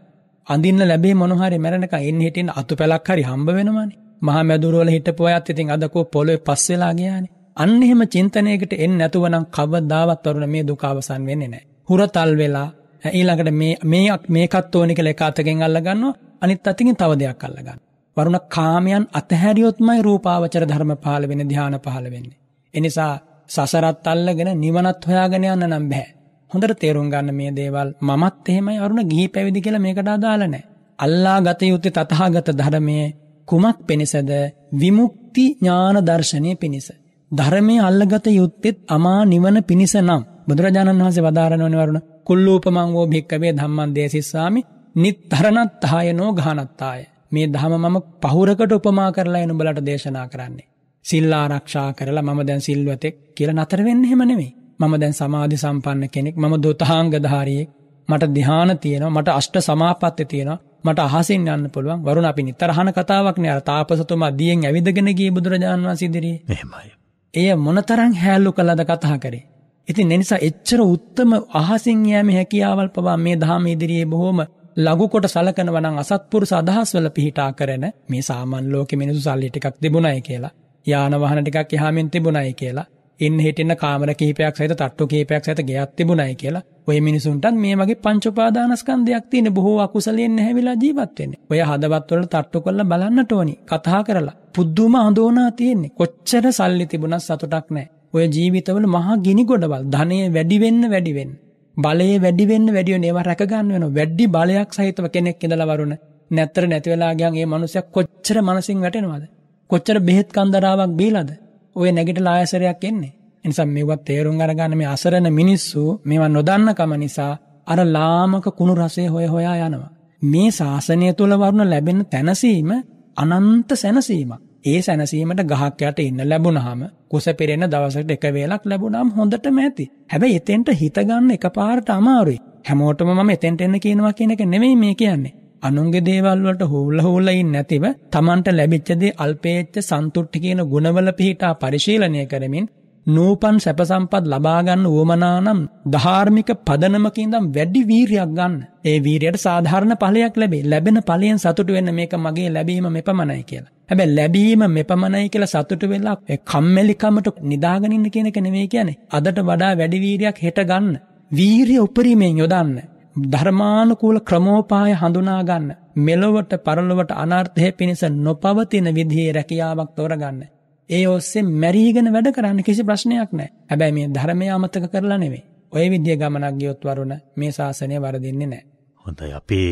අඳින්න ලැබේ මොනවා හරි මැරෙනකම් එන්න හිටින්න අතුපැලක් හරි හම්බ වෙනවනේ. මහා මැදුරවල හිටපු අයත් ඉතින් අද කෝ පොළොවේ පස් වෙලා ගියානේ. අන්න එහෙම චින්තනයකට එන්නේ නැතුව නම් කවදාවත් වරුණ මේ දුක අවසන් වෙන්නේ නැහැ. හුරතල් වෙලා ඊළඟට මේ මේ මේකත් ඕනි කියලා එක අතකින් අල්ල ගන්නවා අනිත් අතකින් තව දෙයක් අල්ල ගන්නවා. වරුණ කාමයන් අතහැරියොත්මයි රූපාවචර ධර්ම පහළ වෙන්නේ ධාන පහළ වෙන්නේ. එනිසා සසරත් අල්ලගෙන නිවනත් හොයාගෙන යන්න නම් බෑ. හොඳට තේරුම් ගන්න මේ දේවල් මමත් එහෙමයි අරුණ ගිහි පැවිදි කියලා මේකට අදාළ නැහැ. අල්ලා ගත යුත්තේ තථාගත ධර්මයේ කුමක් පිණිසද විමුක්ති ඥාන දර්ශනය පිණිස. ධර්මයේ අල්ලගත යුත්තේත් අමා නිවන පිණිස නම් බුදුරජාණන් වහන්සේ වදාරනවනේ වරුණ කුල්ලූපමං වෝ භික්කවේ ධම්මං දේසිස්සාමි නිත්තරණත්තායනෝ ගානත්තාය. මේ දහම මම පහුරකට උපමා කරලා එනු බලට දේශනා කරන්නේ. සිල් ආරක්ෂා කරලා මම දැන් සිල්වතෙක් කියලා නතර වෙන්න එහෙම නෙමෙයි. මම දැන් සමාධි සම්පන්න කෙනෙක් මම දොතහාංගධාරියෙක්. මට ධ්‍යාන තියෙනවා මට අෂ්ට සමාපත්තිය තියෙනවා. මට අහසින් යන්න පුළුවන්. වරුණ අපි නිතර අහන කතාවක් නේ. අර තාපසතුමා දියෙන් ඇවිදගෙන ගිය බුදුරජාණන් වහන්සේ ඉදිරියේ. එහෙමයි. එය මොනතරම් හැලු කළාද කතා කරේ ඉතින් ඒ නිසා එච්චර උත්තම අහසින් යෑමේ හැකියාවල් පවා මේ දහම ඉදිරියේ බොහොම ලඝු කොට සලකනවා නම් අසත්පුරුෂ අදහස් වල පිහිටා කරන මේ සාමාන්‍ය ලෝකෙ මිනිස්සු සල්ලි ටිකක් තිබුණයි කියලා යාන වාහන ටිකක් එහාමින් තිබුණයි කියලා ඉන්න හිටින්න කාමර කිහිපයක් සහිත තට්ටු කිහිපයක් සහිත ගෙයක් තිබුණයි කියලා ඔය මිනිසුන්ටත් මේ වගේ පංච උපාදානස්කන්ධයක් තියෙන බොහෝ අකුසලයෙන් නැහැවිලා ජීවත් වෙන්නේ. ඔය හදවත් වල තට්ටු කරලා බලන්නට ඕනි. කතා කරලා. පුදුම හඳෝනා තියෙන්නේ. කොච්චර සල්ලි තිබුණත් සතුටක් නැහැ. ඔය ජීවිතවල මහා ගිනි ගොඩවල් ධනය වැඩි වෙන්න වැඩි වෙන්න. බලය වැඩි වෙන්න වැඩි වෙන්න ඒවා රැක ගන්න වෙනවා. වැඩි බලයක් සහිතව කෙනෙක් ඉඳලා වරුණ නැත්තර නැති වෙලා ගියන් ඒ මනුස්සයා කොච්චර මනසින් වැටෙනවද? කොච්චර බෙහෙත් කන්දරාවක් බීලාද? ඔය නැගිටලා ආයසරයක් එන්නේ. එනිසා මේවත් තේරුම් අරගන්න මේ අසරණ මිනිස්සු මේවා නොදන්නකම නිසා අර ලාමක කුණු රසය හොය හොයා යනවා. මේ ශාසනය තුළ වරුණ ලැබෙන තැනසීම අනන්ත සැනසීමක්. ඒ සැනසීමට ගහක් යට ඉන්න ලැබුණාම කුස පෙරෙන දවසකට එක වේලක් ලැබුණාම හොඳටම ඇති. හැබැයි එතෙන්ට හිත ගන්න එකපාරට අමාරුයි. හැමෝටම මම එතෙන්ට එන්න කියනවා කියන එක නෙමෙයි මේ කියන්නේ. අනුන්ගේ දේවල් වලට හූල්ල හූල්ල ඉන්නේ නැතිව Tamanට ලැබිච්ච දේ අල්පේච්ච සන්තුට්ටි කියන ගුණවල පිහිටා පරිශීලනය කරමින් නූපන් සැප සම්පත් ලබා ගන්න උවමනා නම් ධාර්මික පදනමක ඉඳන් වැඩි වීරියක් ගන්න. ඒ වීරියට සාධාරණ ඵලයක් ලැබේ. ලැබෙන ඵලයෙන් සතුටු වෙන්න මේක මගේ ලැබීම මෙපමණයි කියලා. හැබැයි ලැබීම මෙපමණයි කියලා සතුටු වෙලා ඒ කම්මැලිකමට නිදාගෙන ඉන්න කියන එක නෙමෙයි කියන්නේ. අදට වඩා වැඩි වීරියක් හෙට ගන්න. වීරිය උපරිමයෙන් යොදන්න. ධර්මානුකූල ක්‍රමෝපාය හඳුනා ගන්න. මෙලොවට පරලොවට අනර්ථය පිණිස නොපවතින විදිහේ රැකියාවක් තෝරගන්න. ඒ ඔස්සේ මැරීගෙන වැඩ කරන්න කිසි ප්‍රශ්නයක් නැහැ. හැබැයි මේ ධර්මය අමතක කරලා නෙමෙයි. ඔය විදිය ගමනක් ගියොත් වරුණ මේ ශාසනය වරදින්නේ නැහැ. හොඳයි අපේ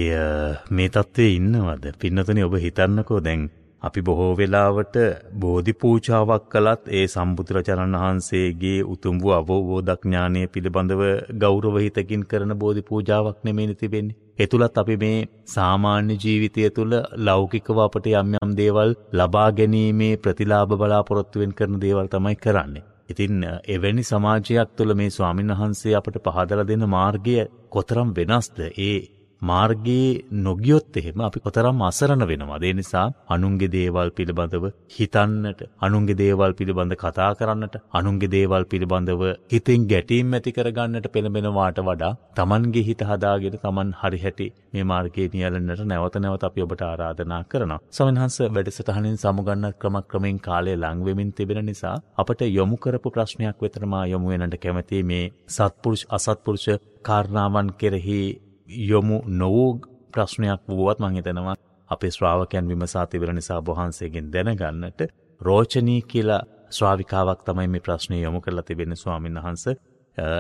මේ තත්ත්වයේ ඉන්නවද? පින්නතුනි ඔබ හිතන්නකෝ දැන් අපි බොහෝ වෙලාවට බෝධි පූජාවක් කළත් ඒ සම්බුදුරජාණන් වහන්සේගේ උතුම් වූ අවබෝධඥානය පිළිබඳව ගෞරව හිතකින් කරන බෝධි පූජාවක් නෙමෙයි තිබෙන්නේ. ඒ තුලත් අපි මේ සාමාන්‍ය ජීවිතය තුළ ලෞකිකව අපට යම් යම් දේවල් ලබා ගැනීමේ ප්‍රතිලාභ බලාපොරොත්තුවෙන් කරන දේවල් තමයි කරන්නේ. ඉතින් එවැනි සමාජයක් තුළ මේ ස්වාමින් වහන්සේ අපට පහදලා දෙන මාර්ගය කොතරම් වෙනස්ද? ඒ මාර්ගයේ නොගියොත් එහෙම අපි කොතරම් අසරණ වෙනවා. ඒ නිසා අනුන්ගේ දේවල් පිළිබඳව හිතන්නට, අනුන්ගේ දේවල් පිළිබඳ කතා කරන්නට, අනුන්ගේ දේවල් පිළිබඳව හිතෙන් ගැටීම් ඇති කරගන්නට පෙළඹෙනවාට වඩා Tamanගේ හිත හදාගෙන Taman හරි හැටි මේ මාර්ගයේ නියැලෙන්නට නැවත නැවත අපි ඔබට ආරාධනා කරනවා. සමන්හංශ වැඩසටහනින් සමුගන්න ක්‍රමක්‍රමයෙන් කාලය ලං වෙමින් තිබෙන නිසා අපට යොමු කරපු ප්‍රශ්නයක් වෙතම යොමු වෙනට කැමැති මේ සත්පුරුෂ අසත්පුරුෂ කාරණාවන් කෙරෙහි යොමු නොවූ ප්‍රශ්නයක් වුවත් මං හිතනවා අපේ ශ්‍රාවකයන් විමසා තිබෙන නිසා වහන්සේගෙන් දැනගන්නට රෝචනී කියලා ශ්‍රාවිකාවක් තමයි මේ ප්‍රශ්නය යොමු කරලා තිබෙන ස්වාමීන් වහන්ස.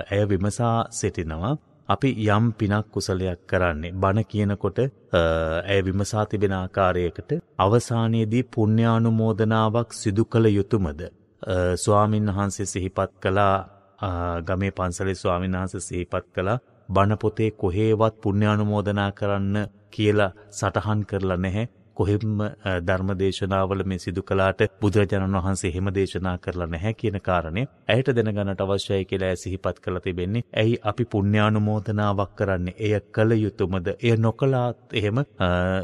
ඇය විමසා සිටිනවා. අපි යම් පිනක් කුසලයක් කරන්නේ. බණ කියනකොට ඇය විමසා තිබෙන ආකාරයකට අවසානයේදී පුණ්‍යානුමෝදනාවක් සිදු කළ යුතුයමද ස්වාමින් වහන්සේ සිහිපත් කළා. ගමේ පන්සලේ ස්වාමින් වහන්සේ සිහිපත් කළා. බණ පොතේ කොහේවත් පුණ්‍යානුමෝදනා කරන්න කියලා සටහන් කරලා නැහැ. කොහෙම ධර්ම දේශනාවල මේ සිදු කළාට බුදුරජාණන් වහන්සේ එහෙම දේශනා කරලා නැහැ කියන කාරණය ඇයට දැනගන්නට අවශ්‍යයි කියලා ඇය සිහිපත් කරලා තිබෙන්නේ. ඇයි අපි පුණ්‍යානුමෝදනාවක් කරන්නේ? එය කළ යුතුයමද? එය නොකළාත් එහෙම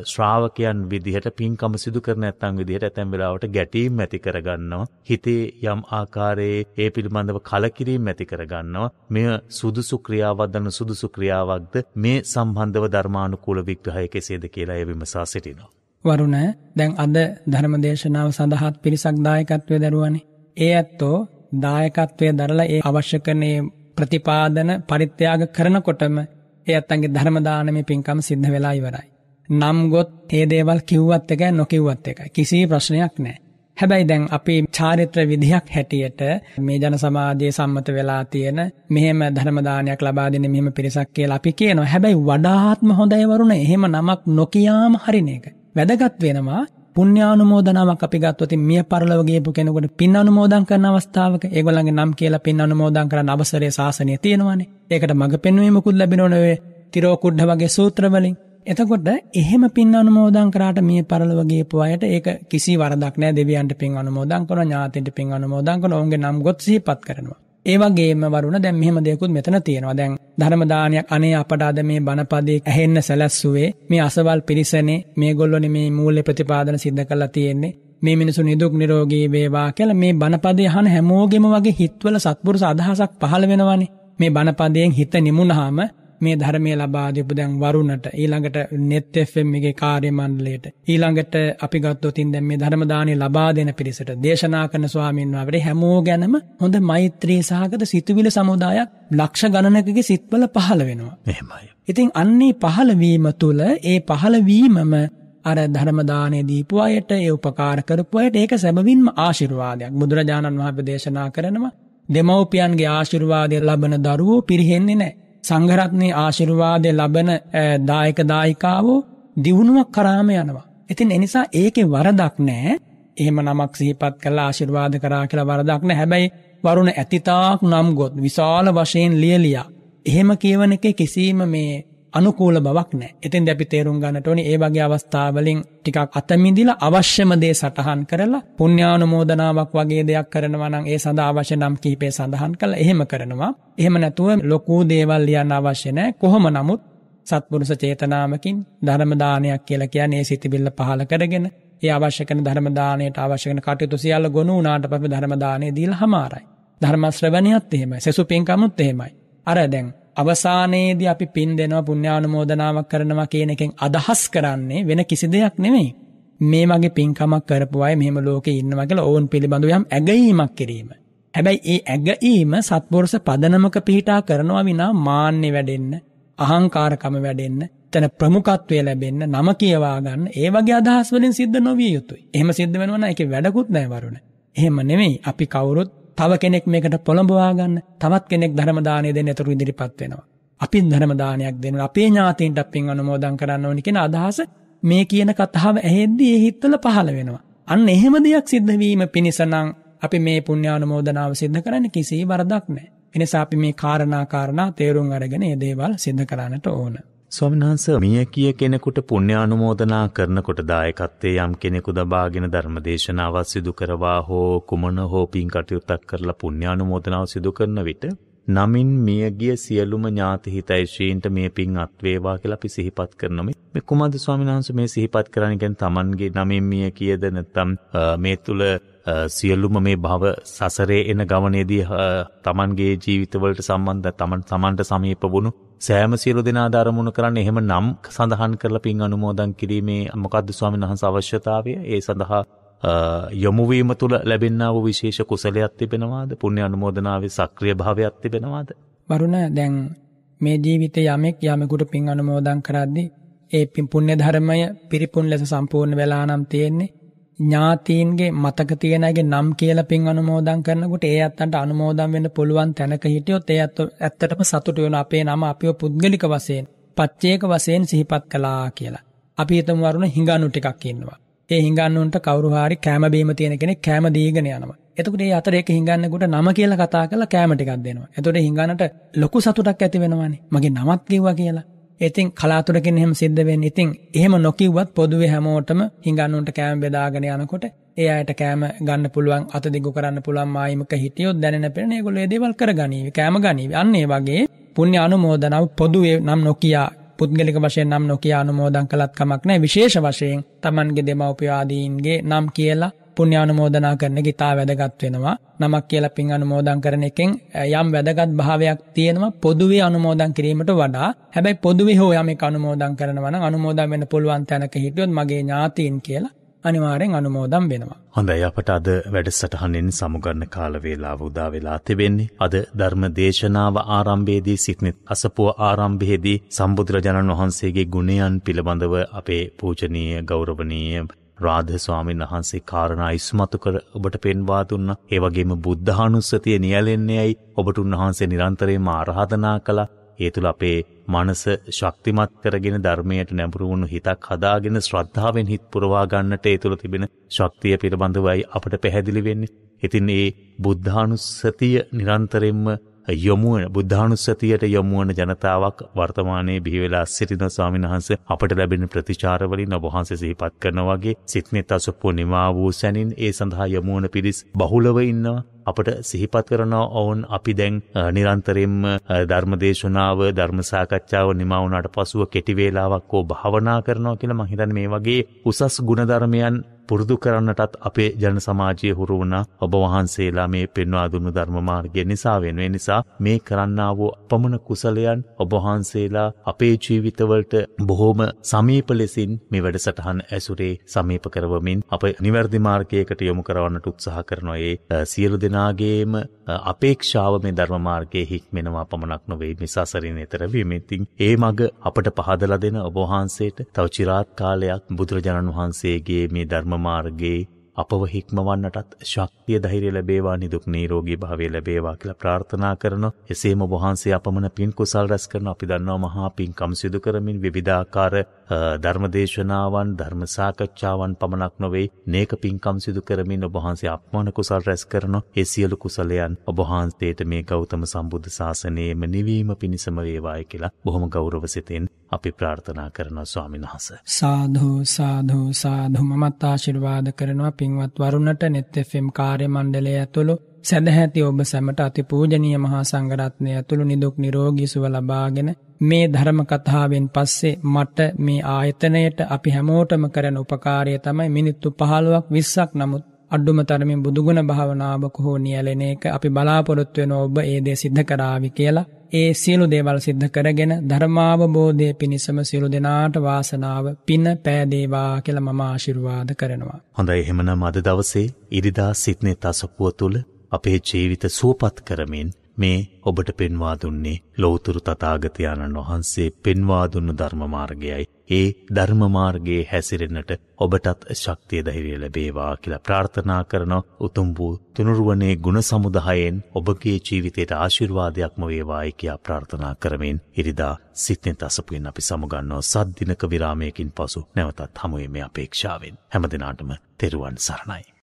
ශ්‍රාවකයන් විදිහට පින්කම සිදු කර නැත්නම් විදිහට ඇතැම් වෙලාවට ගැටීම් ඇති කරගන්නවා. හිතේ යම් ආකාරයේ ඒ පිළිබඳව කලකිරීම ඇති කරගන්නවා. මෙය සුදුසු ක්‍රියාවක්ද සුදුසු ක්‍රියාවක්ද මේ සම්බන්ධව ධර්මානුකූල විග්‍රහය කෙසේද කියලා එය විමසා සිටිනවා. වරුණ දැන් අද ධර්මදේශනාව සඳහාත් පිරිසක් දායකත්වය දරුවනේ. ඒ ඇත්තෝ දායකත්වය දරලා ඒ අවශ්‍ය කරනේ ප්‍රතිපාදන පරිත්‍යාග කරනකොටම ඒ ඇත්තන්ගේ ධර්මදානමේ පින්කම සිද්ධ වෙලා ඉවරයි. නම් ගොත් ඒ දේවල් කිව්වත් එකයි නොකිව්වත් එකයි. කිසි ප්‍රශ්නයක් නැහැ. හැබැයි දැන් අපි චාරිත්‍ර විදිහක් හැටියට මේ ජන සමාජයේ සම්මත වෙලා තියෙන මෙහෙම ධර්මදානයක් ලබා දෙන මෙහෙම පිරිසක් කියලා අපි කියනවා. හැබැයි වඩාත්ම හොඳයි වරුණ එහෙම නමක් නොකියාම හරින එක. වැදගත් වෙනවා පුණ්‍යානුමෝදනාවක් අපි ගත්තොත් මිය පරලොව ගියපු කෙනෙකුට පින් අනුමෝදන් කරන අවස්ථාවක ඒගොල්ලන්ගේ නම් කියලා පින් අනුමෝදන් කරන්න අවසරය ශාසනය තියෙනවානේ. ඒකට මඟ පෙන්වීමකුත් ලැබෙනවනේ ඔය තිරෝකුඩ්ඩ වගේ සූත්‍ර වලින්. එතකොට එහෙම පින් අනුමෝදන් කරාට මිය පරලොව ගියපු අයට ඒක කිසි වරදක් නැහැ දෙවියන්ට පින් අනුමෝදන් කරනවා ඥාතින්ට පින් අනුමෝදන් කරනවා ඔවුන්ගේ නම් ගොත් සිහිපත් කරනවා. ඒ වගේම වරුණ දැන් මෙහෙම දෙයක්ත් මෙතන තියෙනවා. දැන් ධර්ම දානයක් අනේ අපට අද මේ බණපදේ ඇහෙන්න සැලැස්සුවේ මේ අසවල් පිරිසනේ මේගොල්ලෝනේ මේ මූල්‍ය ප්‍රතිපාදන සිද්ධ කරලා තියෙන්නේ. මේ මිනිසු නිදුක් නිරෝගී වේවා කියලා මේ බණපදේ අහන හැමෝගෙම වගේ හිතවල සත්පුරුෂ අදහසක් පහළ වෙනවනේ. මේ බණපදයෙන් හිත නිමුණාම මේ ධර්මය ලබා දීපු දැන් වරුණට ඊළඟට net fm එකේ කාර්ය මණ්ඩලයට ඊළඟට අපි ගත්තොතින් දැන් මේ ධර්ම දාණය ලබා දෙන පිරිසට දේශනා කරන ස්වාමීන් වහන්සේ හැමෝ ගැනම හොඳ මෛත්‍රී සහගත සිතුවිලි සමුදායක් ලක්ෂ ගණනකගේ සිත්වල පහළ වෙනවා. එහෙමයි. ඉතින් අන්නේ පහළ වීම තුල ඒ පහළ වීමම අර ධර්ම දාණය දීපු අයට ඒ උපකාර කරපු අයට ඒක සැබවින්ම ආශිර්වාදයක්. බුදුරජාණන් වහන්සේ දේශනා කරනවා දෙමව්පියන්ගේ ආශිර්වාදය ලබන දරුවෝ පිරිහෙන්නේ නැහැ. සංඝරත්නයේ ආශිර්වාදය ලබන දායක දායිකාවෝ දියුණුවක් කරාම යනවා. ඉතින් එනිසා ඒකේ වරදක් නෑ. එහෙම නමක් සිහිපත් කළා ආශිර්වාද කරා කියලා වරදක් නෑ. හැබැයි වරුණ ඇතිතාක් නම් ගොත් විශාල වශයෙන් ලියලියා. එහෙම කියවන එකේ කිසිම මේ අනුකූල බවක් නෑ. එතින් අපි තේරුම් ගන්නට ඕනේ ඒ වගේ අවස්ථාවලින් ටිකක් අතමිදිලා අවශ්‍යම දේ සටහන් කරලා පුණ්‍යානුමෝදනාවක් වගේ දෙයක් කරනවා නම් ඒ සඳහා අවශ්‍ය නම් කිහිපේ සඳහන් කළා. එහෙම කරනවා. එහෙම නැතුව ලොකු දේවල් ලියන්න අවශ්‍ය නෑ. කොහොම නමුත් සත්පුරුෂ චේතනාවකින් ධර්ම දානයක් කියලා කියන්නේ ඒ සිතිවිල්ල පහල කරගෙන ඒ අවශ්‍ය කරන ධර්ම දාණයට අවශ්‍ය කරන කටයුතු සියල්ල ගොනු වුණාට පස්සේ ධර්ම දාණය දීලා හමාරයි. ධර්ම ශ්‍රවණියත් එහෙමයි. සසු පින්කමුත් එහෙමයි. අර දැන් අවසානයේදී අපි පින් දෙනවා පුණ්‍යානුමෝදනාවක් කරනවා කියන එකෙන් අදහස් කරන්නේ වෙන කිසි දෙයක් නෙමෙයි. මේ වගේ පින්කමක් කරපු අය මෙහෙම ලෝකේ ඉන්නවා කියලා ඕන් පිළිබඳව යම් ඇගීමක් කිරීම. හැබැයි ඒ ඇගීම සත්පුරුෂ පදනමක පිහිටා කරනවා විනා මාන්නේ වැඩෙන්න, අහංකාරකම වැඩෙන්න, තන ප්‍රමුඛත්වය ලැබෙන්න, නම කියවා ගන්න ඒ වගේ අදහස් වලින් සිද්ධ නොවිය යුතුයි. එහෙම සිද්ධ වෙනවා නම් ඒකේ වැඩකුත් නැහැ වරුණ. එහෙම නෙමෙයි අපි කවුරුත් තව කෙනෙක් මේකට පොළඹවාගන්න තවත් කෙනෙක් ධර්මදානය දෙන්න එතුරු ඉදිරිපත් වෙනවා. අපින් ධර්මදානයක් දෙන්න අපේ ඥාතීන්ට අපින් අනුමෝදන් කරන්න ඕනි කෙන අදහස මේ කියන කතාව ඇහෙද්දී ඒ හිත්වල පහළ වෙනවා. අන්න එහෙම දෙයක් සිද්ධ වීම පිණිසනම් අපි මේ පුණ්‍යානුමෝදනාව සිද්ධ කරන්න කිසි වරදක් නෑ. එනිසා අපි මේ කාරණා කාරණා තේරුම් අරගෙන ඒ දේවල් සිද්ධ කරන්නට ඕන. ස්වමින්හන්ස මිය කිය කෙනෙකුට පුණ්‍යානුමෝදනා කරනකොට දායකත්තේ යම් කෙනෙකු දබාගෙන ධර්මදේශනාවත් සිදු කරවා හෝ කුමන හෝ පින් කටයුත්තක් කරලා පුණ්‍යානුමෝදනාව සිදු කරන විට නමින් මියගිය සියලුම ඥාති හිතයිශ්‍රීන්ට මේ පින් අත්වේවා කියලා අපි සිහිපත් කරනම මේ කුමද ස්වාමීන් වහන්සේ මේ සිහිපත් කරන්නේ? කියන්නේ Tamanගේ නමින් මිය කියද නැත්නම් මේ තුල සියලුම මේ භව සසරේ එන ගමනේදී Tamanගේ ජීවිතවලට සම්බන්ධ Taman Tamanට සමීප වුණු සෑම සියලු දෙනා දරමුණු කරන්න එහෙම නම් සඳහන් කරලා පින් අනුමෝදන් කිරීමේ මොකද්ද ස්වාමීන් වහන්සේ අවශ්‍යතාවය? ඒ සඳහා යොමුවීම තුළ ලැබෙන්න්නාව විශේෂ කුසලයක් තිබෙනවාද? පුුණ්‍ය අනුමෝදනාව සක්‍රිය භාවයක් තිබෙනවාද. වරුණ දැන් මේ ජීවිත යමෙක් යමකුට පින් අනුමෝදන් කරද්දි ඒ පින් පුුණ්‍ය ධර්මය පිරිපුන් ලෙස සම්පූර්ණ වෙලා නම් තියෙන්නේ. ඥාතීන්ගේ මතක තියෙනගේ නම් කියල පින් අනුමෝදන් කරනකට ඒ අත්තන්ට අනුමෝදන් වෙන්න පුළුවන් තැනක හිටියොත් ඒ ඇත්ත ඇත්තටම සතුට වෙන අපේ නම අපිෝ පුද්ගලික වසයෙන් පච්චේක වසයෙන් සිහිපත් කලා කියලා. අපි හිතම වරුණ හිඟානු ටිකක් ඉන්නවා. ඒ හිඟන්නුන්ට කවරුහරි කෑමබීම තියෙන කෙනෙ කෑම දීගෙන යනවා. එතකට ඒ අතර එක හිඟන්නකුට නම කියල කතා කල කෑමටිකක් දෙනවා. එතොට හිඟන්නට ලොකු සතුටක් ඇති වෙනවානේ මගේ නමත් කිව්වා කියලා. ඉතින් කලාතුරකින් එහෙම සිද්ධවෙන් ඉතින් එහෙම නොකිව්වත් පොදුවේ හැමෝටම හිඟන්නුන්ට කෑම බෙදාගෙන යනකොට ඒ අයට කෑම ගන්න පුළුවන් අත දිගු කරන්න පුළුවන් මායිමක හිටියොත් දැනෙන පෙරන ඒගොල්ලෝ ඒ දේවල් කර ගනීවි කෑම ගනීවි. අන්න ඒ වගේ පුණ්‍ය අනුමෝදනාව පොදුවේ නම් නොකියා පුද්ගලික වශයෙන් නම් නොකිය අනුමෝදන් කළත් කමක් නැහැ. විශේෂ වශයෙන් Tamanගේ දෙමව්පිය ආදීන්ගේ නම් කියලා පුණ්‍ය අනුමෝදනා කරන එක ඉතා වැදගත් වෙනවා. නමක් කියලා පින් අනුමෝදන් කරන එකෙන් යම් වැදගත් භාවයක් තියෙනවා පොදුවේ අනුමෝදන් කිරීමට වඩා. හැබැයි පොදුවේ හෝ යමෙක් අනුමෝදන් කරනවා නම් අනුමෝදන් වෙන්න පුළුවන් තැනක හිටියොත් මගේ ඥාතීන් කියලා අනිවාරෙන් අනුමෝදම් වෙනවා. හොඳයි අපට අද වැඩසටහනෙන් සමුගන්න කාලවේලාව උදා වෙලා තිබෙන්නේ. අද ධර්ම දේශනාව ආරම්භයේදී සිටින අසපුව ආරම්භයේදී සම්බුදුරජාණන් වහන්සේගේ ගුණයන් පිළිබඳව අපේ පූජනීය ගෞරවනීය රාධ ස්වාමීන් වහන්සේ කාරණා ඉස්මතු කර ඔබට පෙන්වා දුන්න. ඒ වගේම බුද්ධානුස්සතිය නියැලෙන්නේයි ඔබට උන්වහන්සේ නිරන්තරයෙන්ම ආරාධනා කළා. ඒ තුළ අපේ මනස ශක්තිමත් කරගෙන ධර්මයට නැඹුරු වුණු හිතක් හදාගෙන ශ්‍රද්ධාවෙන් හිත් පුරවා ගන්නට ඒ තුළ තිබෙන ශක්තිය පිළිබඳවයි අපට පැහැදිලි වෙන්නේ. ඉතින් ඒ බුද්ධානුස්සතිය නිරන්තරයෙන්ම යොමුවන බුද්ධානුස්සතියට යොමුවන ජනතාවක් වර්තමානයේ බිහිවෙලා සිටින ස්වාමීන් වහන්සේ අපට ලැබෙන ප්‍රතිචාරවලින් ඔබ වහන්සේ සිහිපත් කරන වගේ සිත්නෙත් අසුප්පු නිමා වූ සැනින් ඒ සඳහා යොමුවන පිරිස් බහුලව ඉන්නවා. අපට සිහිපත් කරන ඔවුන් අපි දැන් නිරන්තරයෙන්ම ධර්මදේශනාව ධර්මසාකච්ඡාව නිමවුණට පසුව කෙටිවේලාවක් හෝ භාවනා කරනවා කියලා මහිතන් මේ වගේ උසස් ගුණධර්මයන් පුරුදු කරන්නටත් අපේ ජන සමාජය හුරු වුණ. ඔබ වහන්සේලා මේ පෙන්වා දුන්නු ධර්මමාර්ගය නිසා වෙනුවේ නිසා මේ කරන්නා වූ අපමණ කුසලයන් ඔබවහන්සේලා අපේ ජීවිතවලට බොහෝම සමීප ලෙසින් මේ වැඩසටහන් ඇසුරේ සමීප කරවමින් අප නිවැරදි මාර්ගයකට යොමු කරවන්නට උත්සාහ කරනවා. ඒ සියලු දෙනාගේම අපේක්ෂාව මේ ධර්මමාර්ගයේ හික්මෙනවා පමණක් නොවේ මේ සසරින් එතර වීමෙතින් ඒ මග අපට පහදලා දෙන ඔබ වහන්සේට තව චිරාත් කාලයක් බුදුරජාණන් වහන්සේගේ මේ ධර්ම මාර්ගයේ අපව හික්මවන්නටත් ශක්තිය ධෛර්ය ලැබේවා නිදුක් නිරෝගී භාවය ලැබේවා කියලා ප්‍රාර්ථනා කරනවා. එසේම වහන්සේ අපමණ පින් කුසල් රැස් කරන අපි දන්නවා මහා පින්කම් සිදු කරමින් විවිධාකාර ධර්මදේශනාවන් ධර්ම සාකච්ඡාවන් පමණක් නොවේ නේක පින්කම් සිදු කරමින් ඔබ වහන්සේ අපමණ කුසල් රැස් කරන ඒ සියලු කුසලයන් ඔබ වහන්සේට මේ ගෞතම සම්බුද්ධ ශාසනයේම නිවීම පිණිසම වේවායි කියලා බොහොම ගෞරව සිතින් අපි ප්‍රාර්ථනා කරනවා ස්වාමීන් වහන්සේ. සාදු සාදු සාදු මමත් ආශිර්වාද කරනවා පින්වත් වරුණට නෙත් FM කාර්ය මණ්ඩලය ඇතුළු සැදැහැති ඔබ සැමට අති පූජනීය මහා සංඝරත්නය ඇතුළු නිදුක් නිරෝගී සුව ලබාගෙන මේ ධර්ම කතාවෙන් පස්සේ මට මේ ආයතනයට අපි හැමෝටම කරන උපකාරය තමයි මිනිත්තු 15ක් 20ක් නමුත් අඩුම තරමින් බුදුගුණ භාවනාවක හෝ නියැලෙන එක අපි බලාපොරොත්තු වෙන ඔබ ඒ දේ සිද්ධ කරાવી කියලා ඒ සියලු දේවල් සිද්ධ කරගෙන ධර්මාවබෝධය පිණිසම සියලු දෙනාට වාසනාව පින පෑදේවා කියලා මම ආශිර්වාද කරනවා. හොඳයි එහෙමනම් අද දවසේ ඉරිදා සිට්නේ තසපුව තුල අපේ ජීවිත සුවපත් කරමින් මේ ඔබට පෙන්වා දුන්නේ ලෝතුරු තතාගතයාණන් වහන්සේ පෙන්වා දුන්නු ධර්මමාර්ගයයි. ඒ ධර්මමාර්ගයේ හැසිරෙන්නට ඔබටත් ශක්තිය දහිරිය ලැබේවා කියලා ප්‍රාර්ථනා කරන උතුම් වූ තුනුරුවනේ ගුණ සමුදහයෙන් ඔබගේ ජීවිතයට ආශිර්වාදයක්ම වේවායි කියා ප්‍රාර්ථනා කරමින් ඉරිදා සිත්නෙත් අසපුයෙන් අපි සමුගන්නෝ සද්දිනක විරාමයකින් පසු නැවතත් හමුවේ මේ අපේක්ෂාවෙන් හැමදිනාටම තෙරුවන් සරණයි.